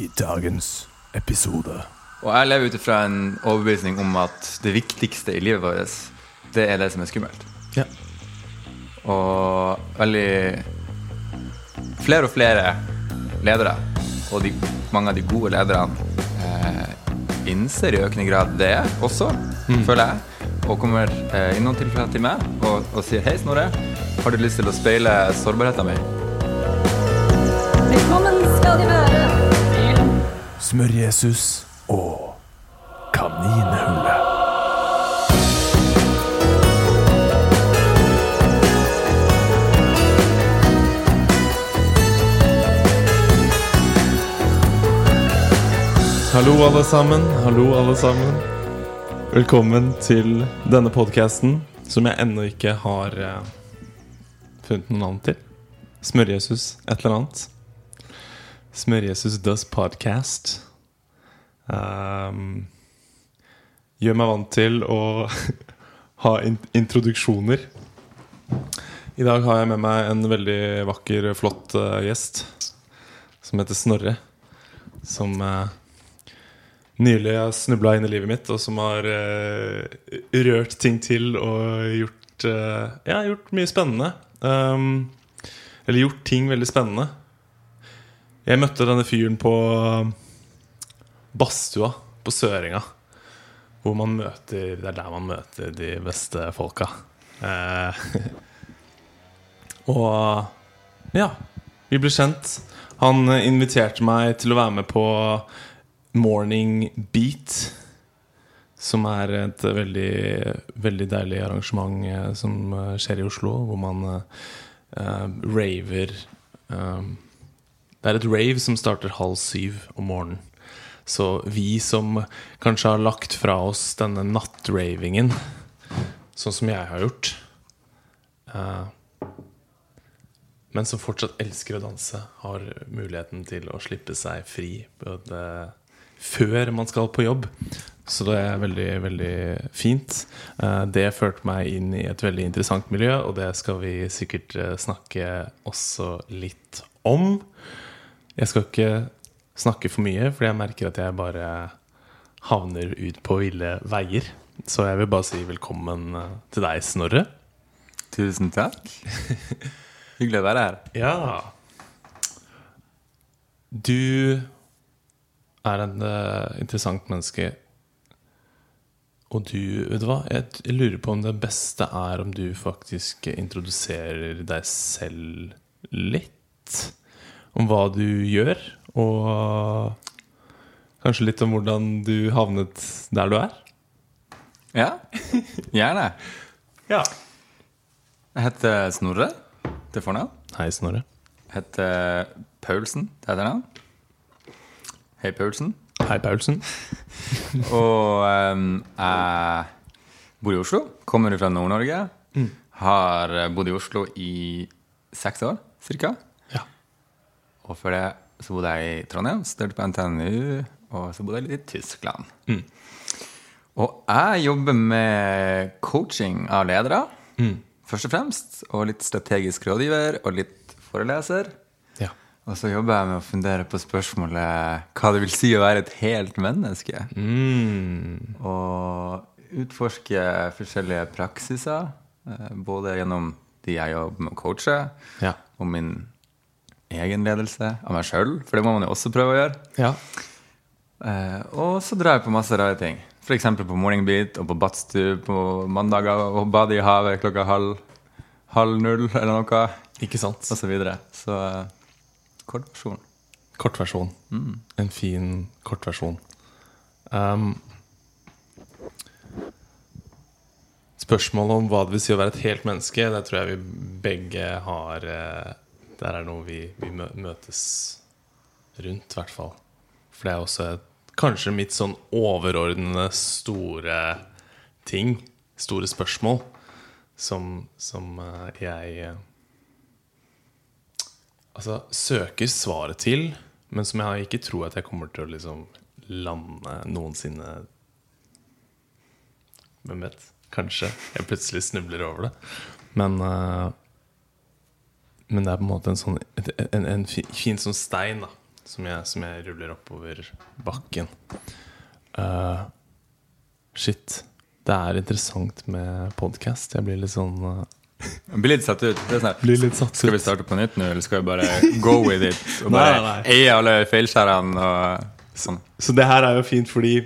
i dagens episode. Og jeg lever ut ifra en overbevisning om at det viktigste i livet vårt, det er det som er skummelt. Ja. Og veldig Flere og flere ledere, og de, mange av de gode lederne, eh, innser i økende grad det også, føler jeg. Og kommer eh, i noen tilfeller til meg og, og sier Hei, Snorre. Har du lyst til å speile sårbarheten min? Smør-Jesus og Kaninhullet. Hallo, alle sammen. Hallo, alle sammen. Velkommen til denne podkasten som jeg ennå ikke har eh, funnet noe navn til. Smør-Jesus et eller annet. Smør-Jesus does podcast. Um, gjør meg vant til å ha in introduksjoner. I dag har jeg med meg en veldig vakker, flott uh, gjest som heter Snorre. Som uh, nylig har snubla inn i livet mitt, og som har uh, rørt ting til og gjort uh, Ja, gjort mye spennende. Um, eller gjort ting veldig spennende. Jeg møtte denne fyren på um, badstua på Søringa. Hvor man møter Det er der man møter de beste folka. Eh, og ja, vi ble kjent. Han inviterte meg til å være med på Morning Beat. Som er et veldig, veldig deilig arrangement eh, som eh, skjer i Oslo, hvor man eh, eh, raver eh, Det er et rave som starter halv syv om morgenen. Så vi som kanskje har lagt fra oss denne nattravingen, sånn som jeg har gjort uh, men som fortsatt elsker å danse, har muligheten til å slippe seg fri både før man skal på jobb. Så det er veldig, veldig fint. Eh, Det førte meg inn i et veldig interessant miljø, og det skal vi sikkert eh, snakke også litt om. Jeg skal ikke snakke for mye, for jeg merker at jeg bare havner ut på ville veier. Så jeg vil bare si velkommen eh, til deg, Snorre. Tusen takk. Hyggelig å være her. Ja Du er en uh, interessant menneske. Og du, vet du hva? Jeg, jeg lurer på om det beste er om du faktisk introduserer deg selv litt. Om hva du gjør, og kanskje litt om hvordan du havnet der du er. Ja, gjerne. Ja. Jeg heter Snorre til fornavn. Hei, Snorre. Jeg heter Paulsen til etternavn. Hei, Paulsen. Hei, Paulsen. Og um, jeg bor i Oslo. Kommer fra Nord-Norge. Har bodd i Oslo i seks år, cirka. Og før det så bodde jeg i Trondheim, studerte på NTNU, og så bodde jeg litt i Tyskland. Og jeg jobber med coaching av ledere, først og fremst. Og litt strategisk rådgiver og litt foreleser. Ja. Og så jobber jeg med å fundere på spørsmålet hva det vil si å være et helt menneske. Mm. Og utforske forskjellige praksiser, eh, både gjennom de jeg jobber med å coache, Ja. og min egen ledelse av meg sjøl, for det må man jo også prøve å gjøre. Ja. Eh, og så drar jeg på masse rare ting. F.eks. på Morning Beat og på badstue på mandager og bade i havet klokka halv, halv null eller noe, Ikke sant? og så videre. Så eh, kort versjon. Mm. En fin kortversjon. Um, spørsmålet om hva det vil si å være et helt menneske, det tror jeg vi begge har eh, Der er noe vi, vi møtes rundt, i hvert fall. For det er også et, kanskje mitt sånn overordnede store ting, store spørsmål, som, som eh, jeg eh, Altså søker svaret til, men som jeg ikke tror at jeg kommer til å liksom lande noensinne Hvem vet? Kanskje jeg plutselig snubler over det. Men eh, Men det er på en måte en sånn en, en fin sånn stein da som jeg, som jeg ruller oppover bakken. Uh, shit. Det er interessant med podkast. Jeg blir litt sånn uh, blir litt satt ut. Det sånn, litt satt skal vi starte på nytt nå, eller skal vi bare go with it? Og bare eie alle feilskjærene og sånn. Så det her er jo fint fordi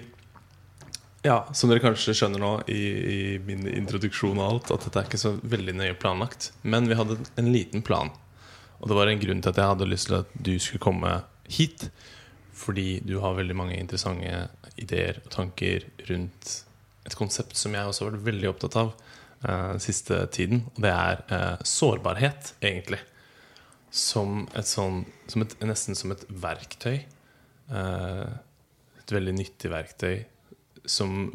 Ja, som dere kanskje skjønner nå i, i min introduksjon og alt, at dette er ikke så veldig nøye planlagt. Men vi hadde en liten plan. Og det var en grunn til at jeg hadde lyst til at du skulle komme hit. Fordi du har veldig mange interessante ideer og tanker rundt et konsept som jeg også har vært veldig opptatt av eh, siste tiden. Og det er eh, sårbarhet, egentlig. Som et sånn Nesten som et verktøy. Eh, et veldig nyttig verktøy som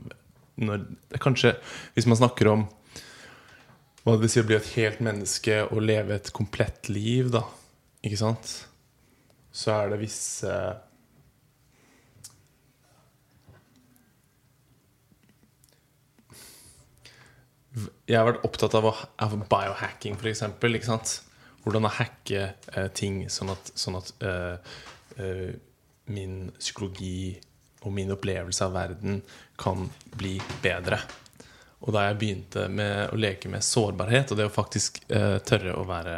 når, Kanskje hvis man snakker om hva det vil si å bli et helt menneske og leve et komplett liv, da, ikke sant, så er det visse Jeg har vært opptatt av, av biohacking, f.eks. Ikke sant? Hvordan å hacke eh, ting sånn at, sånn at eh, eh, min psykologi og min opplevelse av verden kan bli bedre. Og da jeg begynte med å leke med sårbarhet, og det å faktisk eh, tørre å være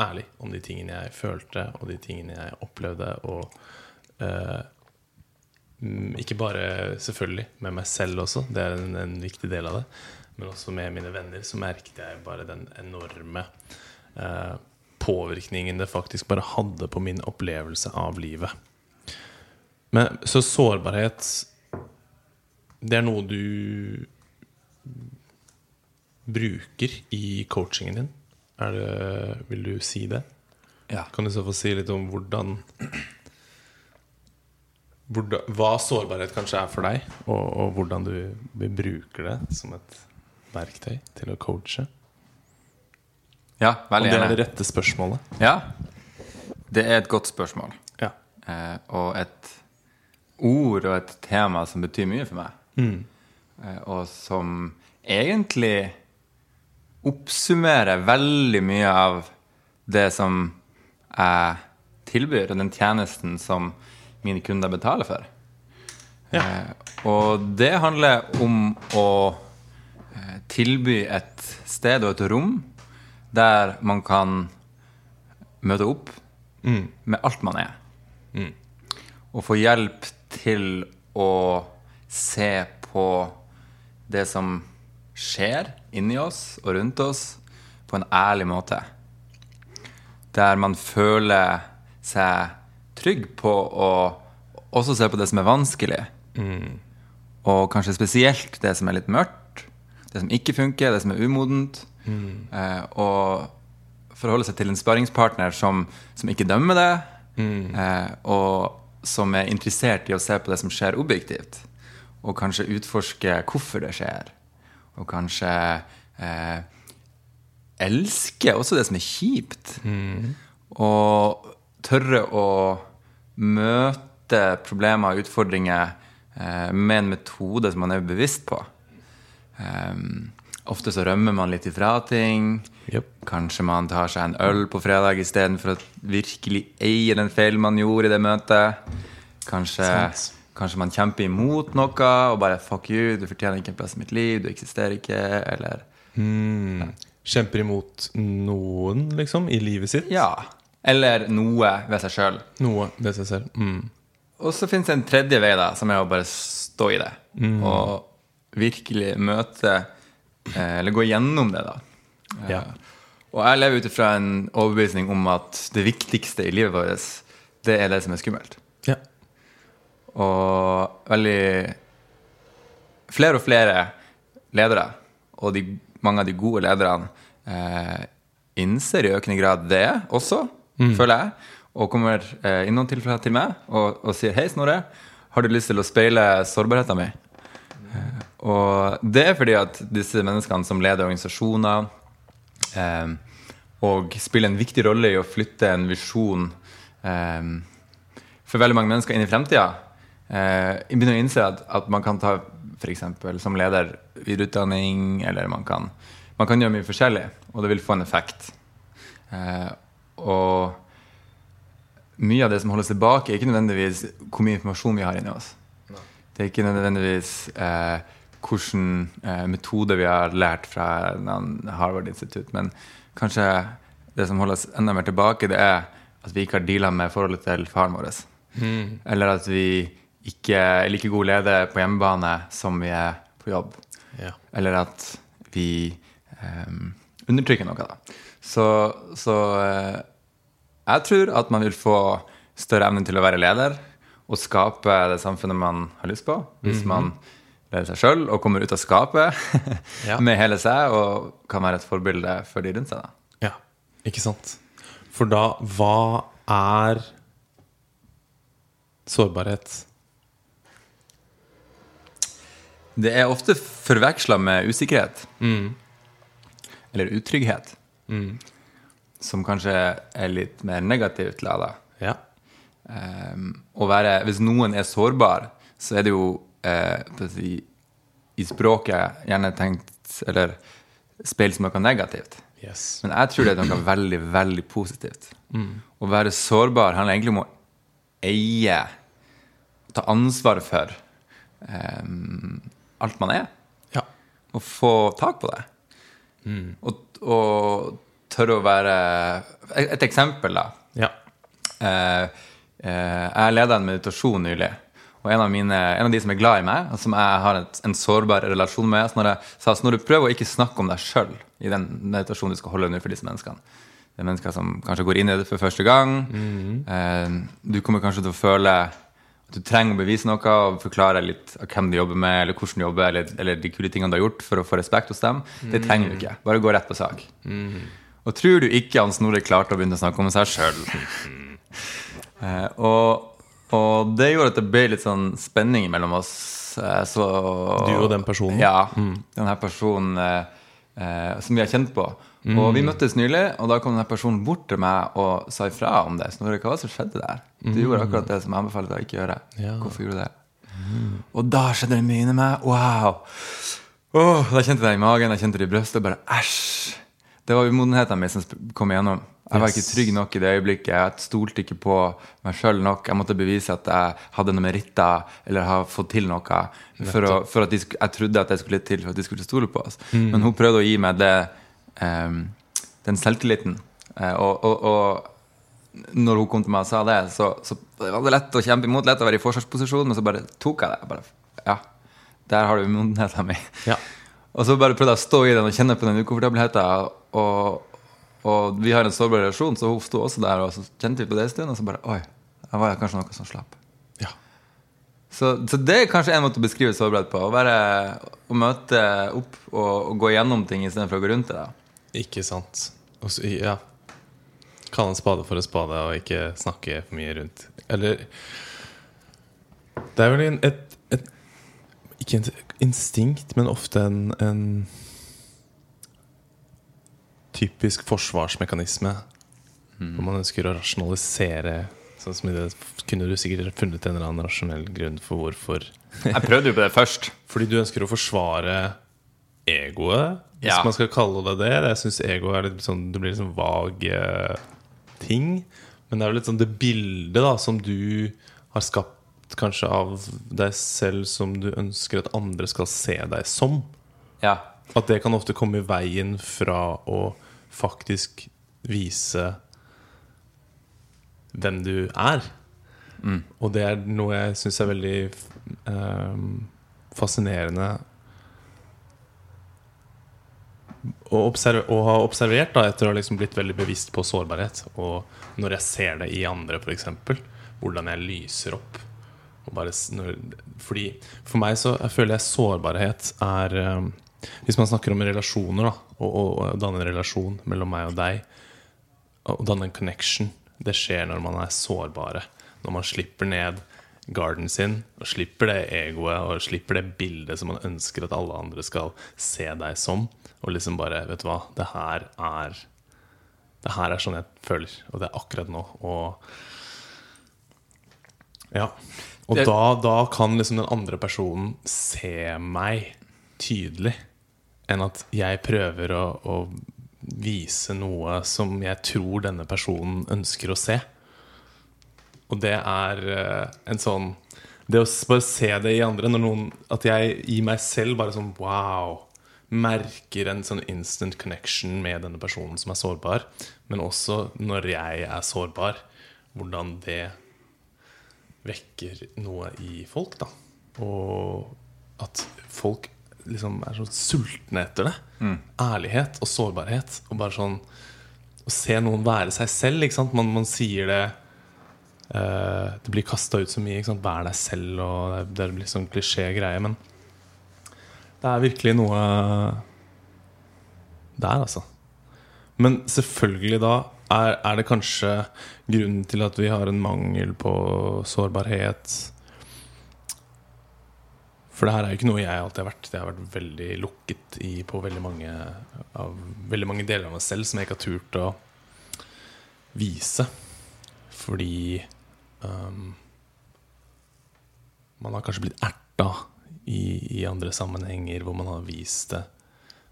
ærlig om de tingene jeg følte, og de tingene jeg opplevde, og eh, mm, ikke bare selvfølgelig med meg selv også, det er en, en viktig del av det, men også med mine venner, så merket jeg bare den enorme eh, påvirkningen det faktisk bare hadde på min opplevelse av livet. Men, så sårbarhet Det er noe du bruker i coachingen din. Det, vil du si det? Ja. Kan du så få si litt om hvordan, hvordan Hva sårbarhet kanskje er for deg, og, og hvordan du, bruker det som et verktøy til å coache? ja, veldig Om Og det er det rette spørsmålet? Ja, det er et godt spørsmål. Ja. Eh, og et ord og et tema som betyr mye for meg. Mm. og som egentlig oppsummerer veldig mye av det som jeg tilbyr, og den tjenesten som mine kunder betaler for. Ja. og det handler om å eh, tilby et sted og et rom der man kan møte opp med alt man er. Og få hjelp til å se på det som skjer inni oss og rundt oss, på en ærlig måte. Der man føler seg trygg på å også se på det som er vanskelig. Og kanskje spesielt det som er litt mørkt, det som ikke funker, det som er umodent. Eh, og forholde seg til en sparringspartner som, som ikke dømmer det, eh, og som er interessert i å se på det som skjer objektivt. Og kanskje utforske hvorfor det skjer. Og kanskje eh, elske også det som er kjipt. Og tørre å møte problemer og utfordringer eh, med en metode som man er bevisst på. Um, ofte så rømmer man litt ifra ting. Yep. Kanskje man tar seg en øl på fredag istedenfor å virkelig eie den feilen man gjorde i det møtet. Kanskje, kanskje man kjemper imot noe og bare 'fuck you, du fortjener ikke en plass i mitt liv', du eksisterer ikke, eller Kjemper imot noen, liksom, i livet sitt? Ja. Eller noe ved seg sjøl. Noe ved seg selv. Mm. Og så fins det en tredje vei, da, som er å bare stå i det. Og virkelig møte Eller gå gjennom det, da. Eh, Ja. Og jeg lever ut ifra en overbevisning om at det viktigste i livet vårt, det er det som er skummelt. Ja. Og veldig Flere og flere ledere, og de, mange av de gode lederne, eh, innser i økende grad det også, føler jeg. Og kommer eh, i noen tilfeller til meg og, og sier 'Hei, Snorre, har du lyst til å speile sårbarheten min?' Og det er fordi at disse menneskene som leder organisasjoner, eh, og spiller en viktig rolle i å flytte en visjon eh, for veldig mange mennesker inn i fremtida, eh, begynner å innse at, at man kan ta f.eks. som leder videreutdanning, eller man kan, man kan gjøre mye forskjellig, og det vil få en effekt. Eh, og mye av det som holdes tilbake, er ikke nødvendigvis hvor mye informasjon vi har inni oss. Det er ikke nødvendigvis eh, hvilken eh, metode vi har lært fra Harvard-institutt, men kanskje det som holder oss enda mer tilbake, det er at vi ikke har deala med forholdet til faren vår. Eller at vi ikke er like gode ledere på hjemmebane som vi er på jobb. Ja. Eller at vi eh, undertrykker noe. Da. Så, så eh, jeg tror at man vil få større evne til å være leder og skape det samfunnet man har lyst på, hvis man leder seg sjøl og kommer ut av skapet Ja. med hele seg og kan være et forbilde for de rundt seg. Da. Ja, ikke sant? For da, hva er sårbarhet? Det er ofte forveksla med usikkerhet. Eller utrygghet. Som kanskje er litt mer negativt lada. Ja. Um, være, hvis noen er sårbar, så er det jo eh, si, i språket gjerne tenkt Eller speilt som noe negativt. Yes. Men jeg tror det er noe veldig, veldig positivt. Å være sårbar handler egentlig om å eie, ta ansvar for em, alt man er. Ja. Og få tak på det. Og, og tørre å være Et, et eksempel, da. Ja. Eh, eh, jeg leda en meditasjon nylig. Og en av, mine, en av de som er glad i meg, og som jeg har et, en sårbar relasjon med, så sa Snorre, prøver å ikke snakke om deg sjøl i den meditasjonen du skal holde nå for disse menneskene Det er mennesker som kanskje går inn i det for første gang. eh, du kommer kanskje til å føle at du trenger å bevise noe og forklare litt av hvem du jobber med, eller hvordan du jobber, eller, eller de kule tingene du har gjort for å få respekt hos dem. Det trenger du ikke. Bare gå rett på sak. Og tror du ikke han Snorre klarte å begynne å snakke om seg sjøl? Eh, og, og det gjorde at det ble litt sånn spenning mellom oss. Eh, så, Du og den personen? Ja. Den her personen eh, eh, som vi har kjent på. Og vi møttes nylig, og da kom denne personen bort til meg og sa ifra om det. Snorre, hva var det som skjedde der? Du gjorde akkurat det som jeg anbefalte deg å ikke gjøre. Ja. Hvorfor gjorde du det? Og da skjedde det mye inni meg. Wow! Oh, da kjente jeg det i magen, jeg kjente det i brystet. Bare æsj! Det var umodenheten min som kom igjennom. Jeg var ikke trygg nok i det øyeblikket. Jeg stolte ikke på meg sjøl nok. Jeg måtte bevise at jeg hadde noe meritter eller har fått til noe. For, å, for at de, jeg trodde at det skulle til for at de skulle stole på oss. Men hun prøvde å gi meg det, um, den selvtilliten. Eh, og, og, og når hun kom til meg og sa det, så, så var det lett å kjempe imot, lett å være i forsvarsposisjon, men så bare tok jeg det. Jeg Bare, ja, der har du umodenheten min. Ja. Og så bare prøvde jeg å stå i den og kjenne på den ukomfortabelheten. Og, og vi har en sårbar relasjon, så hun sto også der, og så kjente vi på det en stund, og så bare Oi, jeg var kanskje noe som slapp. ja. Så, så det er kanskje en måte å beskrive sårbarhet på. Å, være, å møte opp og, og gå gjennom ting istedenfor å gå rundt det. Ikke sant. Også, ja. Kalle en spade for en spade og ikke snakke for mye rundt. Eller Det er vel en, et, et Ikke et instinkt, men ofte en, en typisk forsvarsmekanisme. Hvor man ønsker å rasjonalisere. Sånn som i det kunne du sikkert funnet en eller annen rasjonell grunn for hvorfor. Jeg prøvde jo på det først. Fordi du ønsker å forsvare egoet, hvis Ja. man skal kalle det det. Jeg syns ego er litt sånn Det blir litt sånn vag eh, ting. Men det er jo litt sånn det bildet da som du har skapt kanskje av deg selv, som du ønsker at andre skal se deg som. Ja. At det kan ofte komme i veien fra å faktisk vise hvem du er. Og det er noe jeg syns er veldig eh, fascinerende å, å ha observert da, etter å ha liksom blitt veldig bevisst på sårbarhet. Og når jeg ser det i andre, f.eks. Hvordan jeg lyser opp. Bare, når, fordi For meg så jeg føler jeg sårbarhet er eh, Hvis man snakker om relasjoner, da, og, og, og danne en relasjon mellom meg og deg, og danne en connection, det skjer når man er sårbare. Når man slipper ned garden sin, og slipper det egoet, og slipper det bildet som man ønsker at alle andre skal se deg som. Og liksom bare Vet du hva, det her er Det her er sånn jeg føler, og det er akkurat nå. Og ja. Og da, da kan liksom den andre personen se meg tydelig, enn at jeg prøver å, å vise noe som jeg tror denne personen ønsker å se. Og det er eh, en sånn Det å bare se det i andre noen, At jeg i meg selv bare sånn wow Merker en sånn instant connection med denne personen som er sårbar. Men også når jeg er sårbar, hvordan det vekker noe i folk. da Og at folk liksom er så sultne etter det. Ærlighet og sårbarhet. Og bare sånn Å se noen være seg selv. Ikke sant? Man, man sier det uh, Det blir kasta ut så mye. Ikke sant? Vær deg selv, og det, det blir sånn klisjé-greie. Men det er virkelig noe der, altså. Men selvfølgelig da er, er det kanskje grunnen til at vi har en mangel på sårbarhet For det her er jo ikke noe jeg alltid har vært. Jeg har vært veldig lukket i på veldig mange, av, veldig mange deler av meg selv som jeg ikke har turt å vise. Fordi um, man har kanskje blitt erta i, i andre sammenhenger hvor man har vist det.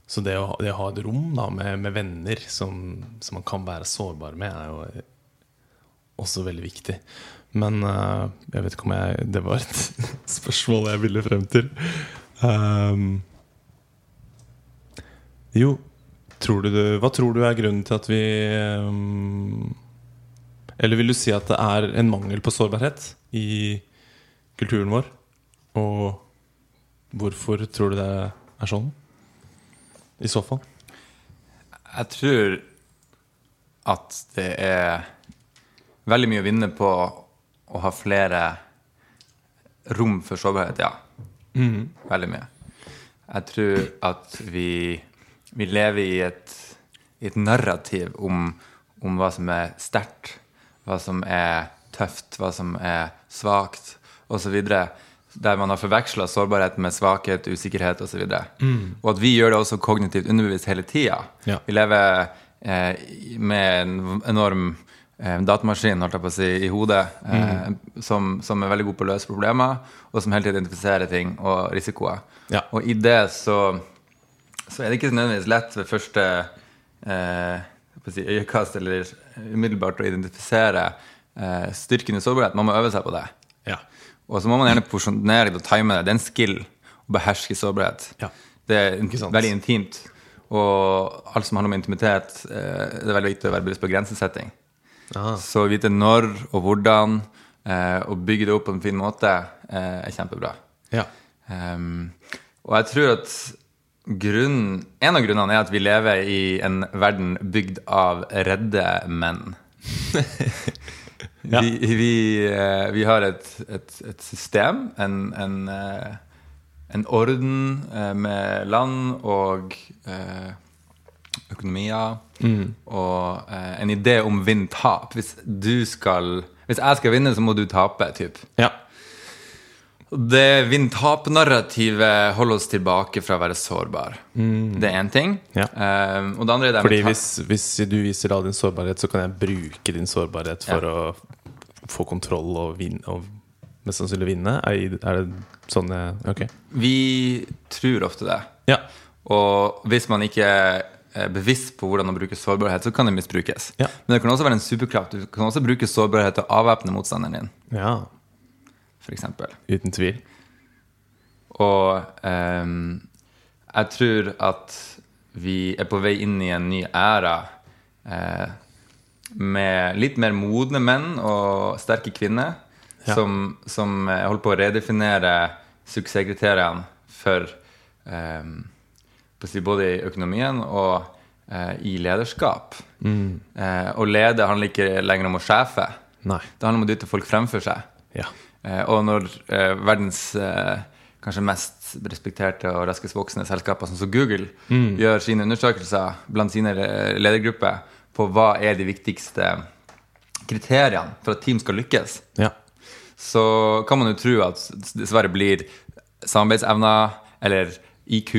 Så det å, det å ha et rom da, med, med venner som, som man kan være sårbar med, er jo også veldig viktig. Men uh, jeg vet ikke om jeg Det var et spørsmål jeg ville frem til. Um, jo, tror du hva tror du er grunnen til at vi um, Eller vil du si at det er en mangel på sårbarhet i kulturen vår? Og hvorfor tror du det er sånn? I så fall. Jeg tror at det er veldig mye å vinne på å ha flere rom for sårbarhet, ja. Veldig mye. Jeg tror at vi, vi lever i et, i et narrativ om, om hva som er sterkt, hva som er tøft, hva som er svakt, osv. Der man har forveksla sårbarhet med svakhet, usikkerhet osv. Mm. Og at vi gjør det også kognitivt underbevist hele tida. Ja. Vi lever eh, med en enorm datamaskin holdt jeg på å si, i hodet eh, som, som er veldig god på å løse problemer, og som hele tiden identifiserer ting og risikoer. Ja. Og i det så, så er det ikke nødvendigvis lett ved første eh, si, øyekast eller umiddelbart å identifisere eh, styrken i sårbarhet. Man må øve seg på det. Ja. Og så må man gjerne porsjonere det og time det. Det er en skill å beherske sårbarhet. Ja. Det er veldig intimt. Og alt som handler om intimitet, eh, det er veldig viktig å være bevisst på grensesetting. Ah. Så vite når og hvordan, eh, og bygge det opp på en fin måte, eh, er kjempebra. Ja. Um, og jeg tror at grunnen, en av grunnene er at vi lever i en verden bygd av redde menn. Ja. vi, vi, eh, vi har et, et, et system, en, en, eh, en orden eh, med land og økonomier. Og eh, en idé om vinn-tap. Hvis du skal Hvis jeg skal vinne, så må du tape. Typ. ja. Det vinn-tap-narrativet holder oss tilbake fra å være sårbar. Det er én ting. Ja. Eh, og det andre er det Fordi hvis, hvis du viser all din sårbarhet, så kan jeg bruke din sårbarhet for å få kontroll og, vinne, og mest sannsynlig vinne. Er, det sånn Ok. Vi tror ofte det. Ja. Og hvis man ikke bevisst på hvordan å bruke sårbarhet, så kan det misbrukes. Ja. Men det kan også være en superkraft. Du kan også bruke sårbarhet til å avvæpne motstanderen din, ja. eksempel Uten tvil. Og ehm, jeg tror at vi er på vei inn i en ny æra eh, med litt mer modne menn og sterke kvinner Ja. som, som eh, holder på å redefinere suksesskriteriene for si, både i økonomien og eh, i lederskap. Eh, og lede handler ikke lenger om å sjefe. Nei. Det handler om å dytte folk fremfor seg. Ja. Eh, og når eh, verdens eh, kanskje mest respekterte og raskest voksende selskaper, sånn som Google, gjør sine undersøkelser blant sine ledergrupper på hva er de viktigste kriteriene for at team skal lykkes, Ja. så kan man jo tro at dessverre blir samarbeidsevner eller IQ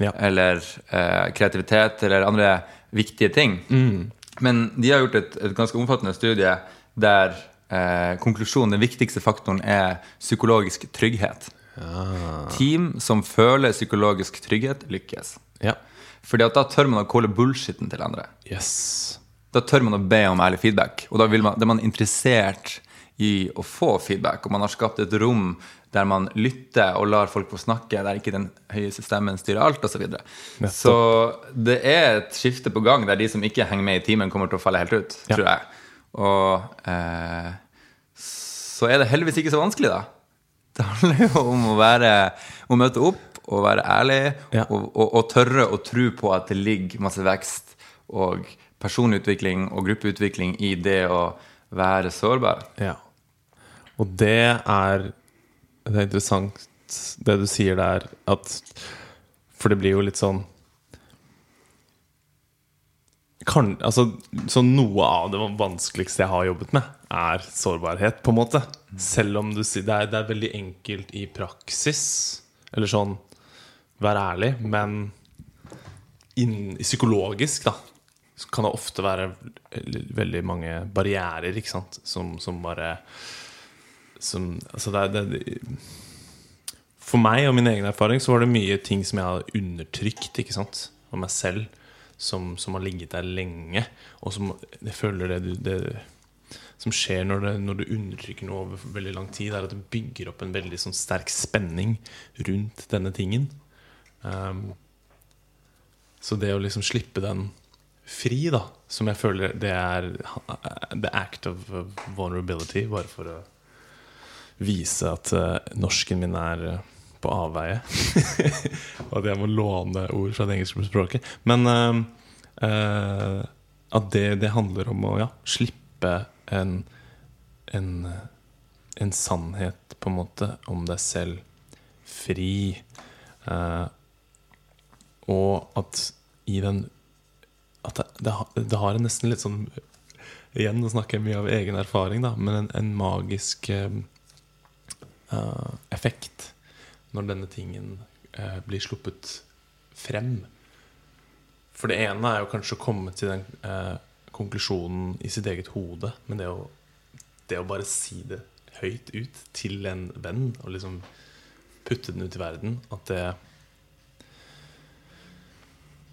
Ja. eller eh, kreativitet eller andre viktige ting. Men de har gjort et, et ganske omfattende studie der eh, konklusjonen, den viktigste faktoren, er psykologisk trygghet. Team som føler psykologisk trygghet, lykkes. ja. Fordi at da tør man å calle bullshitten til andre. Yes. Da tør man å be om ærlig feedback, og da, man, da er man interessert i å få feedback, og man har skapt et rom der man lytter og lar folk få snakke, der ikke den høyeste stemmen styrer alt, osv. Så, videre. så det er et skifte på gang der de som ikke henger med i timen, kommer til å falle helt ut, Ja. tror jeg. Og eh, så er det heldigvis ikke så vanskelig, da. Det handler jo om å være Å møte opp og være ærlig Ja. og, og, og tørre å tro på at det ligger masse vekst og personutvikling og gruppeutvikling i det å være sårbar. Ja. Og det er Det er interessant det du sier der, at For det blir jo litt sånn kan, altså, så Noe av det vanskeligste jeg har jobbet med, er sårbarhet, på en måte. Selv om du sier det er, det er veldig enkelt i praksis. Eller sånn Vær ærlig. Men inn, psykologisk, da, så kan det ofte være veldig mange barrierer, ikke sant, som, som bare som, altså det, er- det, For meg og min egen erfaring så var det mye ting som jeg hadde undertrykt ikke sant, av meg selv, som, som har ligget der lenge. Og som jeg føler det, det som skjer når, det, når du undertrykker noe over veldig lang tid, er at det bygger opp en veldig sånn sterk spenning rundt denne tingen. Um, så det å liksom slippe den fri, da, som jeg føler det er the act of vulnerability, bare for å vise at eh, norsken min er eh, på avveie. og at jeg må låne ord fra det engelske språket. Men uh, uh, at det, det handler om å ja, slippe en, en, en sannhet, på en måte, om deg selv fri. Uh, og at i den At det, det, det har en nesten litt sånn Igjen, nå snakker jeg mye av egen erfaring, da, men en, en magisk eh, effekt når denne tingen eh, blir sluppet frem. For det ene er jo kanskje å komme til den eh, konklusjonen i sitt eget hode, men det å, det å bare si det høyt ut til en venn, og liksom putte den ut i verden, at det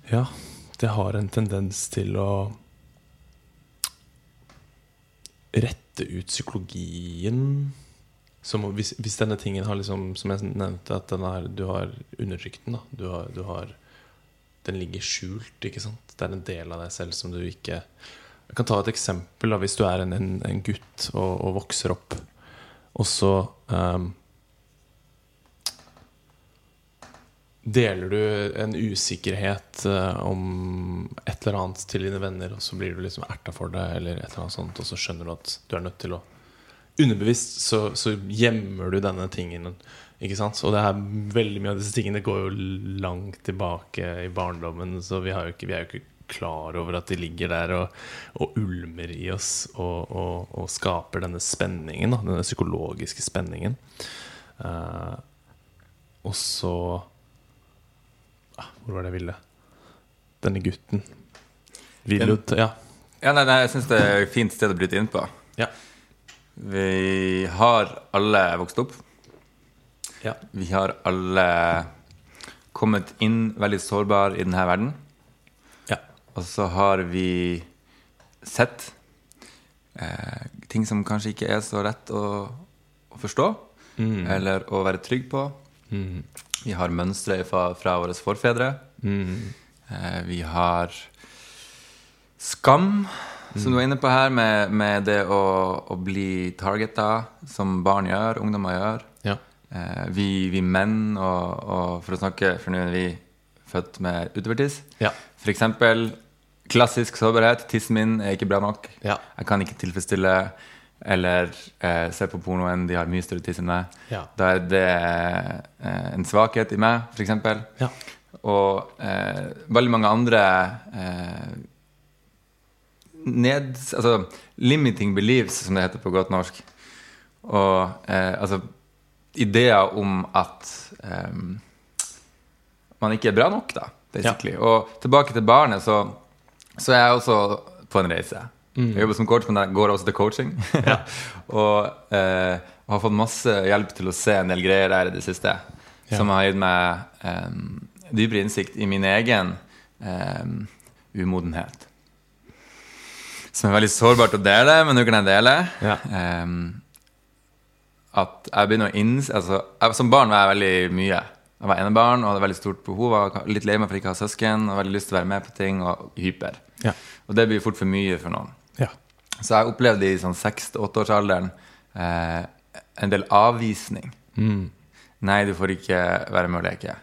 Ja, det har en tendens til å rette ut psykologien. Som, hvis, hvis denne tingen har liksom, som jeg nevnte, at er, du har undertrykt den. Du har, du har, den ligger skjult. ikke sant? Det er en del av deg selv som du ikke Jeg kan ta et eksempel. Da, hvis du er en, en, en gutt og, og vokser opp, og så um, Deler du en usikkerhet eh, om et eller annet til dine venner, og så blir du liksom erta for det, eller et eller annet sånt, og så skjønner du at du er nødt til å Underbevisst så, så gjemmer du denne tingen. Ikke sant? Og det er veldig mye av disse tingene går jo langt tilbake i barndommen, så vi, ikke, vi er jo ikke klar over at de ligger der og, og ulmer i oss og, og, og skaper denne spenningen, denne psykologiske spenningen. Uh, og så ah, Hvor var det jeg ville? Denne gutten. Vil Ja. Ja, nei, nei, jeg syns det er et fint sted å bryte inn på. Ja. Vi har alle vokst opp. ja. Vi har alle kommet inn veldig sårbar i denne verden. ja. Og så har vi sett eh, ting som kanskje ikke er så lett å, å forstå, eller å være trygg på. Vi har mønstre fra, fra våre forfedre. Eh, vi har skam, som du var inne på her, med, med det å, å bli targeta, som barn gjør, ungdommer gjør. ja. Eh, vi, vi menn, og, og for å snakke For nå er vi født med utovertiss. Ja. For eksempel klassisk sårbarhet. Tissen min er ikke bra nok. Ja. Jeg kan ikke tilfredsstille eller eh, se på pornoen. De har mye større tiss enn meg. Ja. Da er det eh, en svakhet i meg, f.eks. Ja. Og eh, veldig mange andre eh, ned, altså, Limiting beliefs, som det heter på godt norsk. Og eh, altså ideer om at eh, man ikke er bra nok, da, basically. Og tilbake til barnet, så, så er jeg også på en reise. Mm. Jeg jobber som coach, men jeg går også til coaching. og eh, har fått masse hjelp til å se en del greier der i det siste, Ja. som har gitt meg eh, dypere innsikt i min egen eh, umodenhet. Som er veldig sårbart å dele, men nå kan jeg dele. Ja. Um, at jeg begynner å innse altså, jeg, Som barn var jeg veldig mye. Jeg var enebarn og hadde veldig stort behov. Jeg var litt lei meg for ikke å ha søsken og veldig lyst til å være med på ting. Og hyper. Ja. Og det blir fort for mye for noen. Ja. Så jeg opplevde i sånn seks-åtteårsalderen eh, en del avvisning. Nei, du får ikke være med og leke.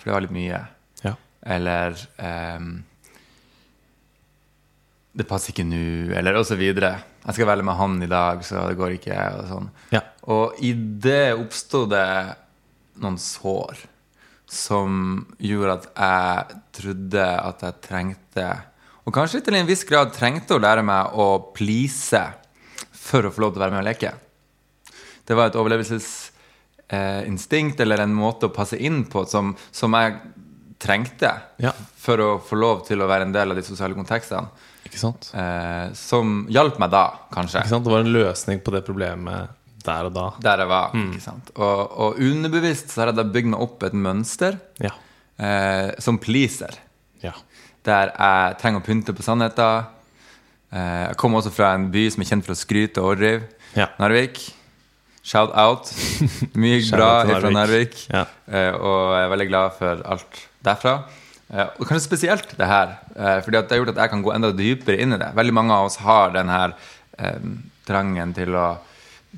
For det var litt mye. Ja. Eller ehm, Det passer ikke nå, eller osv. Jeg skal velge med han i dag, så det går ikke. Og sånn. Ja. Og i det oppsto det noen sår som gjorde at jeg trodde at jeg trengte Og kanskje til en viss grad trengte å lære meg å please for å få lov til å være med og leke. Det var et overlevelsesinstinkt eller en måte å passe inn på som, som jeg trengte Ja. for å få lov til å være en del av de sosiale kontekstene. Ikke sant? Eh, som hjalp meg da, kanskje. Ikke sant? Det var en løsning på det problemet der og da. Der jeg var. ikke sant? Og, og underbevisst så har jeg da bygd meg opp et mønster Ja. eh, som pleaser. Ja. Der jeg trenger å pynte på sannheter. Eh, jeg kommer også fra en by som er kjent for å skryte og overdrive. Ja. Narvik. Shout out. Mye Shout bra til fra Narvik. Narvik. Ja. Eh, og jeg er veldig glad for alt derfra. Eh, og kanskje spesielt det her, eh, fordi det har gjort at jeg kan gå enda dypere inn i det. Veldig mange av oss har den her eh, trangen til å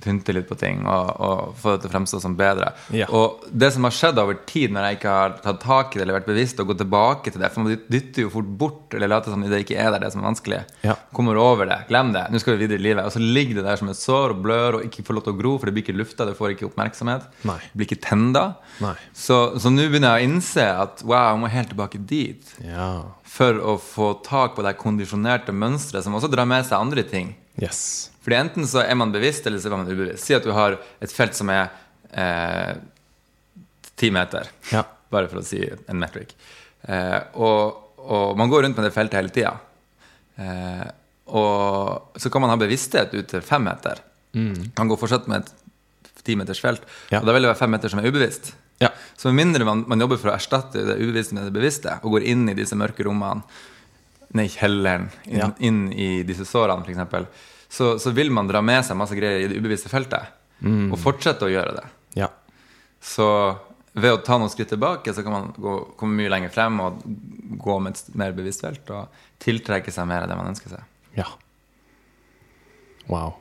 pynte litt på ting og, og få det til å fremstå som bedre. Ja. Og det som har skjedd over tid når jeg ikke har tatt tak i det eller vært bevisst og gått tilbake til det For man dytter jo fort bort eller later som det ikke er der, det som er vanskelig. Ja. Kommer over det. Glem det. Nå skal vi videre i livet. Og så ligger det der som et sår og blør og ikke får lov til å gro, for det blir ikke lufta, det får ikke oppmerksomhet. Nei. Det blir ikke tenda. Nei. Så så nå begynner jeg å innse at wow, jeg må helt tilbake dit Ja. for å få tak på det kondisjonerte mønsteret som også drar med seg andre ting. Yes. Fordi enten så er man bevisst, eller så er man ubevisst. Si at du har et felt som er eh, ti meter, Ja. bare for å si en metric. Eh, og, og man går rundt med det feltet hele tida. Eh, og så kan man ha bevissthet ut til fem meter. Kan gå fortsatt med et ti meters felt. Ja. Og da vil det være fem meter som er ubevisst. Ja. Så med mindre man, man jobber for å erstatte det ubevisste med det bevisste, og går inn i disse mørke rommene, ned i kjelleren, inn, Ja. inn i disse sårene f.eks., så, så vil man dra med seg masse greier i det ubevisste feltet. Og fortsette å gjøre det. Ja. Så ved å ta noen skritt tilbake, så kan man gå, komme mye lenger frem og gå med et mer bevisst felt og tiltrekke seg mer av det man ønsker seg. Ja. Wow.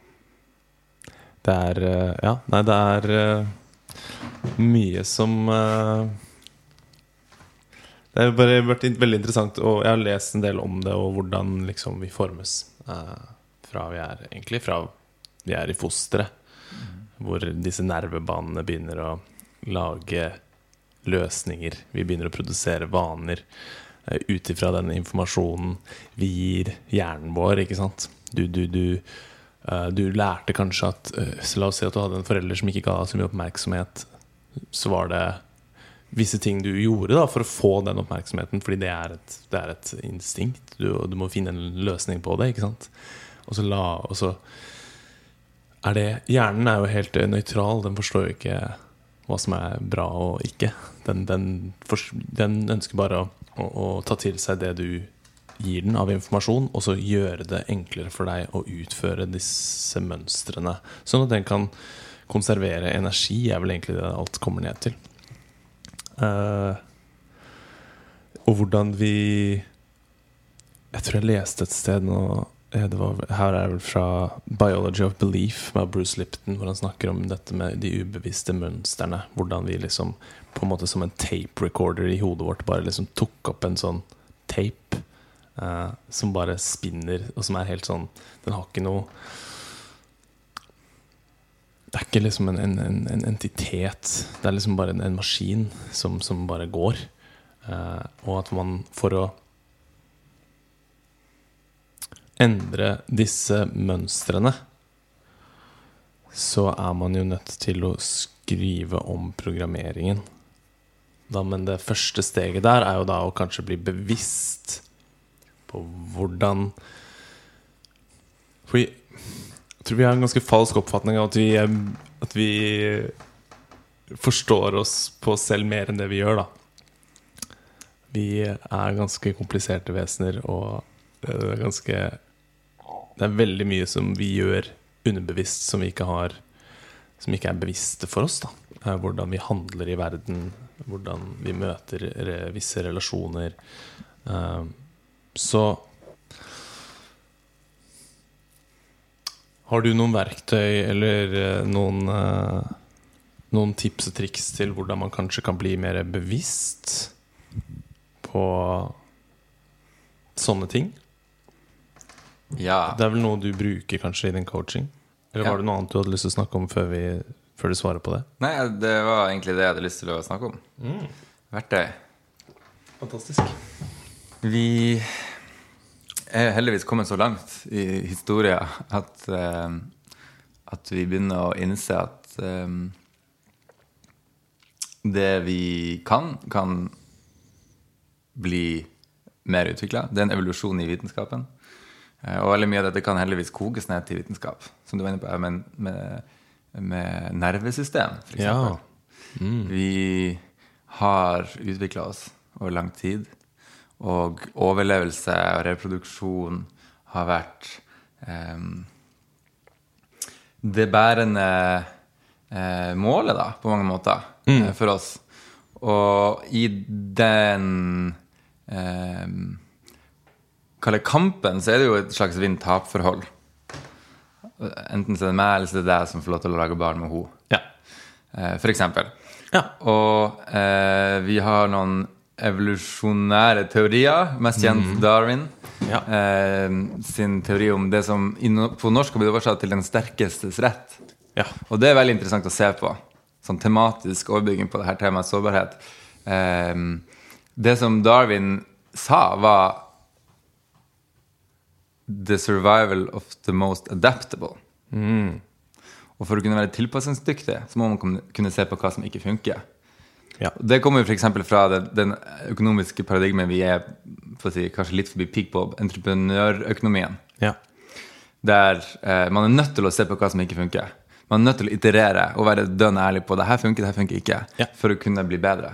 Det er eh, Ja, nei, det er eh, mye som eh, Det har bare vært veldig interessant, og jeg har lest en del om det, og hvordan liksom vi formes eh, fra vi er egentlig fra vi er i fosteret. Hvor disse nervebanene begynner å lage løsninger. Vi begynner å produsere vaner eh, ut ifra den informasjonen vi gir hjernen vår, ikke sant. Du, du, du, eh, du lærte kanskje at eh, La oss si at du hadde en forelder som ikke ga så mye oppmerksomhet. Så var det visse ting du gjorde da for å få den oppmerksomheten, fordi det er et, det er et instinkt. Du, du må finne en løsning på det. Og så la og så er det Hjernen er jo helt eh, nøytral. Den forstår jo ikke hva som er bra og ikke. Den, den, den ønsker bare å, å, å ta til seg det du gir den av informasjon, og så gjøre det enklere for deg å utføre disse mønstrene. Sånn at den kan konservere energi, er vel egentlig det alt kommer ned til. Eh, og hvordan vi Jeg tror jeg leste et sted nå var, Her er det vel fra Biology of Belief med Bruce Lipton, hvor han snakker om dette med de ubevisste mønstrene. Hvordan vi liksom på en måte som en tape recorder i hodet vårt bare liksom tok opp en sånn tape uh, som bare spinner, og som er helt sånn Den har ikke noe Det er ikke liksom en, en, en, en entitet. Det er liksom bare en, en maskin som, som bare går. Eh, og at man for å endre disse mønstrene, så er man jo nødt til å skrive om programmeringen. Da, men det første steget der er jo da å kanskje bli bevisst på hvordan Fordi tror vi har en ganske falsk oppfatning av at vi, er- at vi forstår oss på oss selv mer enn det vi gjør, da. Vi er ganske kompliserte vesener, og det er ganske Det er veldig mye som vi gjør underbevisst som vi ikke har som ikke er bevisste for oss. da Eh, Hvordan vi handler i verden, hvordan vi møter visse relasjoner. Eh, Så Har du noen verktøy eller eh, noen, eh, noen tips og triks til hvordan man kanskje kan bli mer bevisst på sånne ting? Ja. Det er vel noe du bruker kanskje i din coaching? Eller Ja. var det noe annet du hadde lyst til å snakke om før, vi, før du svarer på det? Nei, det var egentlig det jeg hadde lyst til å snakke om. Verktøy. Fantastisk. Vi er heldigvis kommet så langt i historien at, eh, at vi begynner å innse at eh, det vi kan, kan bli mer utvikla. Det er en evolusjon i vitenskapen. Eh, og veldig mye av dette kan heldigvis kokes ned til vitenskap. Som du var inne på, med, med, med nervesystem, f.eks. Ja. Vi har utvikla oss over lang tid. Og overlevelse og reproduksjon har vært em, det bærende eh, målet, da, på mange måter, eh, for oss. Og i den eh, Kalle kampen, så er det jo et slags vinn-tap-forhold. Enten så er det meg eller så er det deg som får lov til å lage barn med henne. Ja. Eh, for eksempel. Ja. Og eh, vi har noen evolusjonære teorier, mest kjent Darwin. Ja. Eh, sin teori om det som på norsk har blitt oversatt til den sterkestes rett. Ja. Og det er veldig interessant å se på. Sånn tematisk overbygging på det her temaet sårbarhet. Eh, det som Darwin sa, var The survival of the most adaptable. Og for å kunne være tilpasningsdyktig, så må man kunne se på hva som ikke funker. Ja. Det kommer f.eks. fra den, den økonomiske paradigmen vi er si, kanskje litt forbi peak på, entreprenørøkonomien. ja. Der eh, man er nødt til å se på hva som ikke funker. Man er nødt til å iterere og være dønn ærlig på det her funker, det her funker ikke, Ja. for å kunne bli bedre.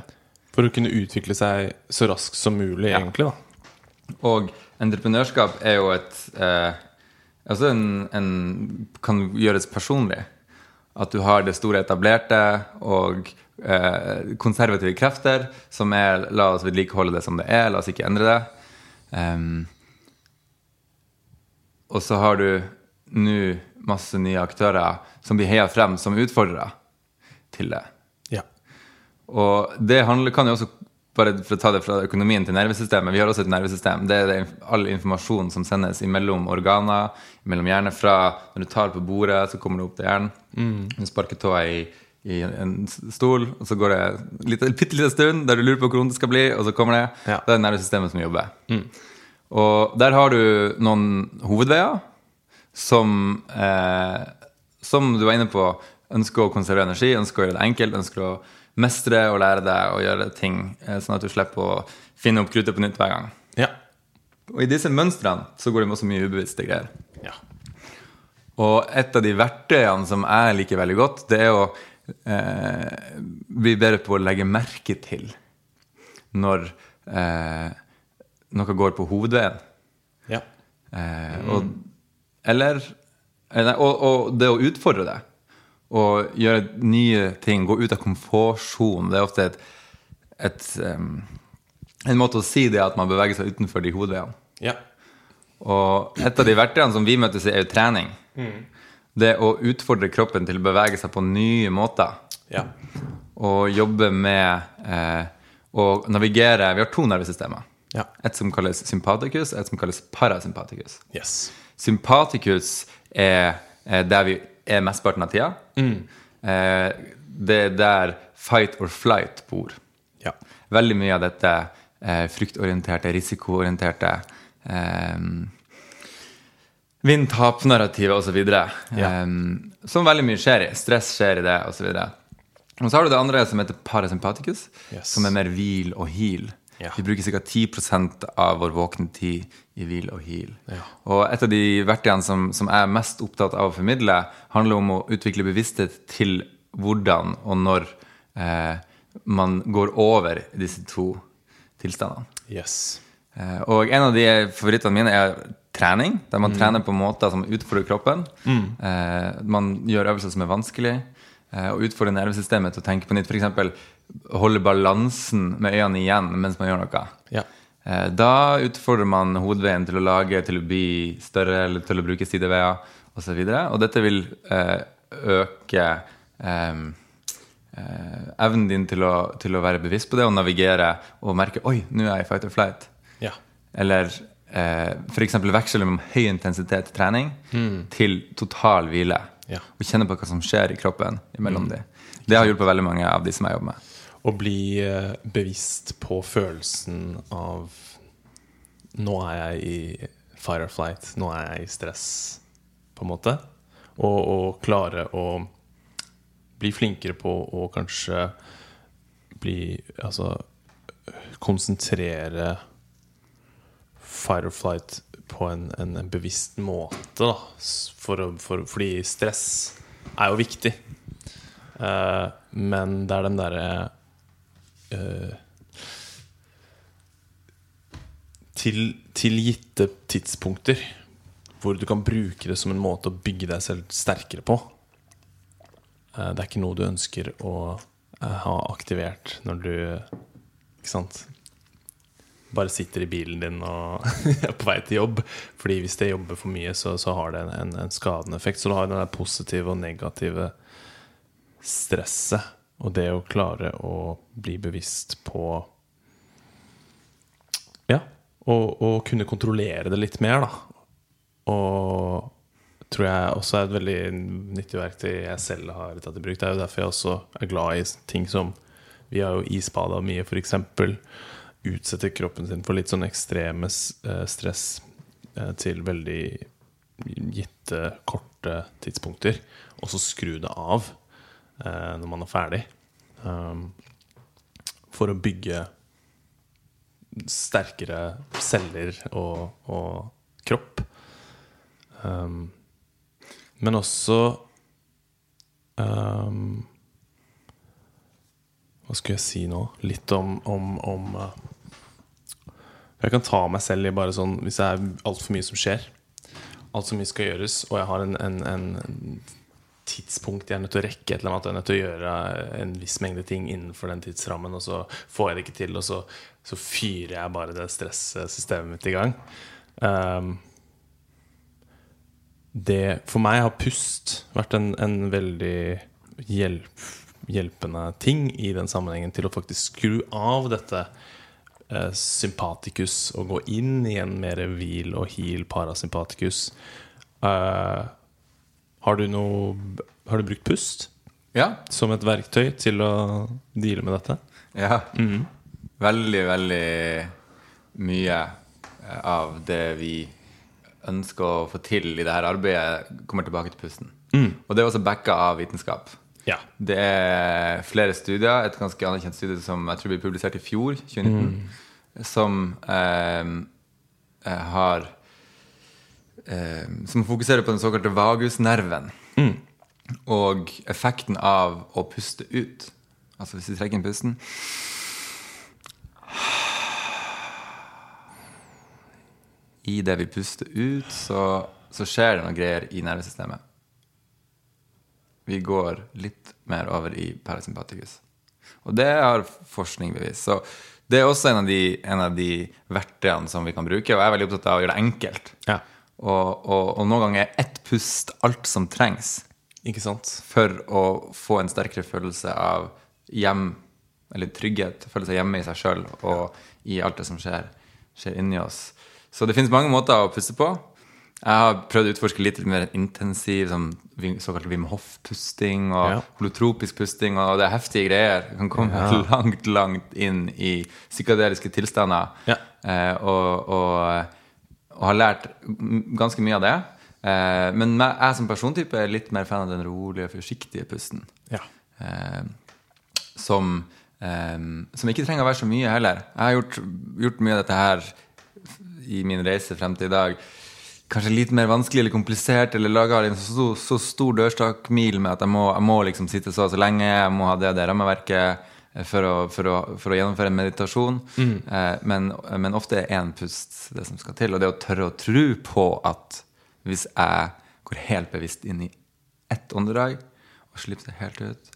For å kunne utvikle seg så raskt som mulig, Ja. egentlig. da Og entreprenørskap er jo et eh, Altså en, en kan gjøres personlig. At du har det store etablerte og eh, konservative krefter som er La oss vedlikeholde det som det er, la oss ikke endre det. Um, og så har du nå masse nye aktører som blir heia frem som utfordrere til det. Ja. Og det handler, kan jo også bare for å ta det fra økonomien til nervesystemet. Vi har også et nervesystem. Det er det, all informasjon som sendes imellom organer, mellom hjerne. Fra når du tar på bordet, så kommer det opp til hjernen. Du sparker tåa i, i en stol, og så går det en lite- bitte liten stund der du lurer på hvor vondt det skal bli, og så kommer det. Ja. Det er nervesystemet som jobber. Og der har du noen hovedveier som, eh, som du var inne på, ønsker å konservere energi, ønsker å gjøre det enkelt, ønsker å mestre og lære deg å gjøre ting, eh, sånn at du slipper å finne opp kruttet på nytt hver gang. Ja. Og i disse mønstrene så går det med også mye ubevisste greier. ja. Og et av de verktøyene som jeg liker veldig godt, det er å eh, bli bedre på å legge merke til når eh, noe går på hovedveien. ja. Eh, og, eller eh, nei, og, og det å utfordre det. Og gjøre nye ting. Gå ut av komfortsonen. Det er ofte et, et um, en måte å si det at man beveger seg utenfor de hovedveiene. ja. Og et av de verktøyene som vi møtes i, er jo trening. Det å utfordre kroppen til å bevege seg på nye måter. ja. Og jobbe med eh, å navigere Vi har to nervesystemer. Ja. Et som kalles sympaticus, et som kalles parasympaticus. Yes. Sympaticus er, er der vi er mesteparten av tida. Eh, det er der fight or flight bor. Ja. Veldig mye av dette eh, fryktorienterte, risikoorienterte eh, Vinn-tap-narrativet osv. Ja. Um, som veldig mye skjer i. Stress skjer i det osv. Og så har du det andre som heter parasympaticus, Yes. som er mer hvil og heal. Ja. Vi bruker ca. 10% av vår våkne tid i hvil og heal. Ja. Og et av de verktøyene som, som jeg er mest opptatt av å formidle, handler om å utvikle bevissthet til hvordan og når eh, man går over disse to tilstandene. Yes. Eh, og en av de favorittene mine er trening, der man trener på måter som utfordrer kroppen. Eh, man gjør øvelser som er vanskelig. eh, og utfordrer nervesystemet til å tenke på nytt. F.eks. holde balansen med øynene igjen mens man gjør noe. Ja. Eh, Da utfordrer man hodeveien til å lage, til å bli større, eller til å bruke sideveier osv. Og, så og dette vil eh, øke eh, eh, evnen din til å, til å være bevisst på det og navigere og merke Oi, nå er jeg i fight or flight. Ja. Eller eh, f.eks. veksle mellom høy intensitet trening til total hvile. Ja. Og kjenne på hva som skjer i kroppen imellom de. Det har hjulpet veldig mange av de som jeg jobber med. Å bli eh, bevisst på følelsen av Nå er jeg i fight or flight. Nå er jeg i stress, på en måte. Og, og klare å bli flinkere på å kanskje bli Altså konsentrere fight or flight på en, en, en bevisst måte, da. For for, fordi stress er jo viktig. Uh, men det er den derre uh, til, til gitte tidspunkter hvor du kan bruke det som en måte å bygge deg selv sterkere på. Eh, det er ikke noe du ønsker å ha aktivert når du Ikke sant? Bare sitter i bilen din og er på vei til jobb. Fordi hvis det jobber for mye, så, så har det en, en, en skadende effekt. Så du har den der positive og negative stresset. Og det å klare å bli bevisst på Ja, og, kunne kontrollere det litt mer, da. Og tror jeg også er et veldig nyttig verktøy jeg selv har tatt i bruk. Det er jo derfor jeg også er glad i ting som Vi har jo isbada mye, f.eks. Utsette kroppen sin for litt sånn ekstreme eh, stress eh, til veldig gitte, korte tidspunkter. Og så skru det av eh, når man er ferdig. Um, for å bygge sterkere celler og, og kropp. Um, men også um, Hva skulle jeg si nå? Litt om, om, om Jeg kan ta meg selv i bare sånn Hvis det er altfor mye som skjer, alt så mye skal gjøres, og jeg har en, en, en tidspunkt jeg er nødt til å rekke et eller annet, jeg er nødt til å gjøre en viss mengde ting innenfor den tidsrammen, og så får jeg det ikke til, og så, så fyrer jeg bare det stressystemet mitt i gang. Um, det, for meg har pust vært en, en veldig hjelp, hjelpende ting i den sammenhengen til å faktisk skru av dette sympatikus og gå inn i en mer hvil og heal parasympatikus. Uh, har du noe Har du brukt pust Ja. som et verktøy til å deale med dette? ja. Veldig, veldig mye eh, av det vi ønsker å få til i dette arbeidet, kommer tilbake til pusten. Og det er også backa av vitenskap. Ja. Det er flere studier, et ganske anerkjent studie som jeg tror ble publisert i fjor, 2019, som eh, eh, har eh, Som fokuserer på den såkalte vagusnerven. Og effekten av å puste ut. Altså hvis vi trekker inn pusten I det vi puster ut, så, så skjer det noen greier i nervesystemet. Vi går litt mer over i parasympatikus. Og det har forskning bevist. Så det er også en av, de, en av de verktøyene som vi kan bruke, og jeg er veldig opptatt av å gjøre det enkelt. Ja. Og, og, og noen ganger er ett pust alt som trengs Ikke sant? for å få en sterkere følelse av hjem, eller trygghet, føle seg hjemme i seg sjøl og i alt det som skjer, skjer inni oss. Så det finnes mange måter å puste på. Jeg har prøvd å utforske litt mer intensiv sånn, såkalt Wim Hof-pusting og Ja. holotropisk pusting, og det er heftige greier. Du kan komme langt, langt inn i psykadeliske tilstander. Ja. Eh, og, og, og har lært ganske mye av det. Eh, men jeg som persontype er litt mer fan av den rolige, forsiktige pusten. Ja. Eh, som, eh, som ikke trenger å være så mye heller. Jeg har gjort, gjort mye av dette her i min reise frem til i dag. Kanskje litt mer vanskelig eller komplisert, eller laga en så, så stor dørstokkmil med at jeg må, jeg må liksom sitte så og så lenge, jeg må ha det og det rammeverket eh, for å, for å, for å gjennomføre en meditasjon. Eh, men, men ofte er én pust det som skal til. Og det å tørre å tro på at hvis jeg går helt bevisst inn i ett åndedrag, og slipper det helt ut,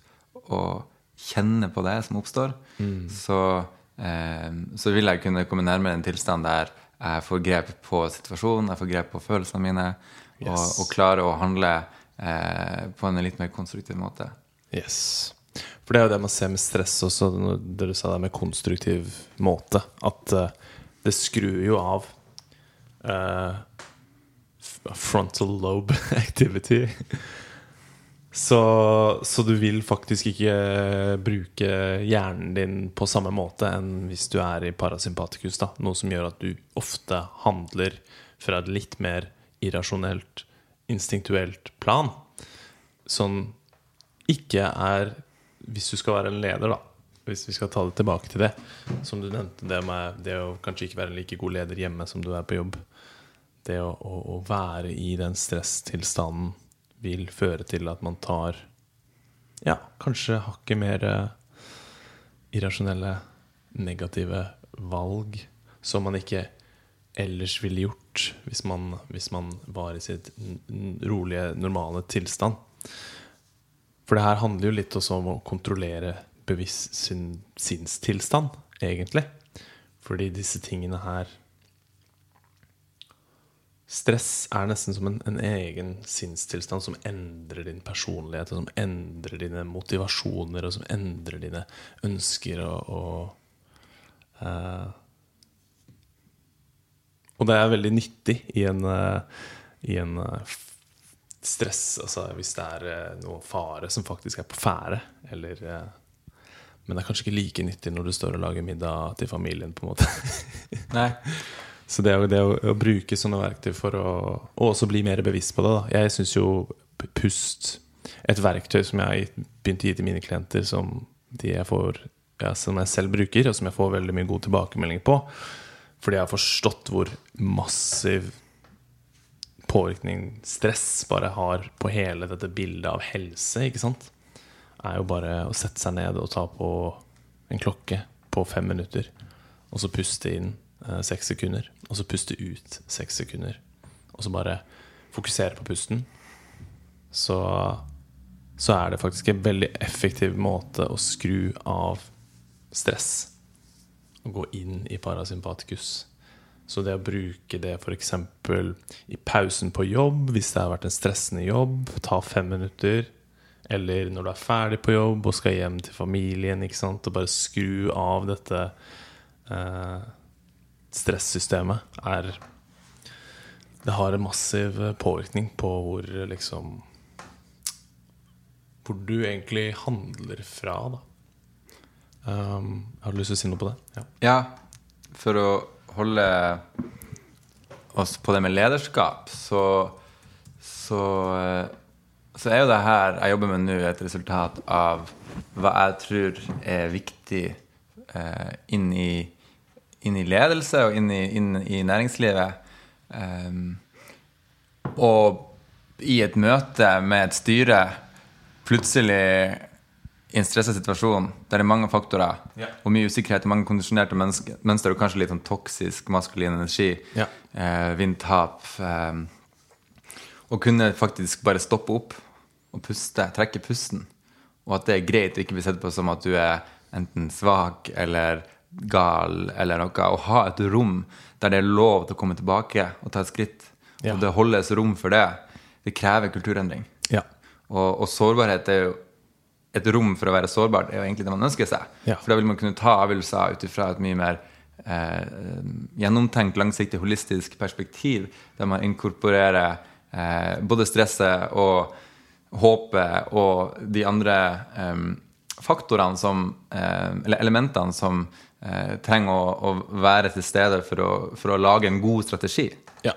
og kjenner på det som oppstår, så, eh, så vil jeg kunne komme nærmere en tilstand der jeg får grep på situasjonen, jeg får grep på følelsene mine, og, Yes. og klarer å handle eh, på en litt mer konstruktiv måte. Yes. For det er jo det man ser med stress også, når dere sa det med konstruktiv måte. At eh, det skrur jo av eh, frontal lobe activity. Så, så du vil faktisk ikke bruke hjernen din på samme måte enn hvis du er i parasympatikus. Da. Noe som gjør at du ofte handler fra et litt mer irrasjonelt, instinktuelt plan. Som ikke er Hvis du skal være en leder, da. Hvis vi skal ta det tilbake til det. Som du nevnte, det med det å kanskje ikke være en like god leder hjemme som du er på jobb. Det å, å, å være i den stresstilstanden vil føre til at man tar Ja, kanskje hakket mer eh, irrasjonelle, negative valg som man ikke ellers ville gjort hvis man, hvis man var i sitt rolige, normale tilstand. For det her handler jo litt også om å kontrollere bevisst sin, sinnstilstand, egentlig. Fordi disse tingene her Stress er nesten som en, en egen sinnstilstand som endrer din personlighet, og som endrer dine motivasjoner, og som endrer dine ønsker og, og uh, Og det er veldig nyttig i en, uh, i en uh, stress Altså hvis det er noe fare som faktisk er på ferde, eller Men det er kanskje ikke like nyttig når du står og lager middag til familien, på en måte. Nei. Så det, å- det å, å bruke sånne verktøy for å og også bli mer bevisst på det. Da. Jeg syns jo pust Et verktøy som jeg har begynt å gi til mine klienter, som, jeg får, ja, som jeg selv bruker, og som jeg får veldig mye god tilbakemelding på. Fordi jeg har forstått hvor massiv påvirkning stress bare har på hele dette bildet av helse. ikke sant? er jo bare å sette seg ned og ta på en klokke på fem minutter. Og så puste inn seks sekunder. Og så puste ut seks sekunder. Og så bare fokusere på pusten. Så, så er det faktisk en veldig effektiv måte å skru av stress. Og gå inn i parasympatikus. Så det å bruke det f.eks. i pausen på jobb, hvis det har vært en stressende jobb, ta fem minutter. Eller når du er ferdig på jobb og skal hjem til familien. Og bare skru av dette eh, stressystemet. Er Det har en massiv påvirkning på hvor liksom Hvor du egentlig handler fra, da. Um, har du lyst til å si noe på det? Ja. Ja, for å holde oss på det med lederskap, så, så, eh, så er jo det her jeg jobber med nå, et resultat av hva jeg tror er viktig eh, inn, i, inn i ledelse og inn i, inn i næringslivet. Um, og i et møte med et styre plutselig i en stressa situasjon der det er mange faktorer yeah. og mye usikkerhet og mange kondisjonerte mønster og kanskje litt sånn toksisk maskulin energi, yeah. eh, vindtap eh, Å kunne faktisk bare stoppe opp og puste, trekke pusten. Og at det er greit å ikke bli sett på som at du er enten svak eller gal eller noe. Å ha et rom der det er lov til å komme tilbake og ta et skritt. Ja. Og det holdes rom for det. Det krever kulturendring. Ja. Og, og sårbarhet er jo et rom for å være sårbar. Det er jo egentlig det man ønsker seg. Ja. For da vil man kunne ta avgjørelser ut ifra et mye mer eh, gjennomtenkt, langsiktig, holistisk perspektiv, der man inkorporerer eh, både stresset og håpet og de andre eh, faktorene som eh, Eller elementene som trenger å, å være til stede for å, for å lage en god strategi. ja.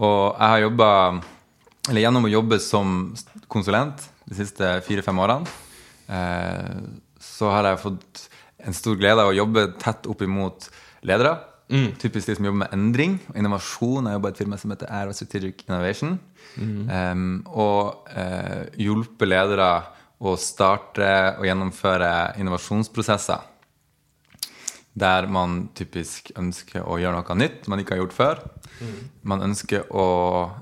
Og jeg har jobba Eller gjennom å jobbe som konsulent de siste fire-fem årene, eh, så har jeg fått en stor glede av å jobbe tett opp imot ledere. Typisk de som jobber med endring og innovasjon. Jeg jobber i et firma som heter Aero Strategic Innovation. Em, og uh, hjulpet ledere å starte og gjennomføre innovasjonsprosesser der man typisk ønsker å gjøre noe nytt man ikke har gjort før. Man ønsker å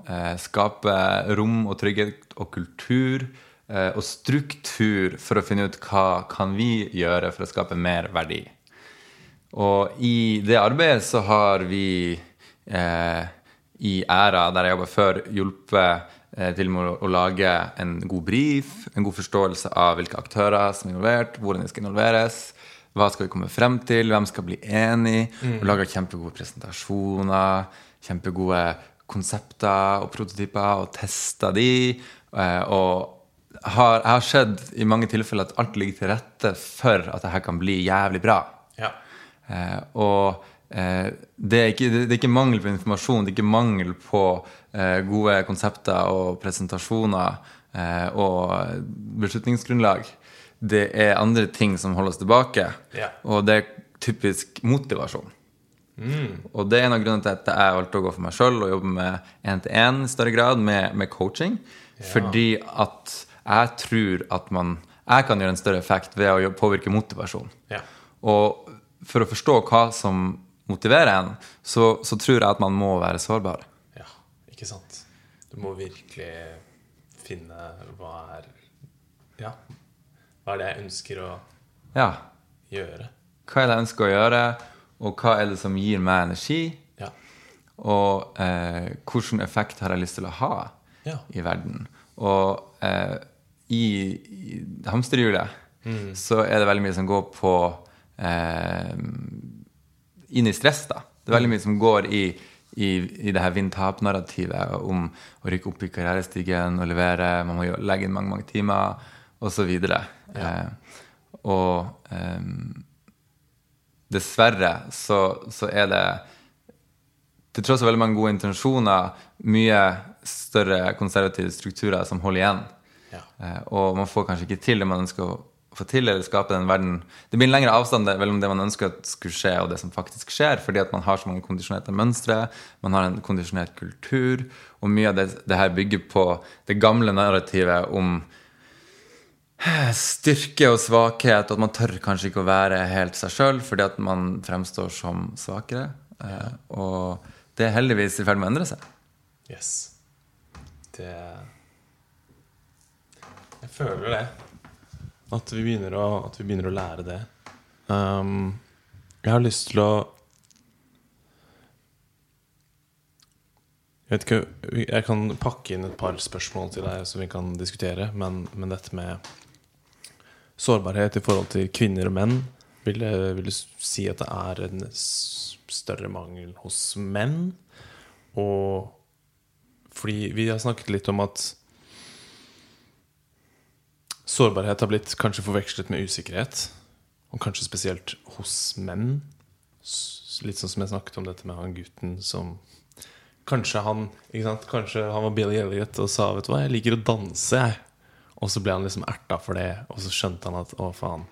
eh, skape rom og trygghet og kultur eh, og struktur for å finne ut hva kan vi gjøre for å skape mer verdi. Og i det arbeidet så har vi eh, i Æra, der jeg jobba før, hjulpet eh, til med å, å lage en god brief, en god forståelse av hvilke aktører som er involvert, hvordan de skal involveres, hva skal vi komme frem til, hvem skal bli enig, og lager kjempegode presentasjoner, kjempegode konsepter og prototyper, og tester de. Eh, og har, jeg har sett i mange tilfeller at alt ligger til rette for at dette kan bli jævlig bra. Ja. Eh, og eh, det, er ikke, det, er ikke mangel på informasjon, det er ikke mangel på eh, gode konsepter og presentasjoner eh, og beslutningsgrunnlag. Det er andre ting som holder oss tilbake, Ja. og det er typisk motivasjon. Og det er en av grunnene til at jeg valgte å gå for meg sjøl og jobbe med én-til-én i større grad med, med coaching. Fordi at jeg tror at man Jeg kan gjøre en større effekt ved å påvirke motivasjon. Ja. Og for å forstå hva som motiverer en, så, så tror jeg at man må være sårbar. ja. Ikke sant? Du må virkelig finne hva er Ja. Hva er det jeg ønsker å Ja. gjøre? Hva er det jeg ønsker å gjøre, og hva er det som gir meg energi? Ja. Og eh, hvilken effekt har jeg lyst til å ha Ja. i verden? Og eh, i, i hamsterhjulet så er det veldig mye som går på eh, inn i stress. da. Det er veldig mye som går i, i, i det her vinn-tap-narrativet om å rykke opp i karrierestigen og levere, man må legge inn mange mange timer, osv. Eh, og eh, dessverre så, så er det til tross for veldig mange gode intensjoner, mye større konservative strukturer som holder igjen. Ja. Eh, og man får kanskje ikke til det man ønsker å få til, eller skape den verden Det blir en lengre avstand mellom det man ønsker at skulle skje, og det som faktisk skjer, fordi at man har så mange kondisjonerte mønstre, man har en kondisjonert kultur, og mye av det, det her bygger på det gamle narrativet om styrke og svakhet, og at man tør kanskje ikke å være helt seg sjøl fordi at man fremstår som svakere. Eh, og det er heldigvis i ferd med å endre seg. Yes. Det Jeg føler det. At vi begynner å, at vi begynner å lære det. Um, jeg har lyst til å Jeg vet ikke, jeg kan pakke inn et par spørsmål til deg som vi kan diskutere. Men, men dette med sårbarhet i forhold til kvinner og menn Vil, jeg- vil det si at det er en større mangel hos menn? Og fordi vi har snakket litt om at sårbarhet har blitt kanskje forvekslet med usikkerhet. Og kanskje spesielt hos menn. Litt sånn som jeg snakket om dette med han gutten som Kanskje han ikke sant? Kanskje han var Billy Elliot og sa Vet du hva, jeg liker å danse, jeg. Og så ble han liksom erta for det, og så skjønte han at å, faen,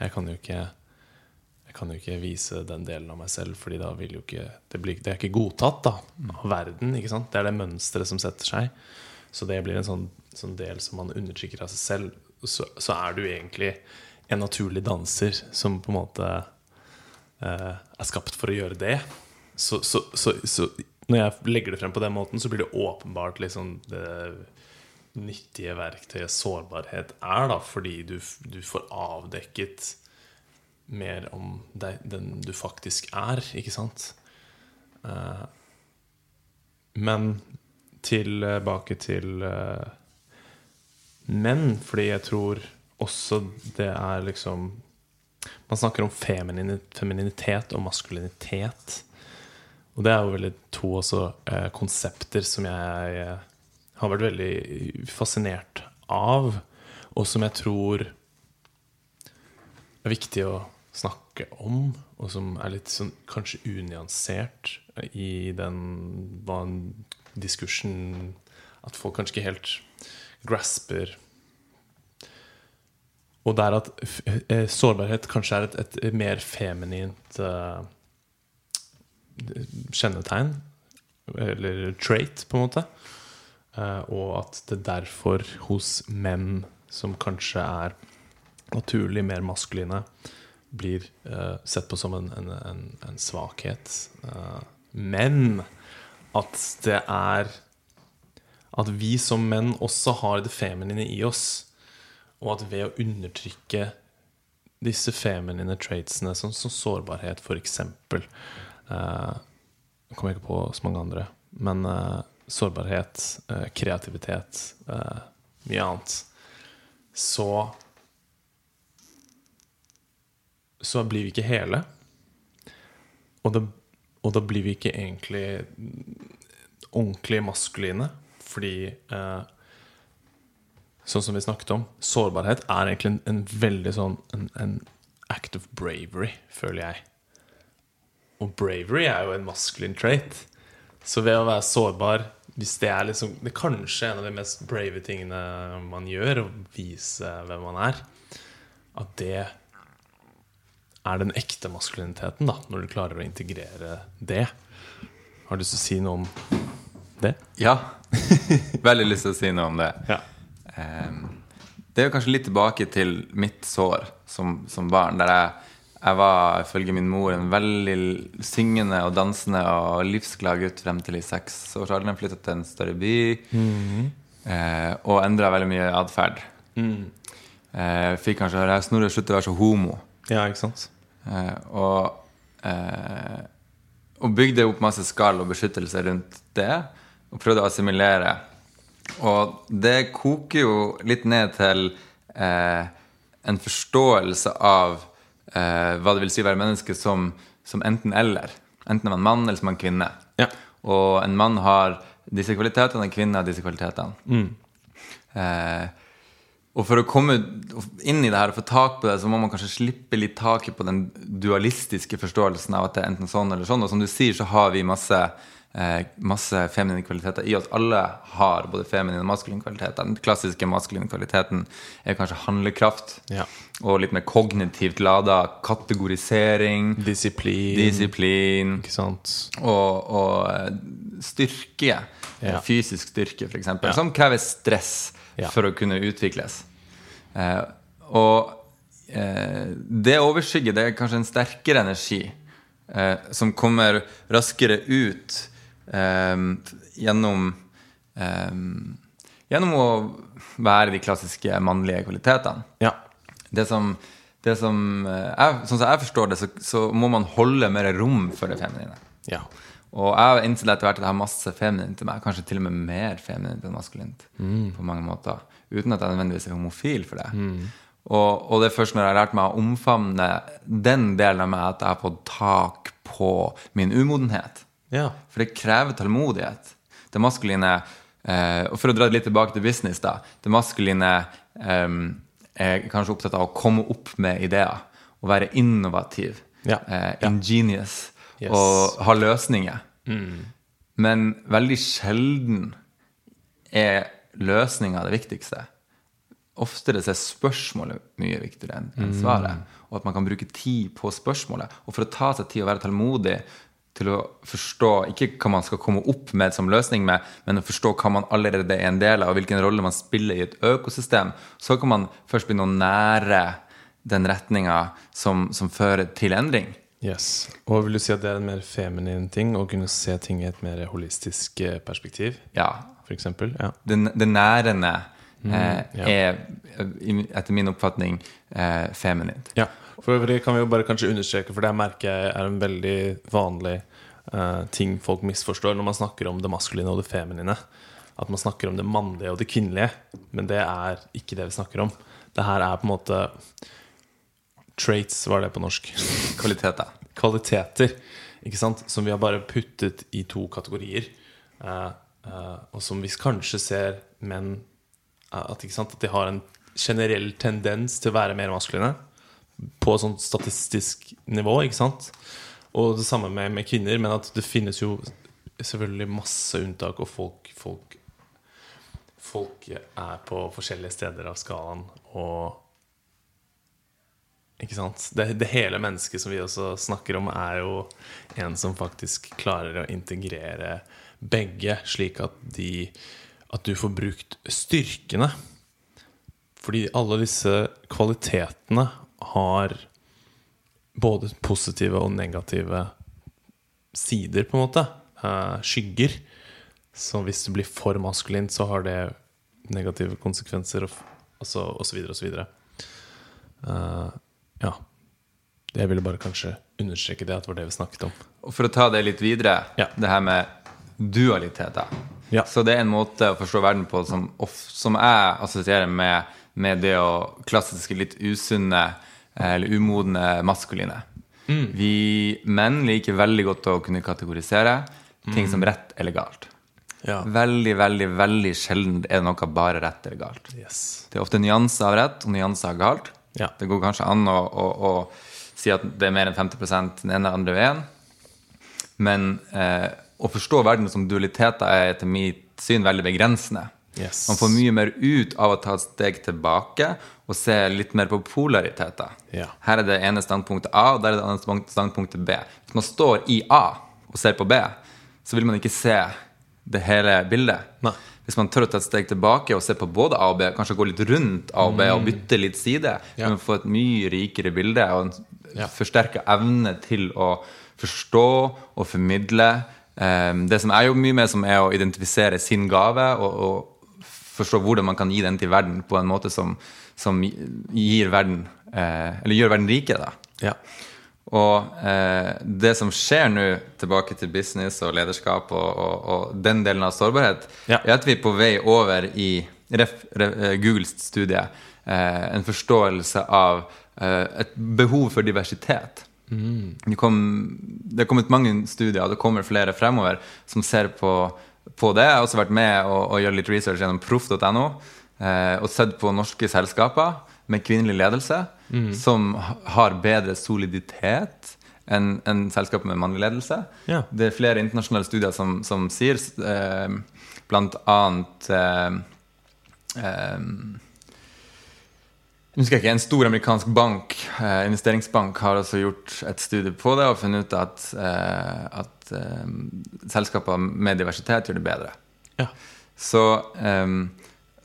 jeg kan jo ikke jeg kan jo ikke vise den delen av meg selv, Fordi da vil jo ikke Det, blir, det er ikke godtatt da av verden. ikke sant? Det er det mønsteret som setter seg. Så det blir en sånn, sånn del som man undertrykker av seg selv. Så, så er du egentlig en naturlig danser som på en måte eh, er skapt for å gjøre det. Så, så, så, så når jeg legger det frem på den måten, så blir det åpenbart liksom det nyttige verktøyet sårbarhet er, da, fordi du, du får avdekket mer om deg, den du faktisk er, ikke sant? Uh, men tilbake til uh, menn, fordi jeg tror også det er liksom Man snakker om feminini- femininitet og maskulinitet. Og det er jo veldig to også uh, konsepter som jeg har vært veldig fascinert av, og som jeg tror er viktig å snakke om, og som er litt sånn kanskje unyansert i den diskursen At folk kanskje ikke helt grasper Og det er at eh, sårbarhet kanskje er et, et mer feminint uh, kjennetegn, eller trait, på en måte. Eh, og at det derfor hos menn som kanskje er naturlig mer maskuline, blir eh, sett på som en, en, en, en svakhet. Eh, men at det er At vi som menn også har det feminine i oss. og at ved å undertrykke disse feminine traitsene, som, som sårbarhet, eksempel eh, Jeg kommer ikke på så mange andre, men eh, sårbarhet, eh, kreativitet, eh, mye annet, så Så blir vi ikke hele. Og da, og da blir vi ikke egentlig ordentlig maskuline. Fordi eh, Sånn som vi snakket om, sårbarhet er egentlig en, en veldig sånn en, en act of bravery, føler jeg. Og bravery er jo en maskulin trait. Så ved å være sårbar Hvis det er liksom Det er kanskje en av de mest brave tingene man gjør, å vise hvem man er, at det er den ekte maskuliniteten, da, når du klarer å integrere det. Har du lyst til å si noe om det? Ja. Veldig lyst til å si noe om det. Ja. Um, det er jo kanskje litt tilbake til mitt sår som, som barn. Der jeg, jeg var ifølge min mor en veldig syngende og dansende og livsglad gutt frem til i seksårsalderen. Flytta til en større by eh, og endra veldig mye atferd. Eh, fikk kanskje høre Snorre slutte å være så homo. ja, ikke sant? Eh, og, eh, og bygde opp masse skall og beskyttelse rundt det. Og prøvde å assimilere. Og det koker jo litt ned til eh, en forståelse av eh, hva det vil si å være menneske som, som enten-eller. Enten er man mann eller som man kvinne. Ja. Og en mann har disse kvalitetene, en kvinne har disse kvalitetene. Eh, og for å komme inn i det her og få tak på det, så må man kanskje slippe litt taket på den dualistiske forståelsen av at det er enten sånn eller sånn. Og som du sier, så har vi masse, eh, masse feminine kvaliteter i oss. Alle har både feminine og maskuline kvaliteter. Den klassiske maskuline kvaliteten er kanskje handlekraft. Ja. Og litt mer kognitivt lada kategorisering, Disiplin. disiplin og, og eh, styrke, Ja. fysisk styrke f.eks., Ja. som krever stress Ja. for å kunne utvikles. Eh, og eh, det overskygger det er kanskje en sterkere energi eh, som kommer raskere ut eh, gjennom eh, Gjennom å være de klassiske mannlige kvalitetene Ja. Det som, det som eh, jeg, Sånn som jeg forstår det, så, så må man holde mer rom for det feminine. Ja. Og jeg har innsett etter hvert at jeg har masse feminint til meg. Kanskje til og med mer feminint enn maskulint. På mange måter. Uten at jeg nødvendigvis er homofil for det. Og, og det er først når jeg har lært meg å omfavne den delen av meg, at jeg har fått tak på min umodenhet. Ja. For det krever tålmodighet. Det maskuline eh, Og for å dra det litt tilbake til business, da. Det maskuline eh, er kanskje opptatt av å komme opp med ideer. Og være innovativ. Ja. Eh, ingenious. Yes. Og ha løsninger. Men veldig sjelden er løsninga det viktigste. Oftere er spørsmålet mye viktigere enn svaret. svaret. Og at man kan bruke tid på spørsmålet. Og for å ta seg tid og være tålmodig til å forstå ikke hva man skal komme opp med som løsning med, men å forstå hva man allerede er en del av, og hvilken rolle man spiller i et økosystem, så kan man først begynne å nære den retninga som, som fører til endring. Yes. Og vil du si at det er en mer feminin ting å kunne se ting i et mer holistisk eh, perspektiv? Ja, For eksempel? Ja. det, det nærende eh, ja. er etter min oppfatning eh, feminint. Ja, for øvrig kan vi jo bare kanskje understreke, for det merker jeg er en veldig vanlig uh, ting folk misforstår når man snakker om det maskuline og det feminine. At man snakker om det mannlige og det kvinnelige. Men det er ikke det vi snakker om. Det her er på en måte Traits, var det på norsk. Kvaliteter. Kvaliteter, ikke sant? Som vi har bare puttet i to kategorier. Uh, uh, og som vi kanskje ser menn at, at de har en generell tendens til å være mer maskuline på sånn statistisk nivå, ikke sant? Og det samme med, med kvinner, men at det finnes jo selvfølgelig masse unntak, og folk, folk Folk er på forskjellige steder av skalaen, og Ikke sant? Det, det hele mennesket som vi også snakker om, er jo en som faktisk klarer å integrere begge, slik at de At du får brukt styrkene. Fordi alle disse kvalitetene har både positive og negative sider, på en måte. Eh, skygger. Så hvis du blir for maskulint, så har det negative konsekvenser. Og og så, og så videre og så videre. Eh, ja. Jeg ville bare kanskje understreke det, at det var det vi snakket om. Og for å ta det litt videre, Ja. det her med dualiteter. Ja. Så det er en måte å forstå verden på som, som jeg assosierer med, med det å klassiske, litt usunne eller umodne maskuline. Mm. Vi menn liker veldig godt å kunne kategorisere ting Mm. som rett eller galt. Ja. Veldig, veldig veldig sjelden er det noe bare rett eller galt. Yes. Det er ofte nyanser av rett og nyanser av galt. Ja. Det går kanskje an å, å, å si at det er mer enn 50 den ene eller andre veien. Men eh, å forstå verden som dualiteter er etter mitt syn veldig begrensende. Yes. Man får mye mer ut av å ta et steg tilbake og se litt mer på polariteter. Ja. Her er det ene standpunktet A, og der er det andre standpunktet B. Hvis man står i A og ser på B, så vil man ikke se det hele bildet. Nei. Hvis man tør å ta et steg tilbake og se på både A og B, kanskje gå litt rundt A og B og bytte litt side, Mm. Ja. kan man få et mye rikere bilde og en Ja. forsterka evne til å forstå og formidle. eh, det som jeg jobber mye med, som er å identifisere sin gave og, og forstå hvordan man kan gi den til verden på en måte som, som gir verden eh, Eller gjør verden rikere, da. Ja. Og eh, det som skjer nå, tilbake til business og lederskap og, og, og den delen av sårbarhet, Ja. er at vi er på vei over i ref, ref, eh, Googles studie eh, en forståelse av eh, et behov for diversitet. Det, kom, det er kommet mange studier, og det kommer flere fremover, som ser på, på det. Jeg har også vært med og, og gjøre litt research gjennom proff.no eh, og sett på norske selskaper med kvinnelig ledelse som har bedre soliditet enn en selskap med mannlig ledelse. Ja. Det er flere internasjonale studier som, som sier eh, annet eh, eh, jeg husker ikke, En stor amerikansk bank, eh, investeringsbank har også gjort et studie på det og funnet ut at, eh, at eh, selskaper med diversitet gjør det bedre. Ja. Så um,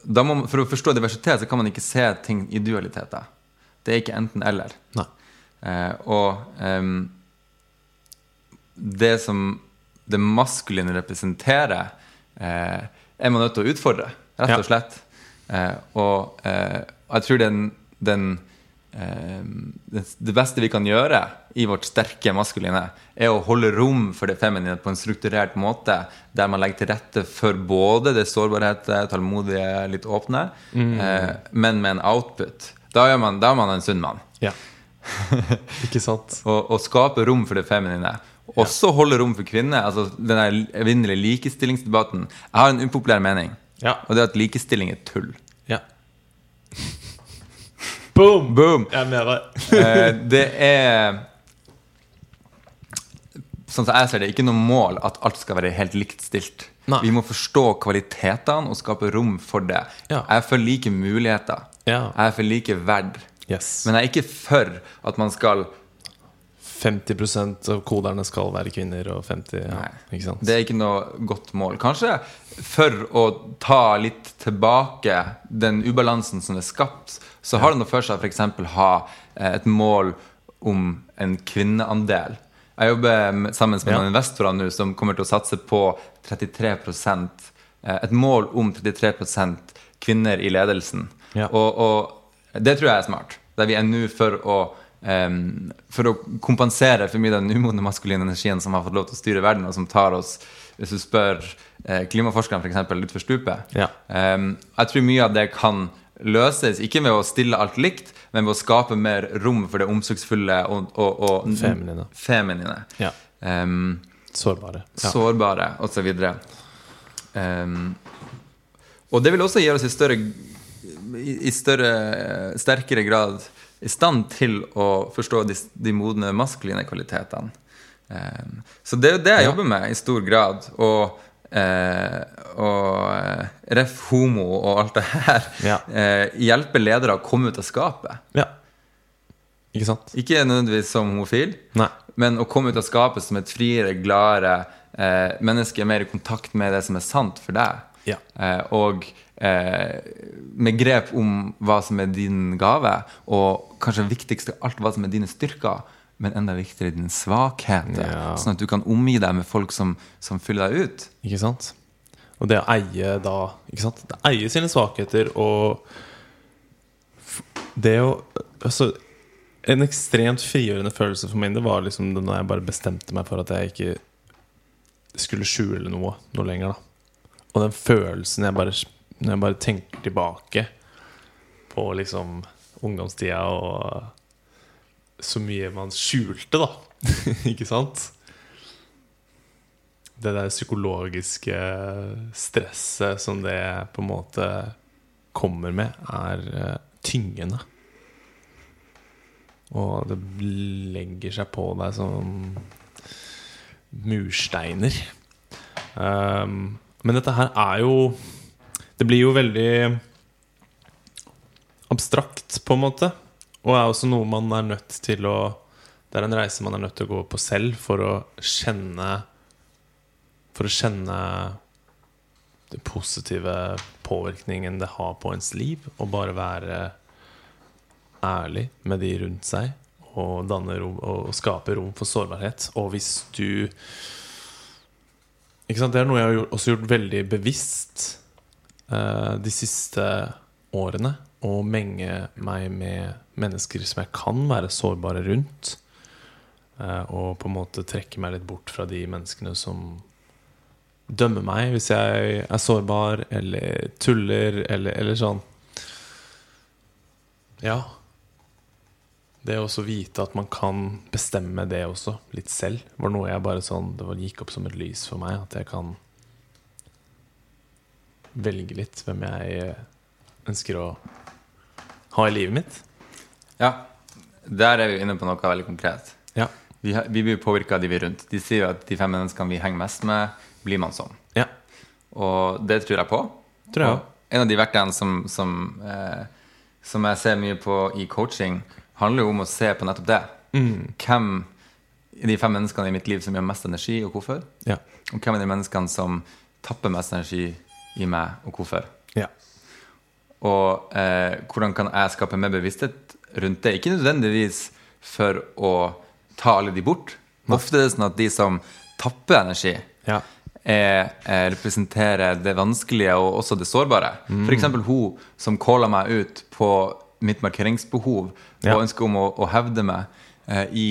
må, For å forstå diversitet så kan man ikke se ting i dualiteter. Det er ikke enten-eller. Nei. Eh, og um, det som det maskuline representerer, uh, er man nødt til å utfordre, rett og slett. Eh, og eh, jeg tror den, den det, det beste vi kan gjøre i vårt sterke maskuline, er å holde rom for det feminine på en strukturert måte, der man legger til rette for både det sårbarhete, tålmodige, litt åpne, eh, men med en output. Da, er man, da er man en sunn mann ja. Ikke sant? og, og skape rom for det feminine. Også holde rom for kvinner. altså Den evinnelige likestillingsdebatten. Jeg har en upopulær mening, Ja. og det er at likestilling er tull. Boom! Boom! Jeg er med deg. Eh, det er Sånn som jeg ser det, ikke noe mål at alt skal være helt likt stilt. Nei. Vi må forstå kvalitetene og skape rom for det. Ja. Jeg er for like muligheter. Ja. Jeg er for like verd. Yes. Men jeg er ikke for at man skal 50 av koderne skal være kvinner, og 50 ja, Nei. Ikke sant? Det er ikke noe godt mål. Kanskje for å ta litt tilbake den ubalansen som er skapt, så har det noe for seg å f.eks. ha eh, et mål om en kvinneandel. Jeg jobber sammen med Ja. investorer nå som kommer til å satse på 33 eh, Et mål om 33% kvinner i ledelsen. Ja. Og, og det tror jeg er smart. Der vi er nå for å em, for å kompensere for mye den umodne maskuline energien som har fått lov til å styre verden, og som tar oss, hvis du spør eh, klimaforskerne f.eks., utfor stupet. Ja. um, jeg tror mye av det kan løses, ikke ved å stille alt likt, men ved å skape mer rom for det omsorgsfulle og, og, og Feminine. feminine. Ja. Um, Sårbare. Ja. sårbare osv. Um, og det vil også gjøre oss i større, i større, sterkere grad i stand til å forstå de, de modne maskuline kvalitetene. Um, så det er jo det jeg jobber med i stor grad. Og, eh, og eh, ref homo og alt det her. Ja. Eh, hjelpe ledere å komme ut av skapet. ja. Ikke sant? Ikke nødvendigvis som homofil, Nei. men å komme ut av skapet som et friere, gladere menneske, mer i kontakt med det som er sant for deg. Ja. Og eh, med grep om hva som er din gave, og kanskje viktigst av alt, hva som er dine styrker, men enda viktigere dine svakheter. Ja. Sånn at du kan omgi deg med folk som, som fyller deg ut. Ikke sant? Og det å eie da ikke sant? Det eie sine svakheter og Det å Altså, en ekstremt frigjørende følelse for meg Det var liksom da jeg bare bestemte meg for at jeg ikke skulle skjule noe noe lenger. da Og den følelsen jeg bare Når jeg bare tenker tilbake på liksom ungdomstida og så mye man skjulte, da. ikke sant? Det der psykologiske stresset som det på en måte kommer med, er eh, tyngende. Og det legger seg på deg som mursteiner. Um, men dette her er jo Det blir jo veldig abstrakt, på en måte. Og er også noe man er nødt til å Det er en reise man er nødt til å gå på selv for å kjenne For å kjenne den positive påvirkningen det har på ens liv. Og bare være ærlig med de rundt seg og, rom, og skape rom for sårbarhet. Og hvis du ikke sant? Det er noe jeg har også gjort veldig bevisst de siste årene. Å menge meg med mennesker som jeg kan være sårbare rundt. Eh, og på en måte trekke meg litt bort fra de menneskene som dømmer meg hvis jeg er sårbar eller tuller eller, eller sånn. Ja. Det å vite at man kan bestemme det også, litt selv, var noe jeg bare sånn Det gikk opp som et lys for meg. At jeg kan velge litt hvem jeg eh, ønsker å ha i livet mitt. Ja, der er vi inne på noe veldig konkret. Ja. Vi, vi blir påvirka av de vi er rundt. De sier jo at de fem menneskene vi henger mest med, blir man som. Ja. Og det tror jeg på. Tror jeg Og en av de verktøyene som, som, eh, som jeg ser mye på i coaching, handler jo om å se på nettopp det. Mm. Hvem er de fem menneskene i mitt liv som gjør mest energi, og hvorfor? Ja. Og hvem er de menneskene som tapper mest energi i meg, og hvorfor? Ja. Og eh, hvordan kan jeg skape mer bevissthet rundt det? Ikke nødvendigvis for å ta alle de bort. Ofte er det sånn at de som tapper energi, Ja. er, er, representerer det vanskelige og også det sårbare. For eksempel hun som calla meg ut på mitt markeringsbehov Ja. og ønsket om å, å hevde meg eh, i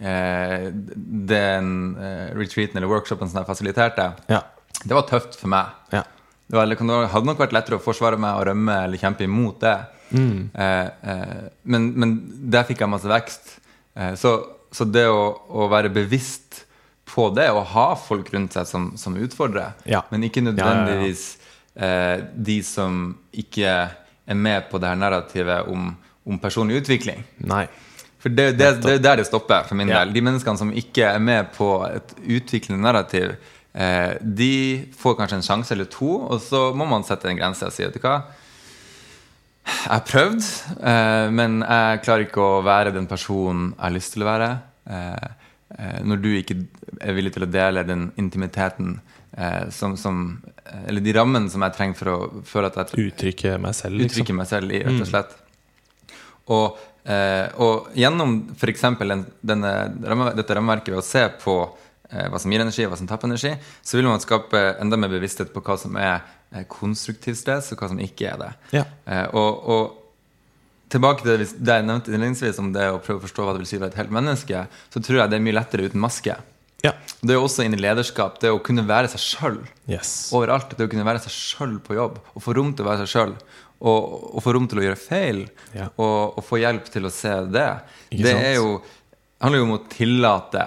eh, den eh, retreaten eller workshopen som jeg fasiliterte. Ja. Det var tøft for meg. Ja. Det var, det hadde nok vært lettere å forsvare meg og rømme eller kjempe imot det. Eh, eh, men, men der fikk jeg masse vekst. Eh, så, så det å, å være bevisst på det, og ha folk rundt seg som, som utfordrer, Ja. men ikke nødvendigvis Eh, de som ikke er med på det her narrativet om, om personlig utvikling. Nei. For det, er der det stopper for min Ja. del. De menneskene som ikke er med på et utviklende narrativ, de får kanskje en sjanse eller to, og så må man sette en grense og si vet du hva Jeg har prøvd, eh, men jeg klarer ikke å være den personen jeg har lyst til å være. Eh, eh, når du ikke er villig til å dele den intimiteten eh, som, som Eller de rammene som jeg trenger for å føle at jeg Uttrykke meg selv, liksom. uttrykke meg selv rett og slett. Og, eh, og gjennom f.eks. Dette rammeverket ved å se på eh, hva som gir energi, og hva som tapper energi, så vil man skape enda mer bevissthet på hva som er eh, konstruktiv stress, og hva som ikke er det. Ja. Eh, og, og tilbake til det det jeg nevnte innledningsvis om det å prøve å forstå hva det vil si å være et helt menneske, så tror jeg det er mye lettere uten maske. Ja. Det er jo også inn i lederskap, det å kunne være seg sjøl Yes. overalt. Det å kunne være seg sjøl på jobb, og få rom til å være seg sjøl. Og, og få rom til å gjøre feil, Ja. og, og få hjelp til å se det. Ikke det sant? er jo, handler jo om å tillate,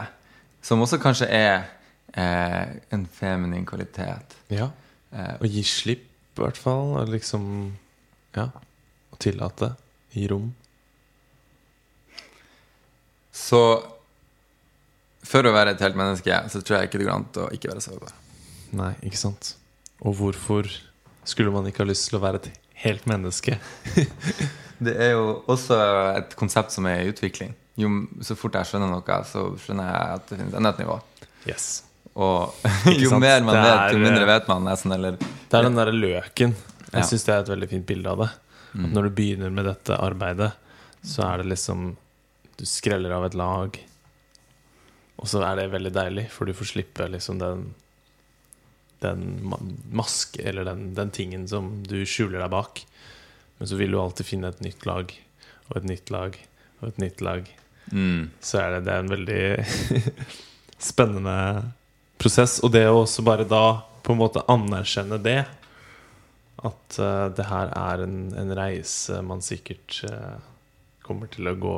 som også kanskje er eh, en feminin kvalitet. Ja. Eh, Å gi slipp, i hvert fall. Liksom Ja. Å tillate. Gi rom. så for å være et helt menneske, så tror jeg ikke det går an å ikke være sårbar. Nei, ikke sant. Og hvorfor skulle man ikke ha lyst til å være et helt menneske? Det er jo også et konsept som er i utvikling. Jo så fort jeg skjønner noe, så skjønner jeg at det finnes enda et nivå. Yes. Og jo mer man er, vet, jo mindre eh, vet man nesten. Eller Det er den derre løken. Jeg Ja. syns det er et veldig fint bilde av det. At når du begynner med dette arbeidet, så er det liksom Du skreller av et lag, og så er det veldig deilig, for du får slippe liksom den Den maske, eller den, den tingen som du skjuler deg bak. Men så vil du alltid finne et nytt lag. og et nytt lag og et nytt lag, Mm. så er det, det er en veldig spennende prosess. Og det å også bare da på en måte anerkjenne det, at uh, det her er en, en reise man sikkert uh, kommer til å gå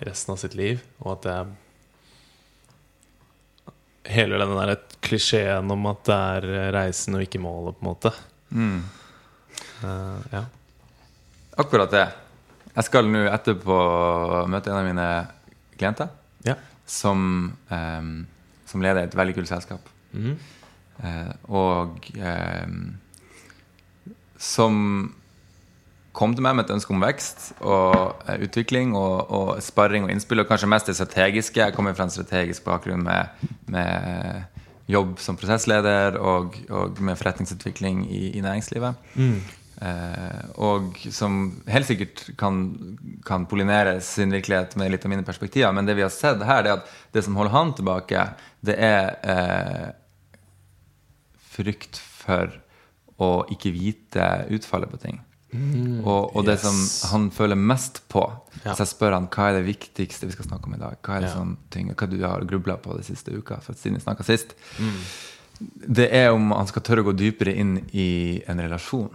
resten av sitt liv, og at det er Hele den der klisjeen om at det er reisen og ikke målet, på en måte. Mm. Uh, ja. Akkurat det. Jeg skal nå etterpå møte en av mine klienter ja. som, um, som leder et veldig kult selskap. Mm. Uh, og um, som kom til meg med et ønske om vekst og uh, utvikling og, og sparring og innspill, og kanskje mest det strategiske. Jeg kommer fra en strategisk bakgrunn med, med jobb som prosessleder og, og med forretningsutvikling i, i næringslivet. Eh, og som helt sikkert kan, kan pollinere sin virkelighet med litt av mine perspektiver. Men det vi har sett her, det er at det som holder han tilbake, det er eh, frykt for å ikke vite utfallet på ting. og, og det yes. som han føler mest på Ja. Så jeg spør han hva er det viktigste vi skal snakke om i dag, hva er det Ja. ting, hva du har grubla på de siste uka, for siden vi snakka sist, det er om han skal tørre å gå dypere inn i en relasjon.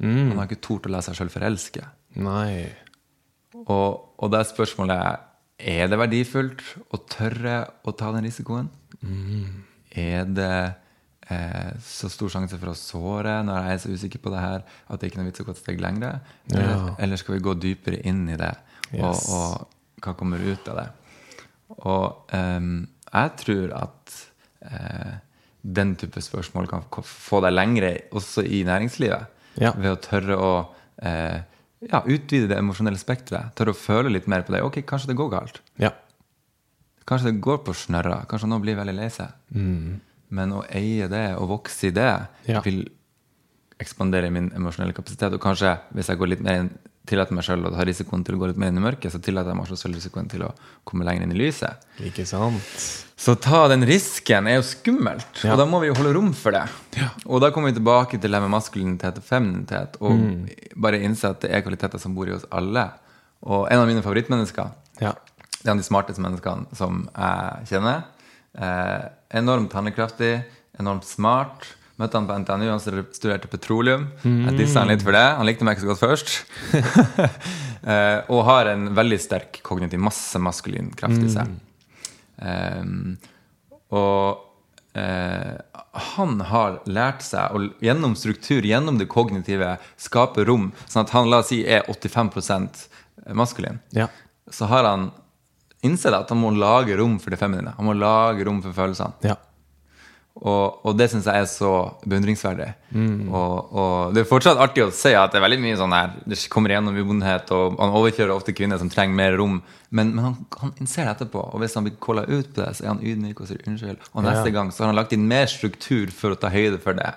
Han har ikke tort å la seg sjøl forelske. Nei. Og, og da er spørsmålet Er det verdifullt å tørre å ta den risikoen? Er det eh, så stor sjanse for å såre når jeg er så usikker på det her at det ikke er noe vits å gå et steg lengre? Eller, Ja. eller skal vi gå dypere inn i det, og, Yes. og hva kommer ut av det? Og ehm, jeg tror at eh, den type spørsmål kan få deg lengre også i næringslivet. Ja. Ved å tørre å eh, ja, utvide det emosjonelle spekteret. Tørre å føle litt mer på det. Ok, kanskje det går galt. Ja. Kanskje det går på snørra. Kanskje noen blir veldig lei seg. Men å eie det og vokse i det vil ekspandere min emosjonelle kapasitet. Og kanskje, hvis jeg går litt mer inn, tillater meg sjøl å ta risikoen til å gå litt mer inn i mørket, så tillater jeg meg også risikoen til å komme lenger inn i lyset. Ikke sant? Så ta den risken er jo skummelt, Ja. og da må vi jo holde rom for det. Og da kommer vi tilbake til det med maskulinitet og femininitet, og Mm. bare innse at det er kvaliteter som bor i oss alle. Og en av mine favorittmennesker, Ja. det er en av de smarteste menneskene som jeg kjenner. Eh, enormt handlekraftig, enormt smart. Møtte han på NTNU, han studerte petroleum. Jeg dissa han litt for det. Han likte meg ikke så godt først. uh, og har en veldig sterk kognitiv, masse maskulin kraft i seg. Um, og Uh, han har lært seg å gjennom struktur, gjennom det kognitive, skape rom. Sånn at han la oss si er 85% maskulin. Ja. Så har han innsett at han må lage rom for det feminine. Han må lage rom for følelsene. Ja. Og, og det syns jeg er så beundringsverdig. Og, og det er fortsatt artig å se at det er veldig mye sånn her Det kommer igjennom ubondenhet, og han overkjører ofte kvinner som trenger mer rom. Men, men han, han innser det etterpå, og hvis han blir calla ut på det, så er han ydmyk og sier unnskyld. Og neste Ja. gang så har han lagt inn mer struktur for å ta høyde for det.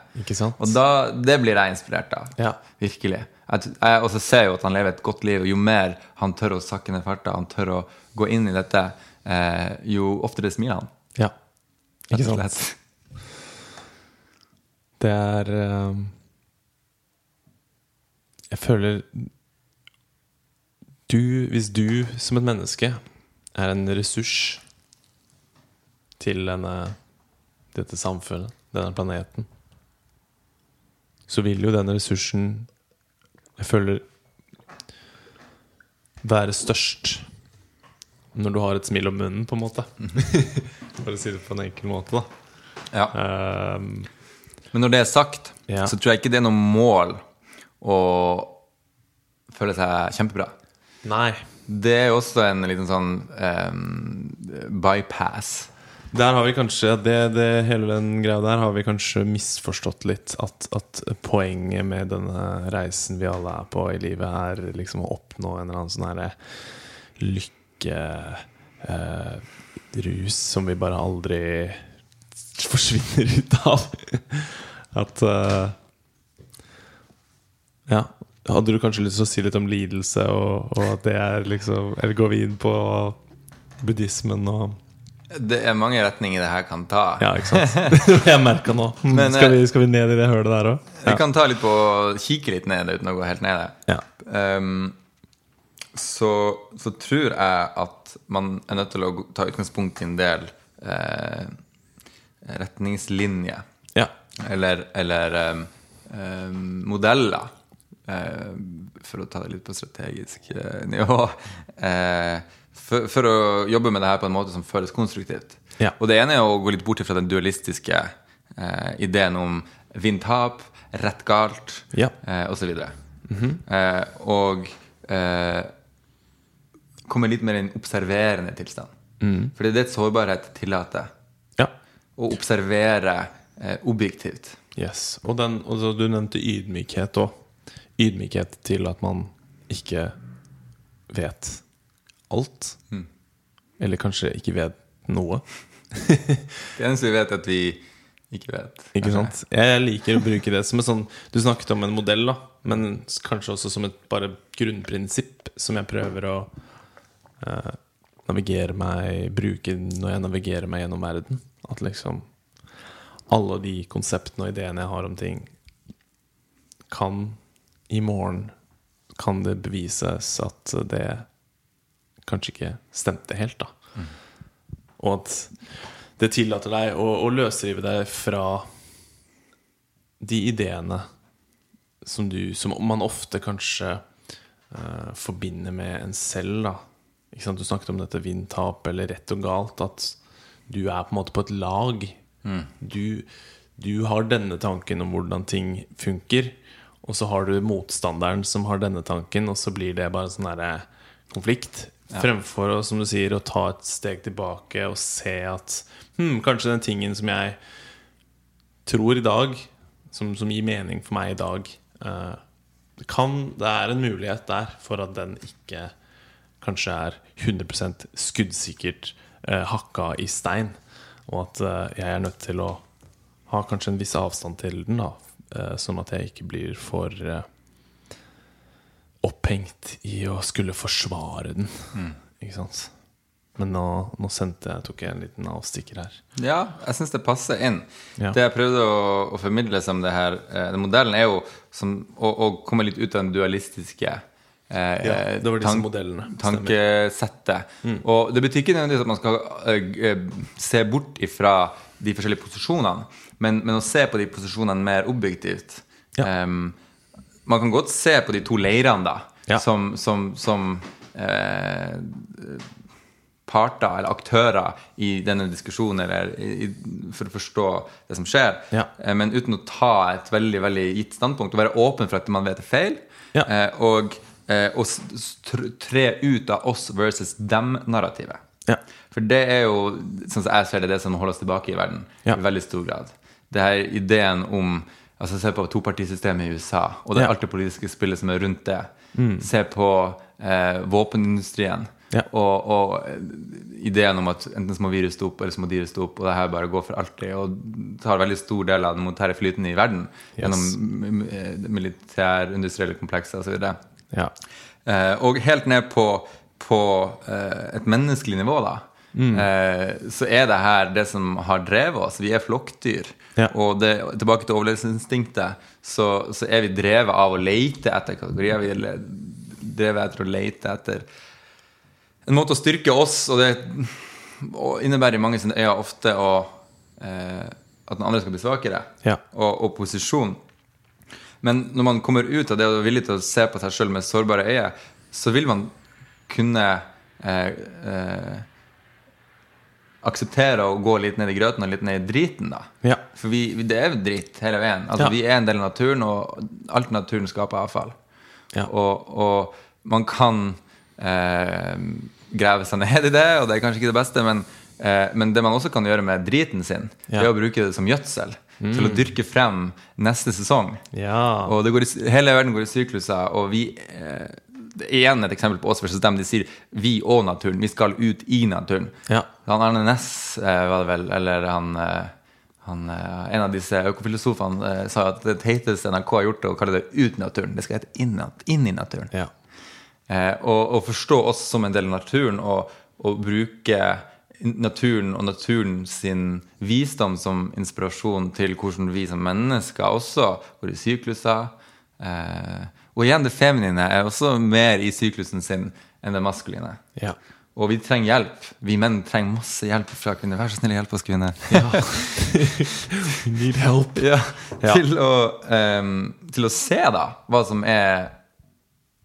Og da, det blir jeg inspirert av. Ja. Virkelig. Jeg, ser jeg også ser jo at han lever et godt liv, og jo mer han tør å sakke ned farta, han tør å gå inn i dette, eh, jo oftere smiler han. ja. Ikke sant? Det er eh, Jeg føler du, Hvis du som et menneske er en ressurs til denne, dette samfunnet, denne planeten, så vil jo denne ressursen Jeg føler være størst når du har et smil om munnen, på en måte. For å si det på en enkel måte, da. Ja. Um, Men når det er sagt, Ja. så tror jeg ikke det er noe mål å føle seg kjempebra. nei. Det er også en liten sånn um, bypass. Der har vi kanskje det, det, Hele den greia der har vi kanskje misforstått litt. At, at poenget med denne reisen vi alle er på i livet, er liksom å oppnå en eller annen sånn herre lykke eh, Rus som vi bare aldri forsvinner ut av. At uh, Ja. Hadde du kanskje lyst til å si litt om lidelse, og, og at det er liksom Eller går vi inn på buddhismen og Det er mange retninger det her kan ta. Ja, ikke sant? Det jeg merka nå. Mm, Men, skal, eh, vi, skal vi ned i det hølet der òg? Vi kan ta litt på kikke litt ned uten å gå helt ned det. Ja. Um, så, så tror jeg at man er nødt til å ta utgangspunkt i en del eh, retningslinjer. Ja. Eller, eller um, um, modeller, eh, for å ta det litt på strategisk eh, nivå. Uh, for, for å jobbe med det her på en måte som føles konstruktivt. Ja. Og det ene er å gå litt bort fra den dualistiske ideen om vinn-tap, rett-galt Ja. eh, osv. og eh, komme litt mer i en observerende tilstand. For det er det sårbarhet tillater. Å observere eh, objektivt. Yes. Og, den, og du nevnte ydmykhet òg. Ydmykhet til at man ikke vet alt. Eller kanskje ikke vet noe. Det eneste vi vet, er at vi ikke vet. Ikke sant? Jeg liker å bruke det som et sånn Du snakket om en modell, da. Men kanskje også som et bare grunnprinsipp som jeg prøver å eh, navigere meg Bruke når jeg navigerer meg gjennom verden. At liksom alle de konseptene og ideene jeg har om ting, kan i morgen Kan det bevises at det kanskje ikke stemte helt, da. Og at det tillater deg å, å løsrive deg fra de ideene som, du, som man ofte kanskje uh, forbinder med en selv. Da. Ikke sant? Du snakket om dette vinn-tap eller rett og galt. At du er på en måte på et lag. Du, du har denne tanken om hvordan ting funker, og så har du motstanderen som har denne tanken, og så blir det bare sånn derre konflikt. Fremfor å, som du sier, å ta et steg tilbake og se at hm, kanskje den tingen som jeg tror i dag, som, som gir mening for meg i dag uh, kan, Det er en mulighet der for at den ikke kanskje er 100 skuddsikkert hakka i stein. Og at eh, jeg er nødt til å ha kanskje en viss avstand til den, da. eh, sånn at jeg ikke blir for eh, opphengt i å skulle forsvare den. Ikke sant? Men nå, nå sendte jeg, tok jeg en liten avstikker her. Ja, jeg syns det passer inn. Ja. Det jeg prøvde å, å formidle som det her eh, Den modellen er jo som, å, å komme litt ut av den dualistiske eh, Ja, det var disse tank- modellene, Tankesettet. Mm. Og det betyr ikke nødvendigvis at man skal eh, eh, se bort ifra de forskjellige posisjonene, men, men å se på de posisjonene mer objektivt. Ja. Um, man kan godt se på de to leirene da, Ja. som, som, som eh, parter eller aktører i denne diskusjonen eller i, for å forstå det som skjer. Ja. Men uten å ta et veldig veldig gitt standpunkt og være åpen for at man vet er feil. Ja. Eh, og eh, tr- tre ut av oss versus dem-narrativet. Ja. For det er jo, sånn som jeg ser det, det som holder oss tilbake i verden. Ja. I veldig stor grad. Det her ideen om altså Se på topartisystemet i USA og det Ja. Mm. alt det politiske spillet som er rundt det. Se på eh, våpenindustrien. Ja. Og, og eh, ideen om at enten så må vi ruste opp, eller så må de ruste opp, og det her bare går for alltid. Og tar veldig stor del av den monetære flyten i verden Yes. gjennom m- militær-industrielle komplekser osv. Ja. Eh, og helt ned på, på eh, et menneskelig nivå, da, Mm. eh, så er det her det som har drevet oss. Vi er flokkdyr. Ja. Og det, tilbake til overlevelsesinstinktet, så, så er vi drevet av å lete etter kategorier. Vi er drevet etter å lete etter en måte å styrke oss, og det og innebærer i mange sine øyne ofte å, eh, at den andre skal bli svakere, Ja. og, og posisjon. Men når man kommer ut av det og er villig til å se på seg sjøl med sårbare øyne, så vil man kunne eh, eh, akseptere å gå litt ned i grøten og litt ned i driten, da. Ja. For vi, det er jo dritt hele veien. Altså, Ja. Vi er en del av naturen, og alt naturen skaper avfall. Ja. Og, og man kan eh, grave seg ned i det, og det er kanskje ikke det beste, men, eh, men det man også kan gjøre med driten sin, er å bruke det som gjødsel. Til å dyrke frem neste sesong. Ja. Og det går i, hele verden går i sykluser, og vi eh, Igjen et eksempel på oss versus dem. De sier 'vi og naturen'. Vi skal ut i naturen. Ja. Han Arne Næss eh, var det vel, eller han, eh, han eh, En av disse økofilosofene eh, sa at det teiteste NRK har gjort, er å kalle det 'ut naturen'. Det skal hete inn i naturen. ja. Eh, og, og forstå oss som en del av naturen, og, og bruke naturen og naturen sin visdom som inspirasjon til hvordan vi som mennesker også går i sykluser. Eh, Og igjen, det feminine er også mer i syklusen sin enn det maskuline. Ja. Og vi trenger hjelp. Vi menn trenger masse hjelp fra kvinner. Vær så snill, hjelp oss, kvinner. We need help. Ja, Ja. Til, å, um, til å se da hva som er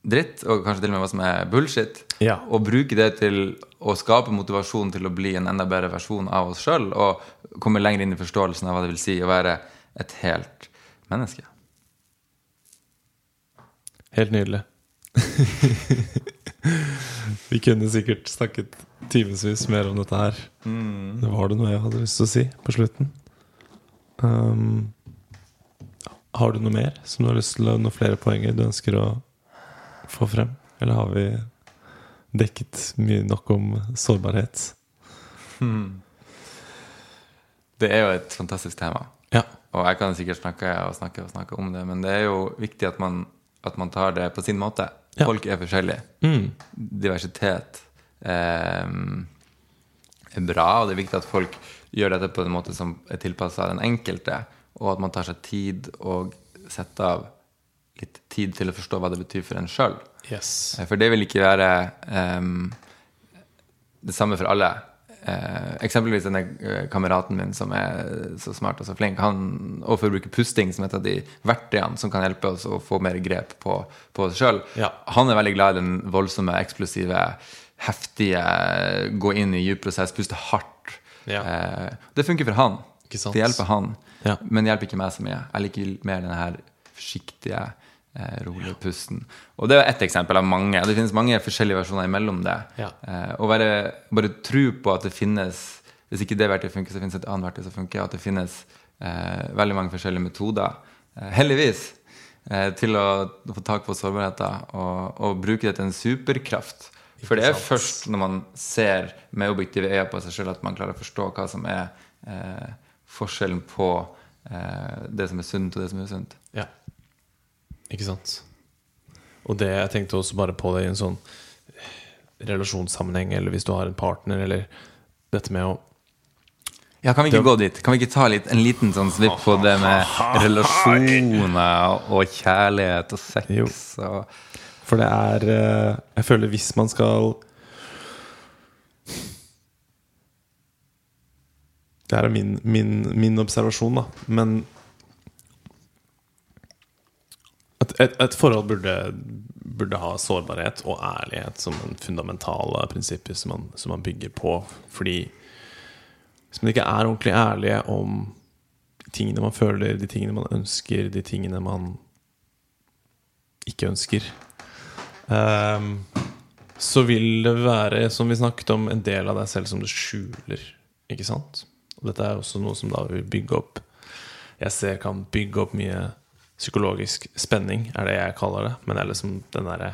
dritt, og kanskje til og med hva som er bullshit. Ja. Og bruke det til å skape motivasjon til å bli en enda bedre versjon av oss sjøl. Og komme lenger inn i forståelsen av hva det vil si å være et helt menneske. Helt nydelig. Vi kunne sikkert snakket timevis mer om dette her. Det var det noe jeg hadde lyst til å si på slutten. Um, har du noe mer som du har lyst til å, noen flere poenger du ønsker å få frem? Eller har vi dekket mye nok om sårbarhet? Det er jo et fantastisk tema. Ja. Og jeg kan sikkert snakke og snakke og snakke om det, men det er jo viktig at man, at man tar det på sin måte. Ja. Folk er forskjellige. Mm. Diversitet eh, er bra, og det er viktig at folk gjør dette på en måte som er tilpassa den enkelte, og at man tar seg tid og setter av litt tid til å forstå hva det betyr for en sjøl. Yes. For det vil ikke være um, det samme for alle. Uh, eksempelvis denne eh, kameraten min som er så smart og så flink, han og for å bruke pusting som et av de verktøyene som kan hjelpe oss å få mer grep på, på oss sjøl. Ja. Han er veldig glad i den voldsomme, eksplosive, heftige, gå inn i dyp prosess, puste hardt. Ja. Uh, det funker for han. Det hjelper han. Ja. Men det hjelper ikke meg så mye. Jeg liker mer denne her forsiktige, eh, rolige pusten. Og det er ett eksempel av mange. Det finnes mange forskjellige versjoner imellom det. Ja. Eh, og bare, bare tro på at det finnes Hvis ikke det verktøyet funker, så finnes et annet verktøy som funker. At det finnes eh, veldig mange forskjellige metoder, eh, heldigvis, eh, til å, få tak på sårbarheter og, og bruke det til en superkraft. For det er først når man ser med objektive øyne på seg sjøl, at man klarer å forstå hva som er eh, forskjellen på eh, det som er sunt, og det som er usunt. Ikke sant? Og det jeg tenkte også bare på det i en sånn relasjonssammenheng, eller hvis du har en partner, eller dette med å Ja, Kan vi ikke Det- gå dit? Kan vi ikke ta litt, en liten sånn svipp på det med relasjoner og kjærlighet og sex? Jo. Og, For det er eh, Jeg føler hvis man skal Det er min, min, min observasjon, da. Men at et, et forhold burde, burde ha sårbarhet og ærlighet som en fundamentale prinsipper som man, som man bygger på. Fordi hvis man ikke er ordentlig ærlige om de tingene man føler, de tingene man ønsker, de tingene man ikke ønsker, um, så vil det være, som vi snakket om, en del av deg selv som du skjuler. Ikke sant? Og dette er også noe som da vil bygge opp Jeg ser kan bygge opp mye psykologisk spenning, er det jeg kaller det. Men det er liksom den derre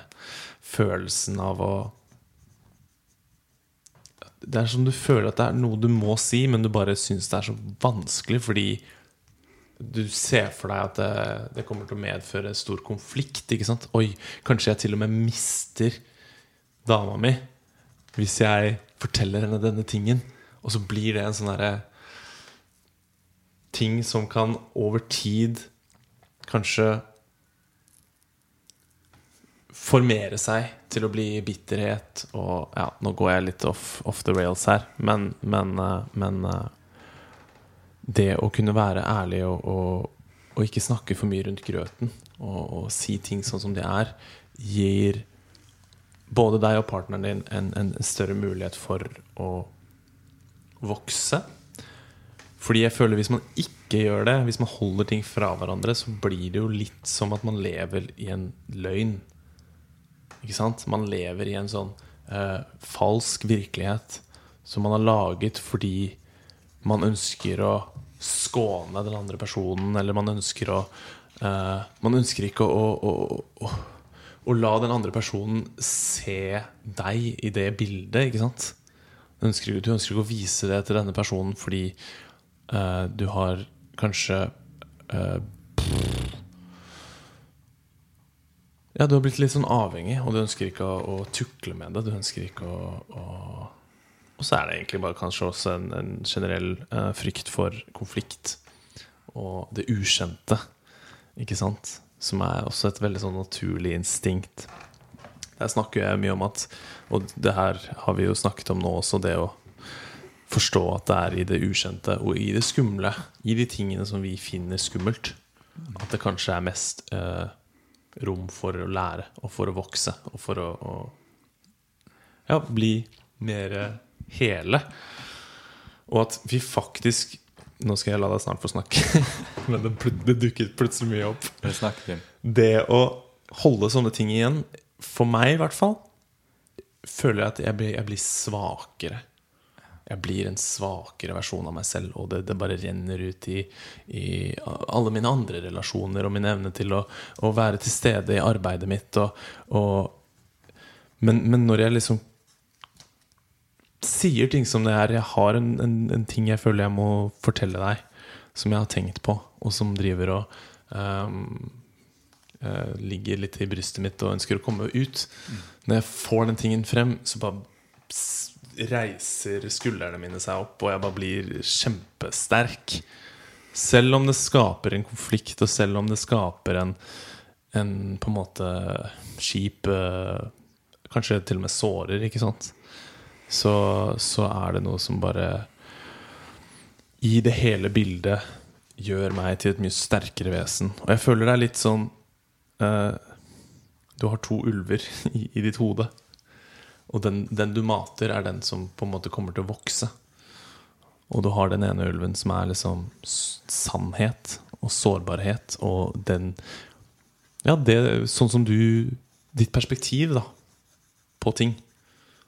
følelsen av å Det er som du føler at det er noe du må si, men du bare syns det er så vanskelig fordi du ser for deg at det, det kommer til å medføre stor konflikt. Ikke sant? Oi, kanskje jeg til og med mister dama mi hvis jeg forteller henne denne tingen. Og så blir det en sånn derre ting som kan over tid kanskje formere seg til å bli bitterhet og Ja, nå går jeg litt off, off the rails her, men, men, eh, men eh, det å kunne være ærlig og, og, og ikke snakke for mye rundt grøten og, og si ting sånn som de er, gir både deg og partneren din en, en større mulighet for å vokse. Fordi jeg føler hvis man ikke gjør det, hvis man holder ting fra hverandre, så blir det jo litt som at man lever i en løgn. Ikke sant? Man lever i en sånn eh, falsk virkelighet som man har laget fordi man ønsker å skåne den andre personen, eller man ønsker å eh, Man ønsker ikke å, å, å, å la den andre personen se deg i det bildet, ikke sant? Du ønsker, du ønsker ikke å vise det til denne personen fordi eh, du har kanskje eh, Ja, du har blitt litt sånn avhengig, og du ønsker ikke å, å tukle med det. Du ønsker ikke å, å Og så er det egentlig bare kanskje også en, en generell eh, frykt for konflikt og det ukjente, ikke sant? som er også et veldig sånn naturlig instinkt. Der snakker jeg mye om at Og det her har vi jo snakket om nå også, det å forstå at det er i det ukjente og i det skumle, i de tingene som vi finner skummelt, at det kanskje er mest eh, rom for å lære og for å vokse og for å, å ja, bli mer hele. Og at vi faktisk Nå skal jeg la deg snart få snakke, men det, det dukket plutselig mye opp. Det å holde sånne ting igjen, for meg i hvert fall, føler jeg at jeg blir, jeg blir svakere. Jeg blir en svakere versjon av meg selv, og det, det bare renner ut i, i alle mine andre relasjoner og min evne til å, å være til stede i arbeidet mitt. Og, og, men, men når jeg liksom sier ting som det er Jeg har en, en, en ting jeg føler jeg må fortelle deg, som jeg har tenkt på, og som driver og um, uh, ligger litt i brystet mitt og ønsker å komme ut. Når jeg får den tingen frem, så bare reiser skuldrene mine seg opp, og jeg bare blir kjempesterk. Selv om det skaper en konflikt, og selv om det skaper en, en på en måte kjip eh, Kanskje til og med sårer, ikke sant? Så, så er det noe som bare I det hele bildet gjør meg til et mye sterkere vesen. Og jeg føler det er litt sånn uh, Du har to ulver i, i ditt hode. Og den, den du mater, er den som på en måte kommer til å vokse. Og du har den ene ulven som er liksom sannhet og sårbarhet og den Ja, det sånn som du Ditt perspektiv, da, på ting.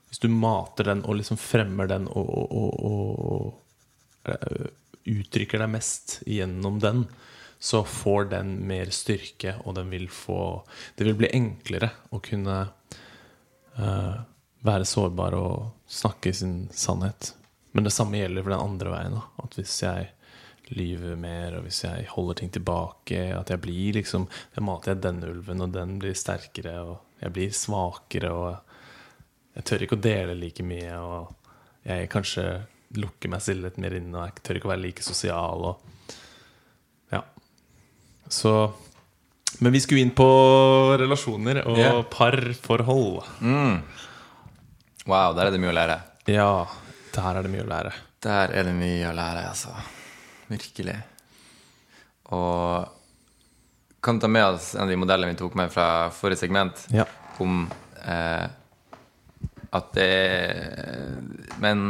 Hvis du mater den og liksom fremmer den og, og, og, og eh, uttrykker deg mest gjennom den, så får den mer styrke, og den vil få Det vil bli enklere å kunne eh, være sårbar og snakke sin sannhet. Men det samme gjelder for den andre veien. Da. At hvis jeg lyver mer, og hvis jeg holder ting tilbake, at jeg blir liksom Jeg mater jeg denne ulven, og den blir sterkere, og jeg blir svakere, og jeg tør ikke å dele like mye, og jeg kanskje lukker meg selv litt mer inne, og jeg tør ikke å være like sosial, og Ja. Så Men vi skulle inn på relasjoner og yeah. parforhold. Wow, der er det mye å lære. Ja, der er det mye å lære. Der er det mye å lære, altså. Virkelig. Og kan ta med oss en av de modellene vi tok med fra forrige segment, Ja. om eh, at det er menn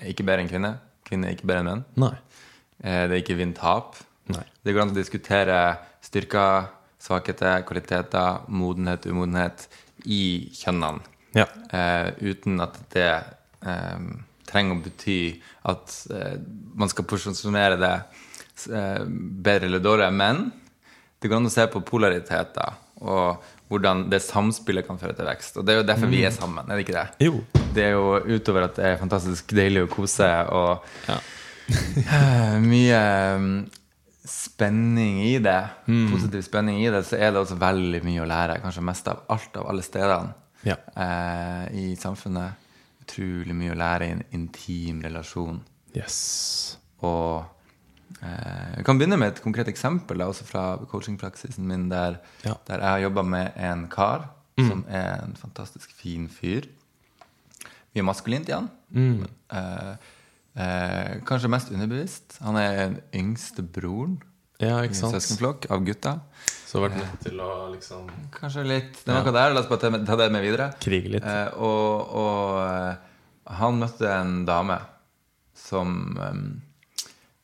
er ikke bedre enn kvinner. Kvinner er ikke bedre enn menn. Nei. Eh, det er ikke vinn-tap. Det går an å diskutere styrker, svakheter, kvaliteter, modenhet, umodenhet i kjønnene. Ja. Eh, uten at det eh, trenger å bety at eh, man skal posisjonere det eh, bedre eller dårligere. Men det går an å se på polariteter og hvordan det samspillet kan føre til vekst. Og det er jo derfor vi er sammen, er det ikke det? Jo. Det er jo utover at det er fantastisk deilig å kose og Ja. eh, mye mm, spenning i det, positiv spenning i det, så er det også veldig mye å lære. Kanskje mest av alt av alle stedene Ja. eh, i samfunnet. Utrolig mye å lære i en intim relasjon. Yes. Og eh, jeg kan begynne med et konkret eksempel da, også fra coachingpraksisen min, der, Ja. der jeg har jobba med en kar som er en fantastisk fin fyr. Mye maskulint igjen. Eh, eh, kanskje mest underbevisst. Han er den yngste broren Ja, i en søskenflokk av gutta. Så vært nødt til å liksom Kanskje litt Det var noe der. La oss bare ta, det med videre. krige litt. Eh, og og eh, han møtte en dame som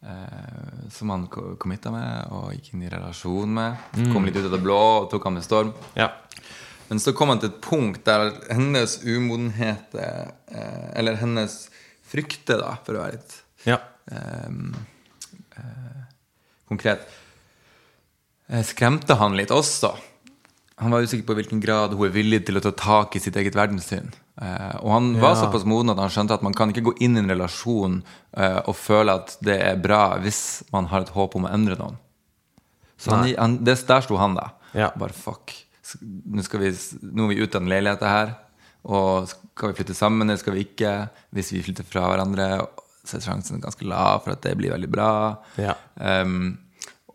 eh, Som han committa med og gikk inn i relasjon med. Kom litt ut av det blå og tok han med storm. Ja. Men så kom han til et punkt der hennes umodenhet eh, Eller hennes frykter, da, for å være litt Ja. ehm, eh, konkret, skremte han litt også. Han var usikker på i hvilken grad hun er villig til å ta tak i sitt eget verdenssyn. Eh, og han var Ja. såpass moden at han skjønte at man kan ikke gå inn i en relasjon eh, og føle at det er bra hvis man har et håp om å endre noen. Så han, han, det, der sto han, da. Ja. Bare fuck. Nå, vi, nå er vi ute av den leiligheten her. Og skal vi flytte sammen, eller skal vi ikke? Hvis vi flytter fra hverandre, så er sjansen ganske lav for at det blir veldig bra. Ja. Ehm,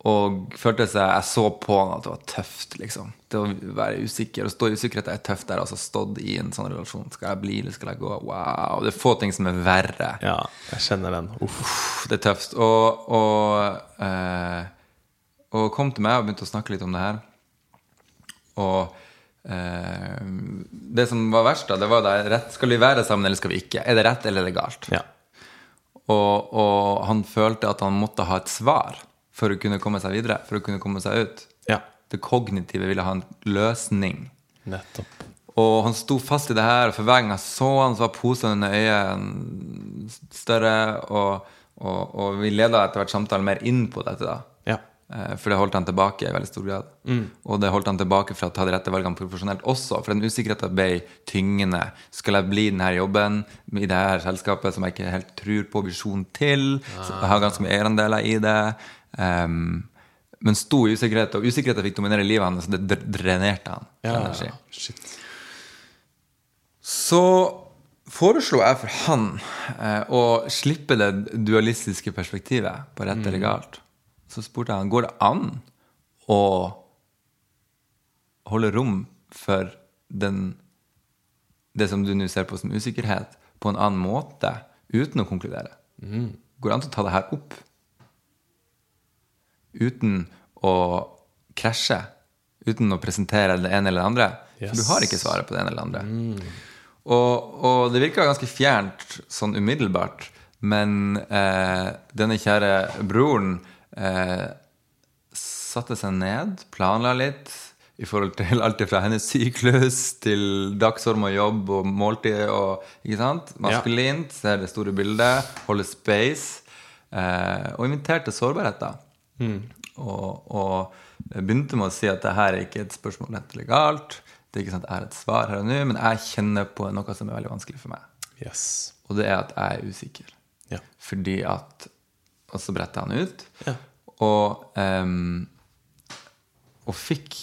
og følte seg Jeg så på han at det var tøft, liksom. Det å være usikker. Å stå i usikkerhet er tøft. Der, altså stått i en sånn relasjon. Skal jeg bli, eller skal jeg gå? Wow. Det er få ting som er verre. Ja, jeg kjenner den. Uff. Uff, Det er tøft. Og, og, eh, og kom til meg og begynte å snakke litt om det her. Og eh, det som var verst, da, det var da rett, skal vi være sammen eller skal vi ikke? Er det rett eller er det galt? Ja. Og, og han følte at han måtte ha et svar for å kunne komme seg videre, for å kunne komme seg ut. ja. Det kognitive ville ha en løsning. Nettopp. Og han sto fast i det her, og for hver gang jeg så han, så var posen under øyet større, og, og, og vi leda etter hvert samtalen mer inn på dette, da. Ja. Eh, For det holdt han tilbake i veldig stor grad. Og det holdt han tilbake fra å ta de rette valgene profesjonelt også. For den usikkerheten ble tyngende. Skal jeg bli i denne jobben i det her selskapet som jeg ikke helt tror på visjonen til? Så jeg har ganske mye eierandeler i det. Um, men i usikkerhet, og usikkerheten fikk dominere livet hans, det drenerte han. Ja, shit. Så foreslo jeg for han eh, å slippe det dualistiske perspektivet på rett eller galt. Så spurte jeg han går det an å holde rom for den, det som du nå ser på som usikkerhet, på en annen måte, uten å konkludere. Går det an å ta det her opp uten å krasje? Uten å presentere det ene eller det andre? For du har ikke svaret på det ene eller det andre. Og, og det virka ganske fjernt sånn umiddelbart, men eh, denne kjære broren eh, satte seg ned, planla litt i forhold til alt fra hennes syklus til dagsform og jobb og måltid og Ikke sant? Maskulint, ser det store bildet, holder space. Eh, og inviterte sårbarhet, da. Og, og begynte med å si at det her er ikke et spørsmål rett eller galt. Det er ikke sant jeg har et svar her og nå, men jeg kjenner på noe som er veldig vanskelig for meg. Yes. Og det er at jeg er usikker. Ja. Fordi at Og så bretta han ut. Ja. Og, um, og fikk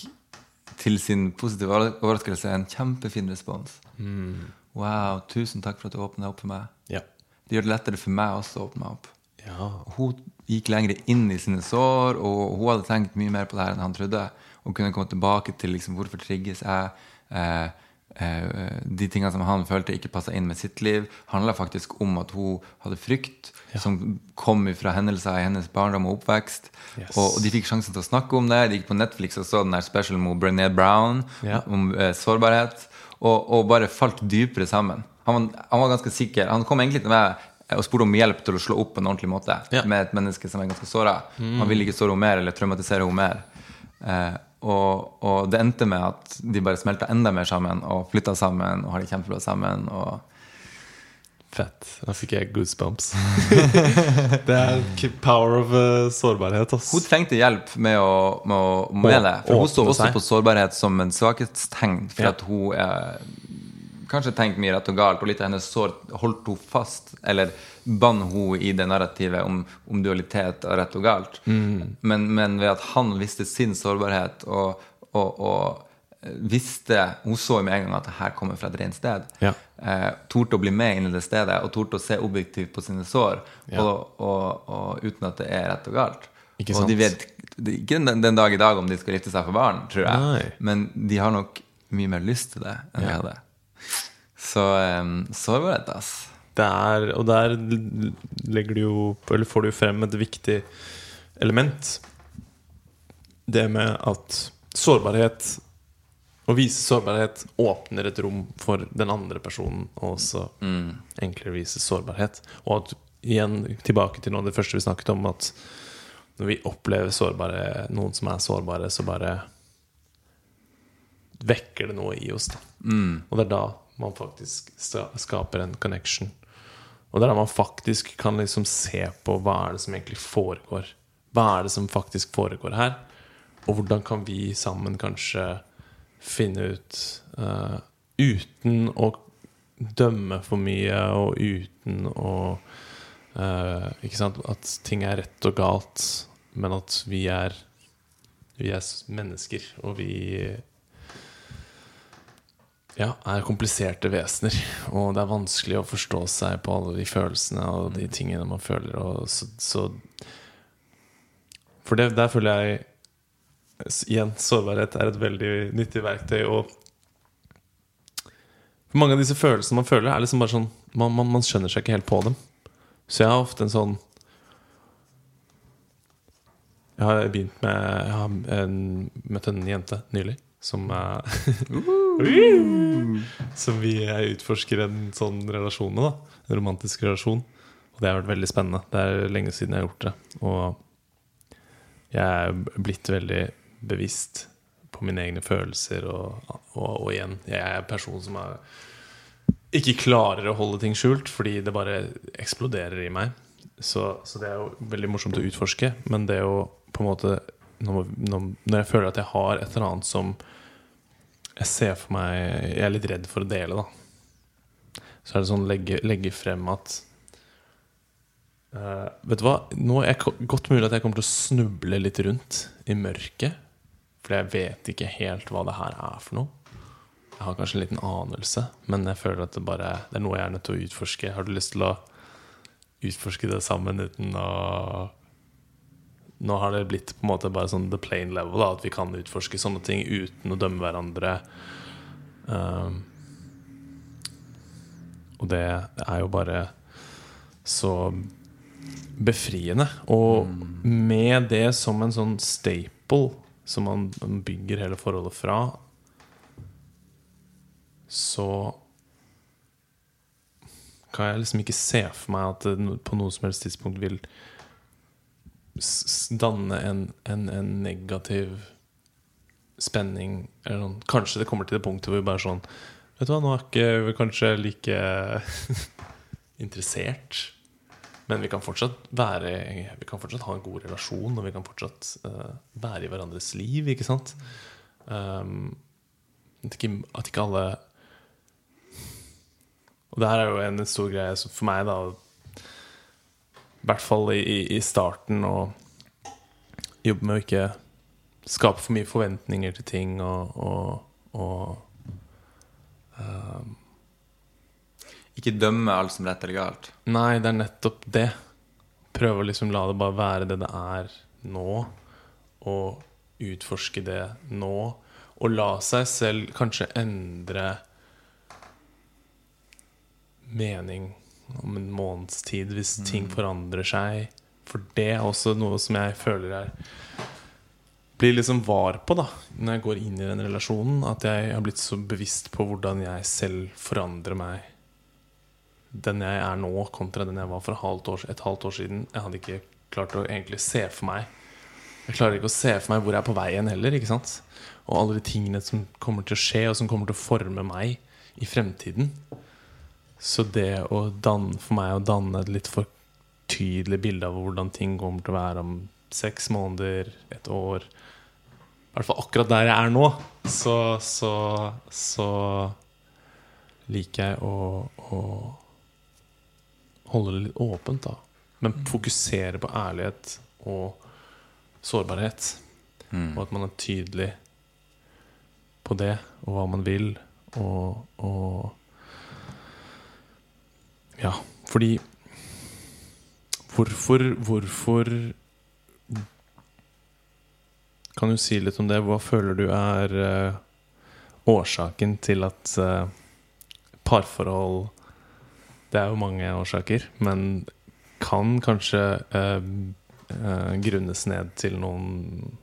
til sin positive over- overraskelse en kjempefin respons. Wow, tusen takk for at du åpna opp for meg. Ja. Det gjør det lettere for meg også å åpne meg opp. Ja. Hun gikk lenger inn i sine sår, og hun hadde tenkt mye mer på det her enn han trodde. Og kunne komme tilbake til liksom, hvorfor trigges jeg. Eh, eh, de tingene som han følte ikke passa inn med sitt liv, handla faktisk om at hun hadde frykt som kom fra hendelser i hennes barndom og oppvekst. Yes. Og, og de fikk sjansen til å snakke om det. De gikk på Netflix og så den der special med Brené Brown Ja. om eh, sårbarhet, og, og bare falt dypere sammen. Han var, han var ganske sikker. Han kom egentlig til meg og spurte om hjelp til å slå opp på en ordentlig måte Ja. med et menneske som er ganske såra. Han ville ikke såre henne mer eller traumatisere henne mer. Eh, og, og det endte med at de bare smelta enda mer sammen og flytta sammen og har det kjempebra sammen. Og Fett. Da fikk jeg goosebumps. det er power of uh, sårbarhet, ass. hun trengte hjelp med, å, med, å, med det. For hun så også seg. på sårbarhet som en svakhetstegn. For Ja. at hun er kanskje tenkt mye rett og galt, og litt av hennes sår holdt hun fast, eller bandt hun i det narrativet om, om dualitet og rett og galt. Mm. Men, men ved at han visste sin sårbarhet og, og, og visste Hun så med en gang at det her kommer fra et rent sted. Ja. Eh, torde å bli med inn i det stedet og torde å se objektivt på sine sår, Ja. og, og, og uten at det er rett og galt. Ikke og de vet ikke den, den dag i dag om de skal gifte seg for barn, tror jeg. Nei. Men de har nok mye mer lyst til det enn de Ja. hadde. Så sårbarhet, ass. Det er, og der legger du jo Eller får du frem et viktig element. Det med at sårbarhet Å vise sårbarhet åpner et rom for den andre personen og også enklere vise sårbarhet. Og at igjen tilbake til noe av det første vi snakket om, at når vi opplever sårbare, noen som er sårbare, så bare vekker det noe i oss. Da. Og det er da man faktisk skaper en connection. Og det er da man faktisk kan liksom se på hva er det som egentlig foregår. Hva er det som faktisk foregår her? Og hvordan kan vi sammen kanskje finne ut uh, Uten å dømme for mye, og uten å uh, Ikke sant? At ting er rett og galt, men at vi er Vi er mennesker, og vi ja, er kompliserte vesener. Og det er vanskelig å forstå seg på alle de følelsene og de tingene man føler. Og så, så For det, der føler jeg Igjen, sårbarhet er et veldig nyttig verktøy. Og for mange av disse følelsene man føler, er liksom bare sånn man, man, man skjønner seg ikke helt på dem. Så jeg har ofte en sånn Jeg har begynt med Jeg har en, møtt en jente nylig som er Som vi utforsker en sånn relasjon med. da En romantisk relasjon. Og det har vært veldig spennende. Det er lenge siden jeg har gjort det. Og jeg er blitt veldig bevisst på mine egne følelser. Og, og, og igjen, jeg er en person som er, ikke klarer å holde ting skjult, fordi det bare eksploderer i meg. Så, så det er jo veldig morsomt å utforske. Men det å på en måte når, når jeg føler at jeg har et eller annet som jeg ser for meg Jeg er litt redd for å dele, da. Så er det sånn legge, legge frem at uh, Vet du hva? Nå er det godt mulig at jeg kommer til å snuble litt rundt i mørket. For jeg vet ikke helt hva det her er for noe. Jeg har kanskje en liten anelse, men jeg føler at det bare Det er noe jeg er nødt til å utforske. Har du lyst til å utforske det sammen uten å Nå har det blitt på en måte bare sånn the plain level, da, at vi kan utforske sånne ting uten å dømme hverandre. Um, og det er jo bare så befriende. Og med det som en sånn staple som man bygger hele forholdet fra, så kan jeg liksom ikke se for meg at det på noe som helst tidspunkt vil danne en, en, en negativ spenning. Eller sånn. Kanskje det kommer til det punktet hvor vi bare sånn Vet du hva, nå er ikke vi kanskje like interessert. Men vi kan fortsatt være Vi kan fortsatt ha en god relasjon, og vi kan fortsatt uh, være i hverandres liv, ikke sant? Um, at, ikke, at ikke alle Og det her er jo en stor greie for meg, da I hvert fall i, i- starten, å jobbe med å ikke skape for mye forventninger til ting og, og, og Ikke dømme alt som rett eller galt. Nei, det er nettopp det. Prøve å liksom la det bare være det det er nå, og utforske det nå. Og la seg selv kanskje endre mening om en måneds tid hvis ting forandrer seg. For det er også noe som jeg føler er blir liksom var på da når jeg går inn i den relasjonen. At jeg har blitt så bevisst på hvordan jeg selv forandrer meg. Den jeg er nå, kontra den jeg var for et halvt år, et halvt år siden. Jeg hadde ikke klart å egentlig se for meg Jeg klarer ikke å se for meg hvor jeg er på vei igjen heller. ikke sant? Og alle de tingene som kommer til å skje, og som kommer til å forme meg i fremtiden. Så det å danne, for meg å danne et litt for tydelig bilde av hvordan ting kommer til å være om seks måneder, et år I hvert fall akkurat der jeg er nå, så, så, så liker jeg å, å holde det litt åpent, da. Men fokusere på ærlighet og sårbarhet. Og at man er tydelig på det, og hva man vil, og, og Ja, fordi Hvorfor Hvorfor Kan du si litt om det? Hva føler du er uh, årsaken til at uh, parforhold Det er jo mange årsaker, men kan kanskje uh, grunnes ned til noen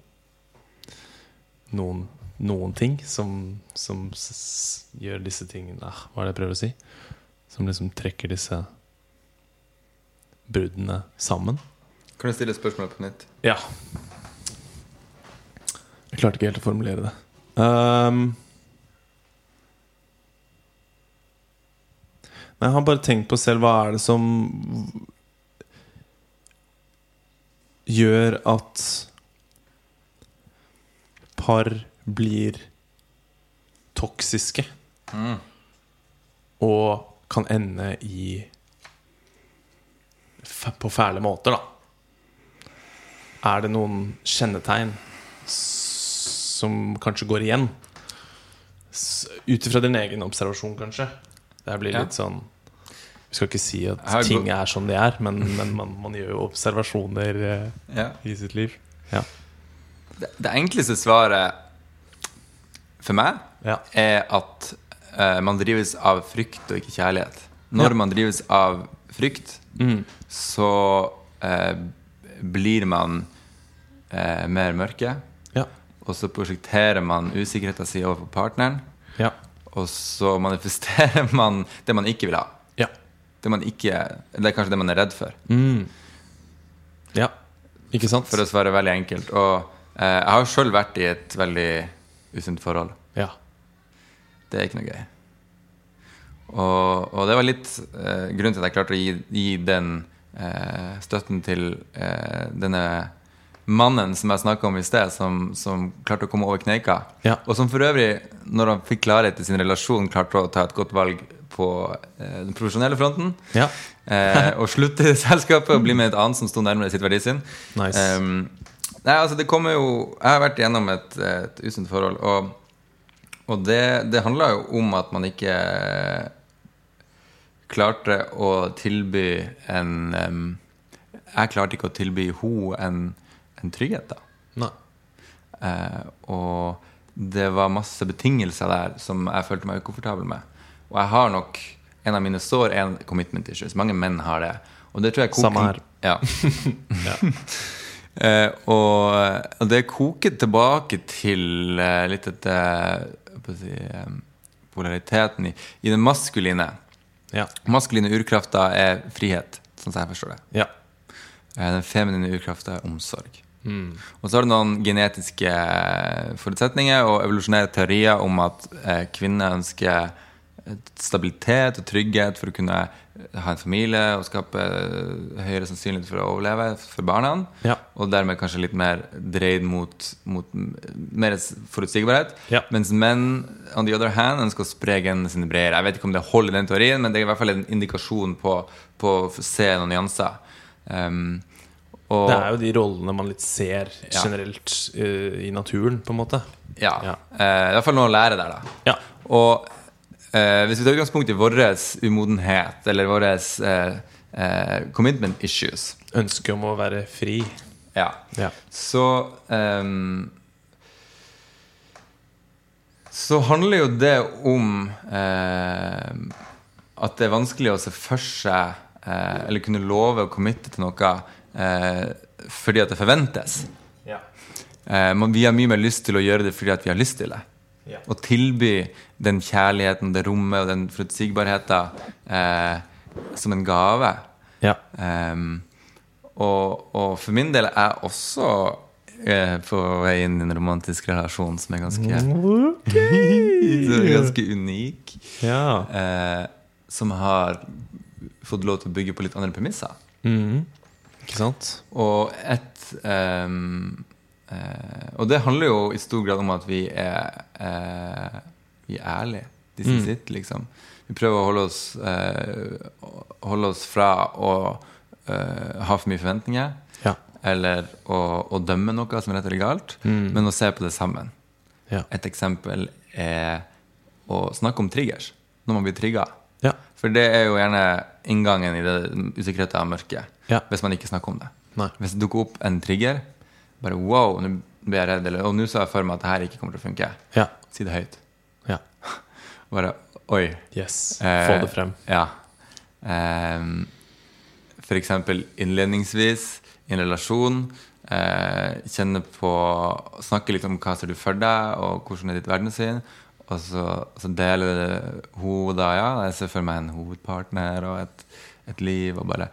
noen, noen ting som, som gjør disse tingene ah, Hva er det jeg prøver å si? Som liksom trekker disse bruddene sammen. Kan du stille spørsmålet på nytt? Ja. Jeg klarte ikke helt å formulere det. Um, Nei, jeg har bare tenkt på selv hva er det som gjør at par blir toksiske og kan ende i på fæle måter, da. Er det noen kjennetegn som kanskje går igjen? Ut ifra din egen observasjon, kanskje. Det blir blir Ja. litt sånn Vi skal ikke si at ting er som de er, men, men man, man gjør jo observasjoner eh, Ja. i sitt liv. Ja. Det, det enkleste svaret for meg Ja. er at eh, man drives av frykt og ikke kjærlighet. Når Ja. man drives av frykt, Mm. så eh, blir man eh, mer mørke. Ja. Og så prosjekterer man usikkerheten sin overfor partneren. Ja. Og så manifesterer man det man ikke vil ha. Ja. Det, man ikke, det er kanskje det man er redd for. Mm. Ja. Ikke sant? For å svare veldig enkelt. Og eh, jeg har sjøl vært i et veldig usunt forhold. Det er ikke noe gøy. Og, og det var litt eh, grunnen til at jeg klarte å gi, gi den eh, støtten til eh, denne mannen som jeg snakka om i sted, som, som klarte å komme over kneika. Ja. Og som for øvrig, når han fikk klarhet i sin relasjon, klarte å ta et godt valg på eh, den profesjonelle fronten. Ja. Eh, og slutte i selskapet og bli med et annet som sto nærmere sitt verdisyn. Nice. Ehm, nei, altså det kommer jo Jeg har vært gjennom et, et usunt forhold, og, og det, det handla jo om at man ikke klarte å tilby en um, Jeg klarte ikke å tilby henne en, en trygghet, da. Eh, og det var masse betingelser der som jeg følte meg ukomfortabel med. Og jeg har nok En av mine sår er en commitment issues. Mange menn har det. Og det tror jeg koker- Samme her. Ja. Eh, og, og det koker tilbake til uh, litt et si, eh, polariteten i, i den maskuline. Ja. Maskuline urkrafta er frihet, sånn som jeg forstår det. Ja. Eh, Den feminine urkrafta er omsorg. Og så har du noen genetiske forutsetninger og evolusjonære teorier om at eh, kvinner ønsker stabilitet og trygghet for å kunne ha en familie og skape høyere sannsynlighet for å overleve for barna. Ja. Og dermed kanskje litt mer dreid mot, mot mer forutsigbarhet. Ja. Mens menn on the other hand ønsker å spre genene sine bredere. Jeg vet ikke om det holder den teorien, men det er i hvert fall en indikasjon på, på å se noen nyanser. Um, og, Det er jo de rollene man litt ser Ja. generelt eh, i naturen, på en måte. Ja. Ja. Eh, I hvert fall noe å lære der, da. Ja. Og eh, hvis vi tar utgangspunkt i vår umodenhet, eller vår eh, eh, commitment issues, Ønsket om å være fri. ja, Ja. så ehm, Så handler jo det om eh, at det er vanskelig å se for seg eh, Eller kunne love å committe til noe eh, fordi at det forventes. Ja. Eh, men vi har mye mer lyst til å gjøre det fordi at vi har lyst til det. Ja. Å tilby den kjærligheten, det rommet og den forutsigbarheten eh, som en gave. Ja. Um, og, og for min del er jeg også eh, på vei inn i en romantisk relasjon som er ganske, som er ganske unik. ja. Eh, som har fått lov til å bygge på litt andre premisser. Mm. Ikke sant? Og et eh, Og det handler jo i stor grad om at vi er eh, Vi er ærlige. De som sitter, liksom. Vi prøver å holde oss, eh, holde oss fra å eh, ha for mye forventninger. Ja. Eller å, å dømme noe som er rett eller galt, men å se på det sammen. Ja. Et eksempel er å snakke om triggers når man blir trigga. Ja. For det er jo gjerne inngangen i det usikkerheten av mørket. Hvis man ikke snakker om det. Nei. Hvis det dukker opp en trigger, bare wow, nå blir jeg redd, eller og nå sa jeg for meg at det her ikke kommer til å funke. Ja. Si det høyt. Ja. Bare oi. Yes. Eh, Få det frem. Ja. Eh, for eksempel innledningsvis i en relasjon. Eh, kjenne på Snakke litt om hva ser du for deg, og hvordan er ditt verdenssyn. Og så, så deler hun da, ja, jeg ser for meg en hovedpartner og et, et liv, og bare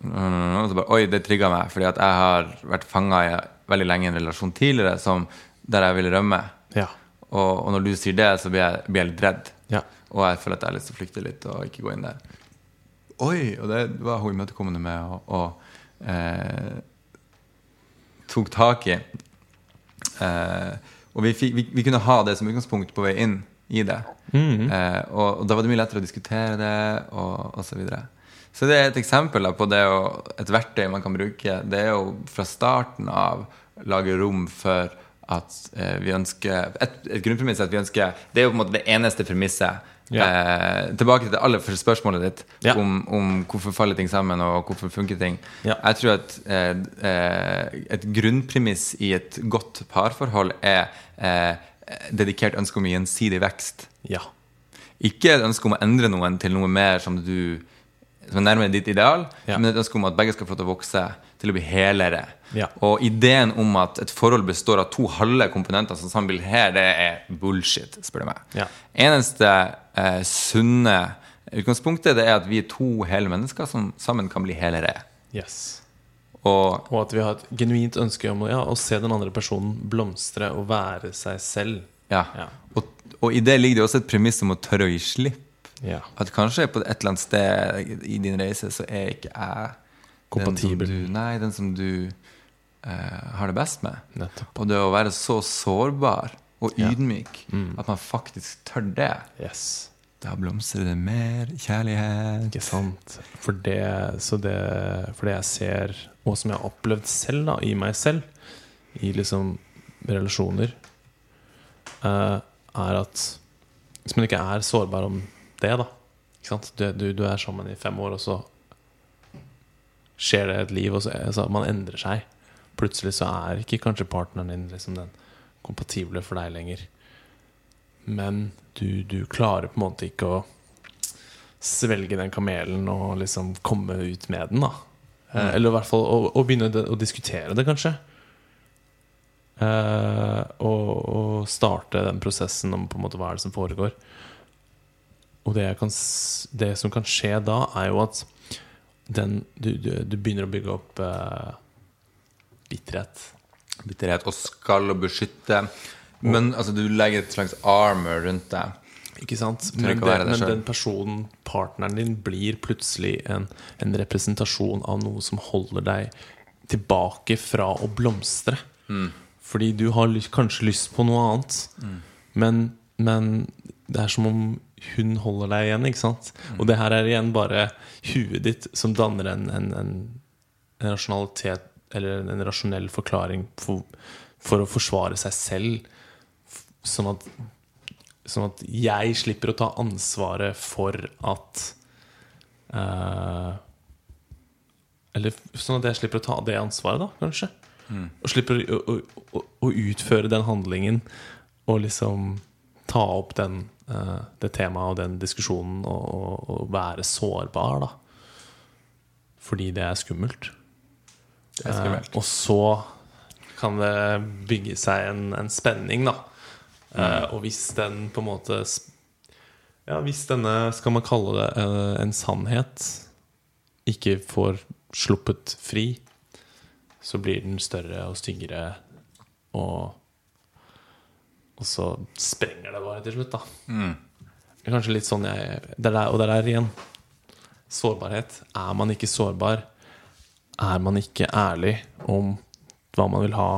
og så bare, Oi, det trigga meg, fordi at jeg har vært fanga i veldig lenge i en relasjon tidligere som, der jeg ville rømme. Ja. Og, og når du sier det, så blir jeg, blir jeg litt redd. Ja. Og jeg føler at jeg har lyst til å flykte litt og ikke gå inn der. Oi! Og det var hun imøtekommende med og, og eh, tok tak i. Eh, og vi, fikk, vi, vi kunne ha det som utgangspunkt på vei inn i det. eh, og, og da var det mye lettere å diskutere det, og, og så videre. Så det er et eksempel på det å, et verktøy man kan bruke. Det er jo fra starten av lage rom for at eh, vi ønsker Et, et grunnpremiss at vi ønsker Det er jo på en måte det eneste premisset Eh, tilbake til det aller første spørsmålet ditt Ja. om, om hvorfor faller ting sammen, og hvorfor funker ting. Ja. Jeg tror at eh, eh, et grunnpremiss i et godt parforhold er eh, dedikert ønske om gjensidig vekst. Ja. Ikke et ønske om å endre noen til noe mer som du som er nærmere ditt ideal, Ja. men et ønske om at begge skal få lov til å vokse til å bli helere. Ja. Og ideen om at et forhold består av to halve komponenter som sammen blir her, det er bullshit, spør du meg. Ja. Eneste eh, sunne utgangspunktet det er at vi er to hele mennesker som sammen kan bli helere. Yes. Og Og at vi har et genuint ønske om ja, å se den andre personen blomstre og være seg selv. ja. Ja. Og, og i det ligger det også et premiss om å tørre å gi slipp. Ja. At kanskje på et eller annet sted i din reise så er ikke jeg Kompatibel. Den som du, nei, den som du eh, har det best med. Nettopp. Og det å være så sårbar og Ja. ydmyk Mm. at man faktisk tør det, Yes. da blomstrer det mer kjærlighet. Ikke sant. For det, så det, for det jeg ser, og som jeg har opplevd selv, da, i meg selv, i liksom relasjoner, eh, er at hvis man ikke er sårbar om det, da ikke sant? Du, du, du er sammen i fem år, og så skjer det et liv, og så altså, man endrer seg. Plutselig så er ikke kanskje partneren din liksom den kompatible for deg lenger. Men du, du klarer på en måte ikke å svelge den kamelen og liksom komme ut med den, da. Eh, eller i hvert fall å, å begynne å diskutere det, kanskje. Eh, og, og starte den prosessen om på en måte hva er det som foregår. Og det, kan, det som kan skje da, er jo at den, du, du, du begynner å bygge opp eh, bitterhet. Bitterhet og skal og beskytte. Men altså, du legger et slags armor rundt deg. Ikke sant? Men, ikke det, men den personen, partneren din, blir plutselig en, en representasjon av noe som holder deg tilbake fra å blomstre. Mm. Fordi du har kanskje lyst på noe annet, men, men det er som om hun holder deg igjen. ikke sant? Mm. Og det her er igjen bare huet ditt som danner en, en, en, en rasjonalitet eller en, rasjonell forklaring for, for å forsvare seg selv. Sånn at Sånn at jeg slipper å ta ansvaret for at uh, Eller sånn at jeg slipper å ta det ansvaret, da, kanskje. Og slipper å, å, å, å utføre den handlingen og liksom ta opp den, det temaet og den diskusjonen og, og, være sårbar, da. Fordi det er skummelt. Det er skummelt. Eh, og så kan det bygge seg en, en spenning, da. Eh, og hvis den på en måte Ja, hvis denne, skal man kalle det eh, en sannhet, ikke får sluppet fri, så blir den større og styggere, og Og så sprenger det bare til slutt, da. Det er kanskje litt sånn jeg det er der, Og det er der igjen. Sårbarhet. Er man ikke sårbar, er man ikke ærlig om hva man vil ha,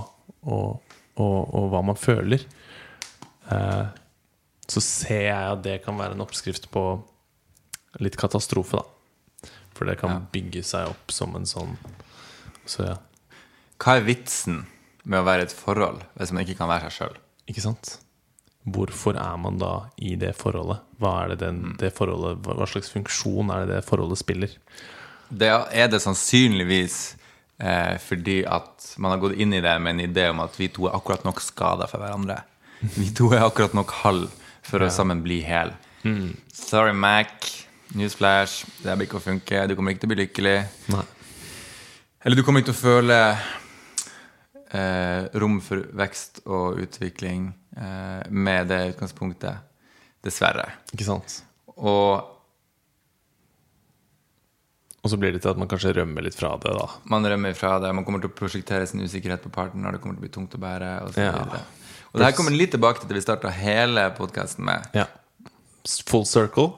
og, og, og hva man føler, eh, så ser jeg at det kan være en oppskrift på litt katastrofe, da. For det kan Ja. bygge seg opp som en sånn Så ja, Hva er vitsen med å være i et forhold hvis man ikke kan være seg sjøl? Ikke sant? Hvorfor er man da i det forholdet? Hva er det den, det forholdet hva slags funksjon er det det forholdet spiller? Det er det sannsynligvis eh, fordi at man har gått inn i det med en idé om at vi to er akkurat nok skada for hverandre. Vi to er akkurat nok halv for å sammen bli hel. Sorry, Mac. Newsflash. Det blir ikke å funke. Du kommer ikke til å bli lykkelig. Nei. Eller du kommer ikke til å føle eh, rom for vekst og utvikling eh, med det utgangspunktet. Dessverre. Ikke sant? Og Og så blir det til at man kanskje rømmer litt fra det, da. man rømmer fra det. Man kommer til å prosjektere sin usikkerhet på partner. Det kommer til å bli tungt å bære. Og, så Ja. videre. og det her kommer litt tilbake til det vi starta hele podkasten med. Ja. Full circle.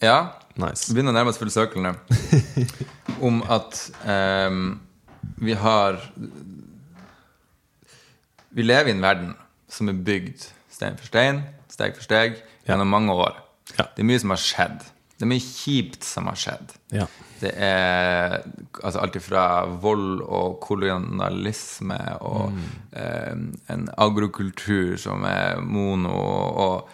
Ja, Nice. Vi begynner å nærme oss full circle nå. Om at um, vi har Vi lever i en verden som er bygd stein for stein, steg for steg, gjennom mange år. Ja. Det er mye som har skjedd. Det er mye kjipt som har skjedd. Ja. Det er altså alt ifra vold og kolonialisme og eh, en agrokultur som er mono, og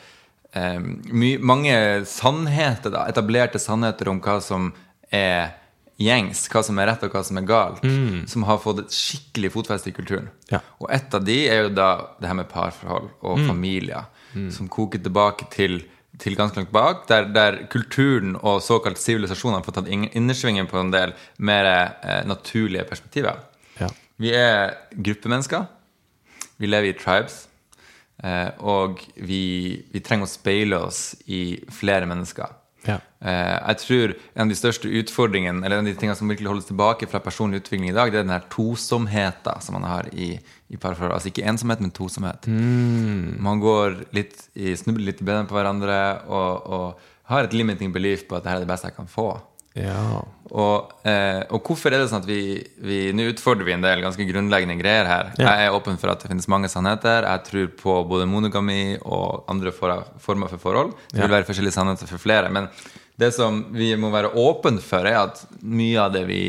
eh, my, mange sannheter, da, etablerte sannheter om hva som er gjengs, hva som er rett og hva som er galt, som har fått et skikkelig fotfeste i kulturen. Ja. Og et av de er jo da det her med parforhold og familier, som koker tilbake til, til ganske langt bak, der, der kulturen og såkalt sivilisasjon har fått tatt innersvingen på en del mer eh, naturlige perspektiver. Ja. Vi er gruppemennesker. Vi lever i tribes. Eh, og vi, vi trenger å speile oss i flere mennesker. Ja. Eh, jeg tror en av de største utfordringene Eller en av de tingene som virkelig holdes tilbake fra personlig utvikling i dag, det er den her tosomheten som man har i, i parforhold. Altså ikke ensomhet, men tosomhet. Man går litt i, snubler litt i beina på hverandre og, og har et limiting belief på at dette er det beste jeg kan få. Ja. Og, eh, og hvorfor er det sånn at vi, vi Nå utfordrer vi en del ganske grunnleggende greier her. Ja. Jeg er åpen for at det finnes mange sannheter. Jeg tror på både monogami og andre for, former for forhold. Det vil være forskjellige sannheter for flere. Men det som vi må være åpne for, er at mye av det vi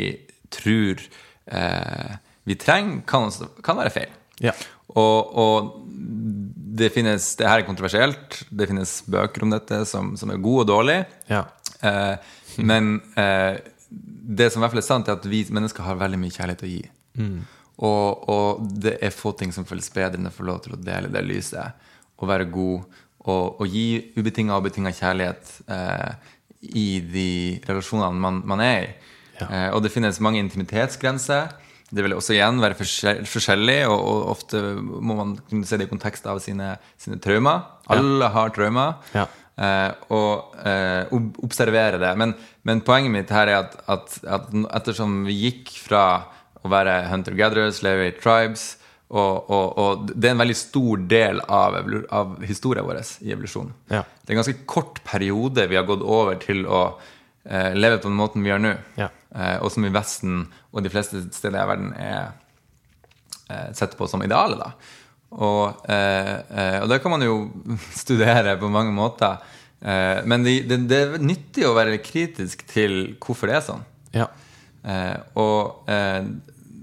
tror eh, vi trenger, kan, kan være feil. Ja. Og, og det finnes Det her er kontroversielt. Det finnes bøker om dette som, som er gode og dårlige. Ja. Eh, men eh, det som i hvert fall er sant, er at vi mennesker har veldig mye kjærlighet å gi. Og, og det er få ting som føles bedre enn å få lov til å dele det lyset. Og være god. Og, og gi ubetinga og betinga kjærlighet eh, i de relasjonene man, man er i. Ja. Eh, og det finnes mange intimitetsgrenser. Det vil også igjen være forskjellig, og, og ofte må man kunne se det i kontekst av sine, sine traumer. Alle har traumer. Ja. Eh, og eh, ob- observere det. Men, men poenget mitt her er at, at, at ettersom vi gikk fra å være hunter-gatherers, leve i tribes og, og, og det er en veldig stor del av, av historien vår i evolusjonen. Ja. Det er en ganske kort periode vi har gått over til å eh, leve på den måten vi gjør nå. Ja. Eh, og som i Vesten og de fleste steder i verden er eh, sett på som idealet. da. Og, eh, eh, og det kan man jo studere på mange måter. Eh, men det, det, det er nyttig å være kritisk til hvorfor det er sånn. Ja. Eh, og eh,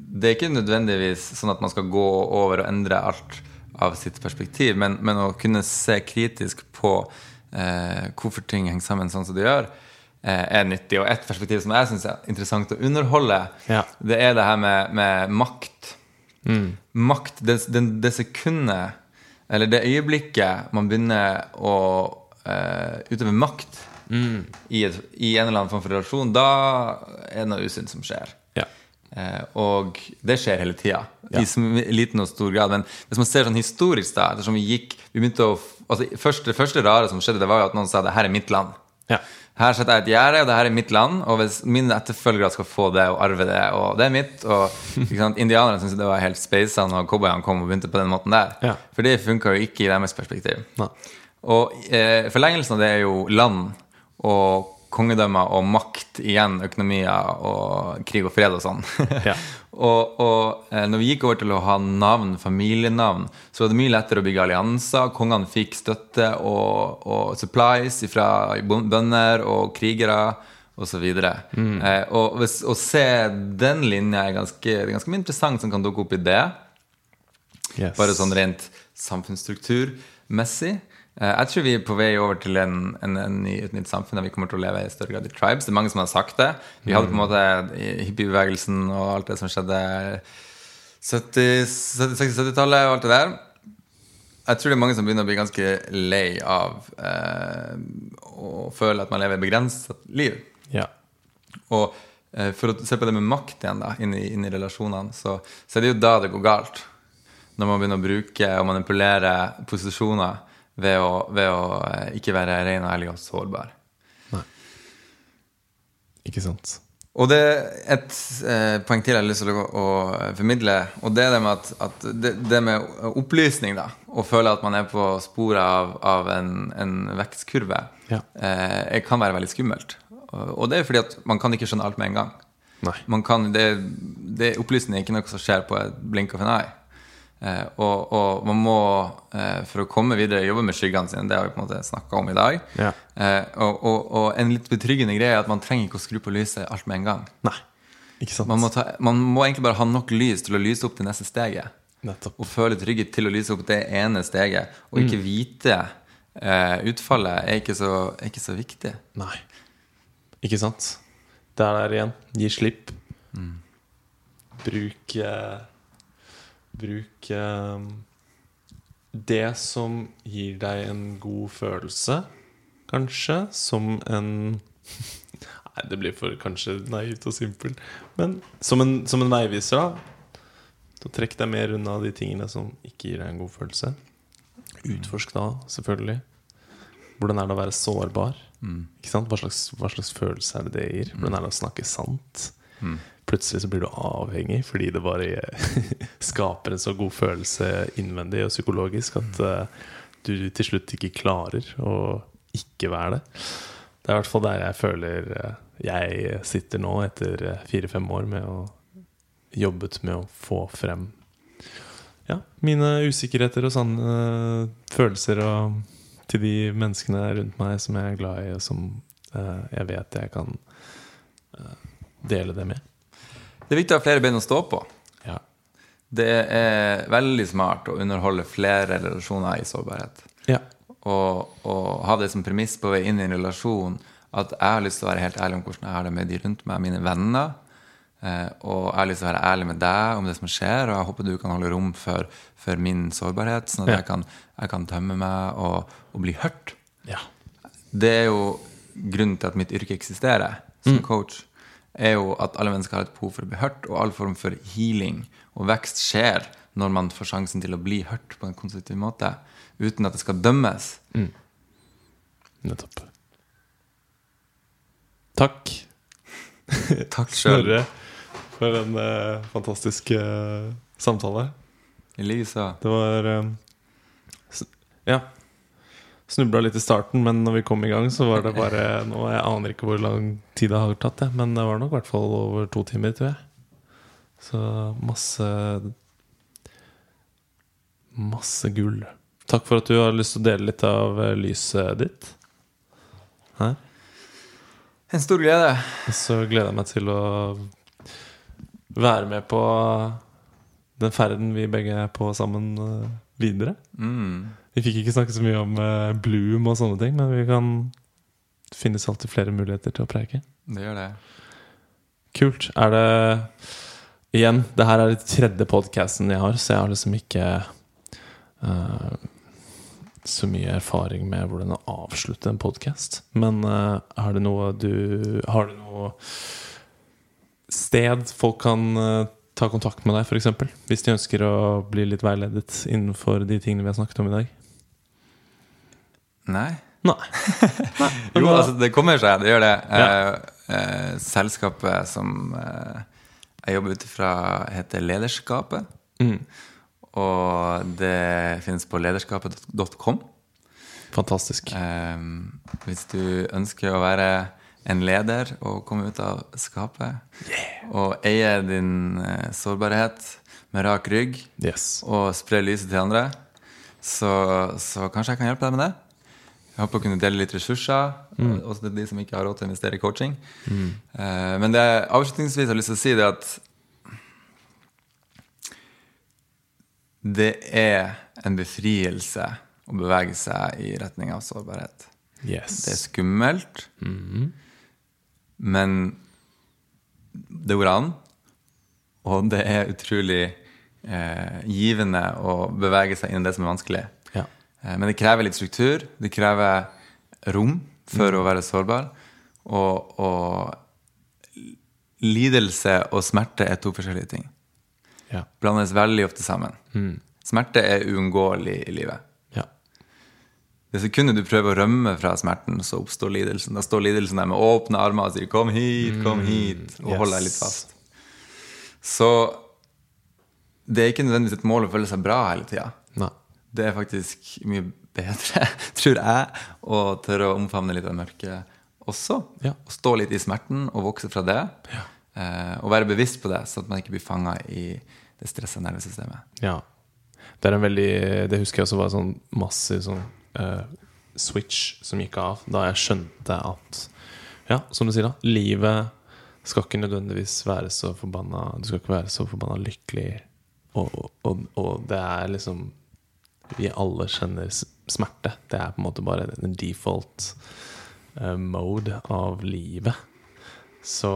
det er ikke nødvendigvis sånn at man skal gå over og endre alt av sitt perspektiv, men, men å kunne se kritisk på eh, hvorfor ting henger sammen sånn som de gjør, eh, er nyttig. Og et perspektiv som jeg syns er interessant å underholde, Ja. det er det her med, med makt. Makt, det, det, det sekundet, eller det øyeblikket man begynner å uh, utøve makt i, et, i en eller annen form for relasjon, da er det noe usynt som skjer. Ja. Uh, og det skjer hele tida, Ja. i liten og stor grad. Men hvis man ser sånn historisk, da, ettersom vi gikk vi begynte å, altså, først, Det første rare som skjedde, det var jo at noen sa det her er mitt land. Ja. Her setter jeg et gjerde, og det her er mitt land. Og hvis mine etterfølgere skal få det og arve det, og det er mitt og Indianerne syntes det var helt speisa når cowboyene kom og begynte på den måten der. Ja. For det funka jo ikke i deres perspektiv. Nei. Og eh, forlengelsen av det er jo land og kongedømmer og makt igjen, økonomier og krig og fred og sånn. Ja. og og eh, når vi gikk over til å ha navn, familienavn, så var det mye lettere å bygge allianser. Kongene fikk støtte og, og supplies fra bønder og krigere osv. Mm. Eh, og hvis, å se den linja er ganske, det er ganske mye interessant som kan dukke opp i det. Yes. Bare sånn rent samfunnsstrukturmessig. Eh, Jeg tror vi er på vei over til en, en, en ny, et nytt samfunn der vi kommer til å leve i større grad i tribes. Det er mange som har sagt det. Vi hadde på en måte hippiebevegelsen og alt det som skjedde 60-70-tallet og alt det der. Jeg tror det er mange som begynner å bli ganske lei av eh, å føle at man lever et begrenset liv. Ja. Og eh, for å se på det med makt igjen, da, inni, inni relasjonene, så, så er det jo da det går galt. Når man begynner å bruke og manipulere posisjoner ved å, ved å eh, ikke være ren og ærlig og sårbar. Nei. Ikke sant. Og det er et eh, poeng til jeg har lyst til å, å formidle, og det er det med, at, at det, det med opplysning, da, å føle at man er på sporet av, av en, en vekstkurve, Ja. eh, kan være veldig skummelt. Og det er fordi at man kan ikke skjønne alt med en gang. Nei. Man kan, det, det, opplysning er ikke noe som skjer på et blink av en eye. Eh, og, og man må, eh, for å komme videre, jobbe med skyggene sine. Det har vi på en måte snakka om i dag. Ja. Eh, og, og, og en litt betryggende greie er at man trenger ikke å skru på lyset alt med en gang. Nei. Ikke sant. Man må, ta, man må egentlig bare ha nok lys til å lyse opp det neste steget. Nettopp. Og føle trygghet til å lyse opp det ene steget, og ikke vite eh, utfallet er ikke, så, er ikke så viktig. Nei. Ikke sant? Det er der igjen. Gi slipp. Bruk eh, Bruk eh, det som gir deg en god følelse, kanskje, som en Nei, det blir for kanskje naivt og simpelt. Men som en, som en veiviser, da. Så trekk deg mer unna de tingene som ikke gir deg en god følelse. Utforsk da, selvfølgelig. Hvordan er det å være sårbar? Sant? Hva, slags, hva slags følelse er det det gir? Hvordan er det å snakke sant? Plutselig så blir du avhengig fordi det bare skaper en så god følelse innvendig og psykologisk at eh, du til slutt ikke klarer å ikke være det. Det er i hvert fall der jeg føler eh, jeg sitter nå etter eh, fire-fem år med å jobbet med å få frem ja, mine usikkerheter og sanne følelser og til de menneskene rundt meg som jeg er glad i, og som jeg vet jeg kan dele det med. Det er viktig å ha flere bein å stå på. Ja. Det er veldig smart å underholde flere relasjoner i sårbarhet. Ja. Og, og ha det som premiss på vei inn i en relasjon at jeg har lyst til å være helt ærlig om hvordan jeg har det med de rundt meg, mine venner. Eh, og jeg har lyst til å være ærlig med deg om det som skjer, og jeg håper du kan holde rom for, for min sårbarhet, sånn at Ja. jeg, kan, jeg kan tømme meg og, og bli hørt. ja. Det er jo grunnen til at mitt yrke eksisterer som coach. Er jo at alle mennesker har et behov for å bli hørt, og all form for healing og vekst skjer når man får sjansen til å bli hørt på en konstruktiv måte, uten at det skal dømmes. Nettopp. Takk, Takk sjøl. Snorre, for en uh, fantastisk uh, samtale. I lyset. Det var um, Ja. Snubla litt i starten, men når vi kom i gang, så var det bare nå, Jeg aner ikke hvor lang tid det har tatt, jeg, men det var nok i hvert fall over to timer, tror jeg. Så masse Masse gull. Takk for at du har lyst til å dele litt av eh, lyset ditt. Her. En stor glede. Og så gleder jeg meg til å være med på den ferden vi begge er på sammen eh, videre. Mm. Vi fikk ikke snakke så mye om uh, Bloom og sånne ting, men vi kan det finnes alltid flere muligheter til å preike. Det gjør det. Kult. Er det Igjen, det her er den tredje podcasten jeg har, så jeg har liksom ikke uh, så mye erfaring med hvordan å avslutte en podkast. Men uh, er det noe du Har du noe sted folk kan uh, ta kontakt med deg, f.eks.? Hvis de ønsker å bli litt veiledet innenfor de tingene vi har snakket om i dag? Nei. Nei. Jo, hva- altså, det kommer seg. Det gjør det. Ja. Eh, eh, selskapet som eh, jeg jobber ut ifra, heter Lederskapet. Mm. Og det finnes på lederskapet.com. Fantastisk. Eh, hvis du ønsker å være en leder og komme ut av skapet og eie din eh, sårbarhet med rak rygg Yes. og spre lyset til andre, så, så kanskje jeg kan hjelpe deg med det. Jeg håper å kunne dele litt ressurser, også til de som ikke har råd til å investere i coaching. Eh, men det jeg avslutningsvis har lyst til å si, det at det er en befrielse å bevege seg i retning av sårbarhet. Yes. Det er skummelt, men det går an. Og det er utrolig eh, givende å bevege seg inn i det som er vanskelig. Eh, men det krever litt struktur. Det krever rom for å være sårbar. Og, og lidelse og smerte er to forskjellige ting. Ja. Blandes veldig ofte sammen. Smerte er uunngåelig i livet. ja. Det sekundet du prøver å rømme fra smerten, så oppstår lidelsen. Da står lidelsen der med åpne armer og sier 'kom hit, kom hit', og yes. holder deg litt fast. Så det er ikke nødvendigvis et mål å føle seg bra hele tida. Det er faktisk mye bedre, tror jeg, å tørre å omfavne litt av mørket også. Ja. Og stå litt i smerten og vokse fra det. Eh, og være bevisst på det, så at man ikke blir fanga i det stressa nervesystemet. Ja. Det er en veldig Det husker jeg også var en sånn massiv sånn uh, switch som gikk av da jeg skjønte at Ja, som du sier, da. Livet skal ikke nødvendigvis være så forbanna Du skal ikke være så forbanna lykkelig. Og, og, og det er liksom vi alle kjenner smerte. Det er på en måte bare en default eh, mode av livet. Så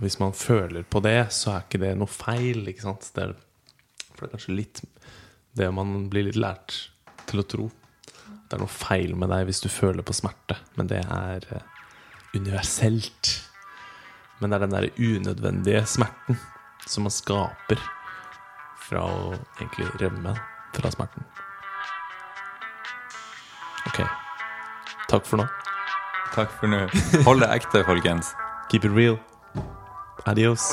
hvis man føler på det, så er ikke det noe feil. Ikke sant? Det er, for det er kanskje litt det man blir litt lært til å tro. Det er noe feil med deg hvis du føler på smerte, men det er eh, universelt. Men det er den der unødvendige smerten som man skaper fra å egentlig rømme fra smerten. Ok. Takk for nå. Takk for nå. Hold det ekte, folkens. Keep it real. Adios.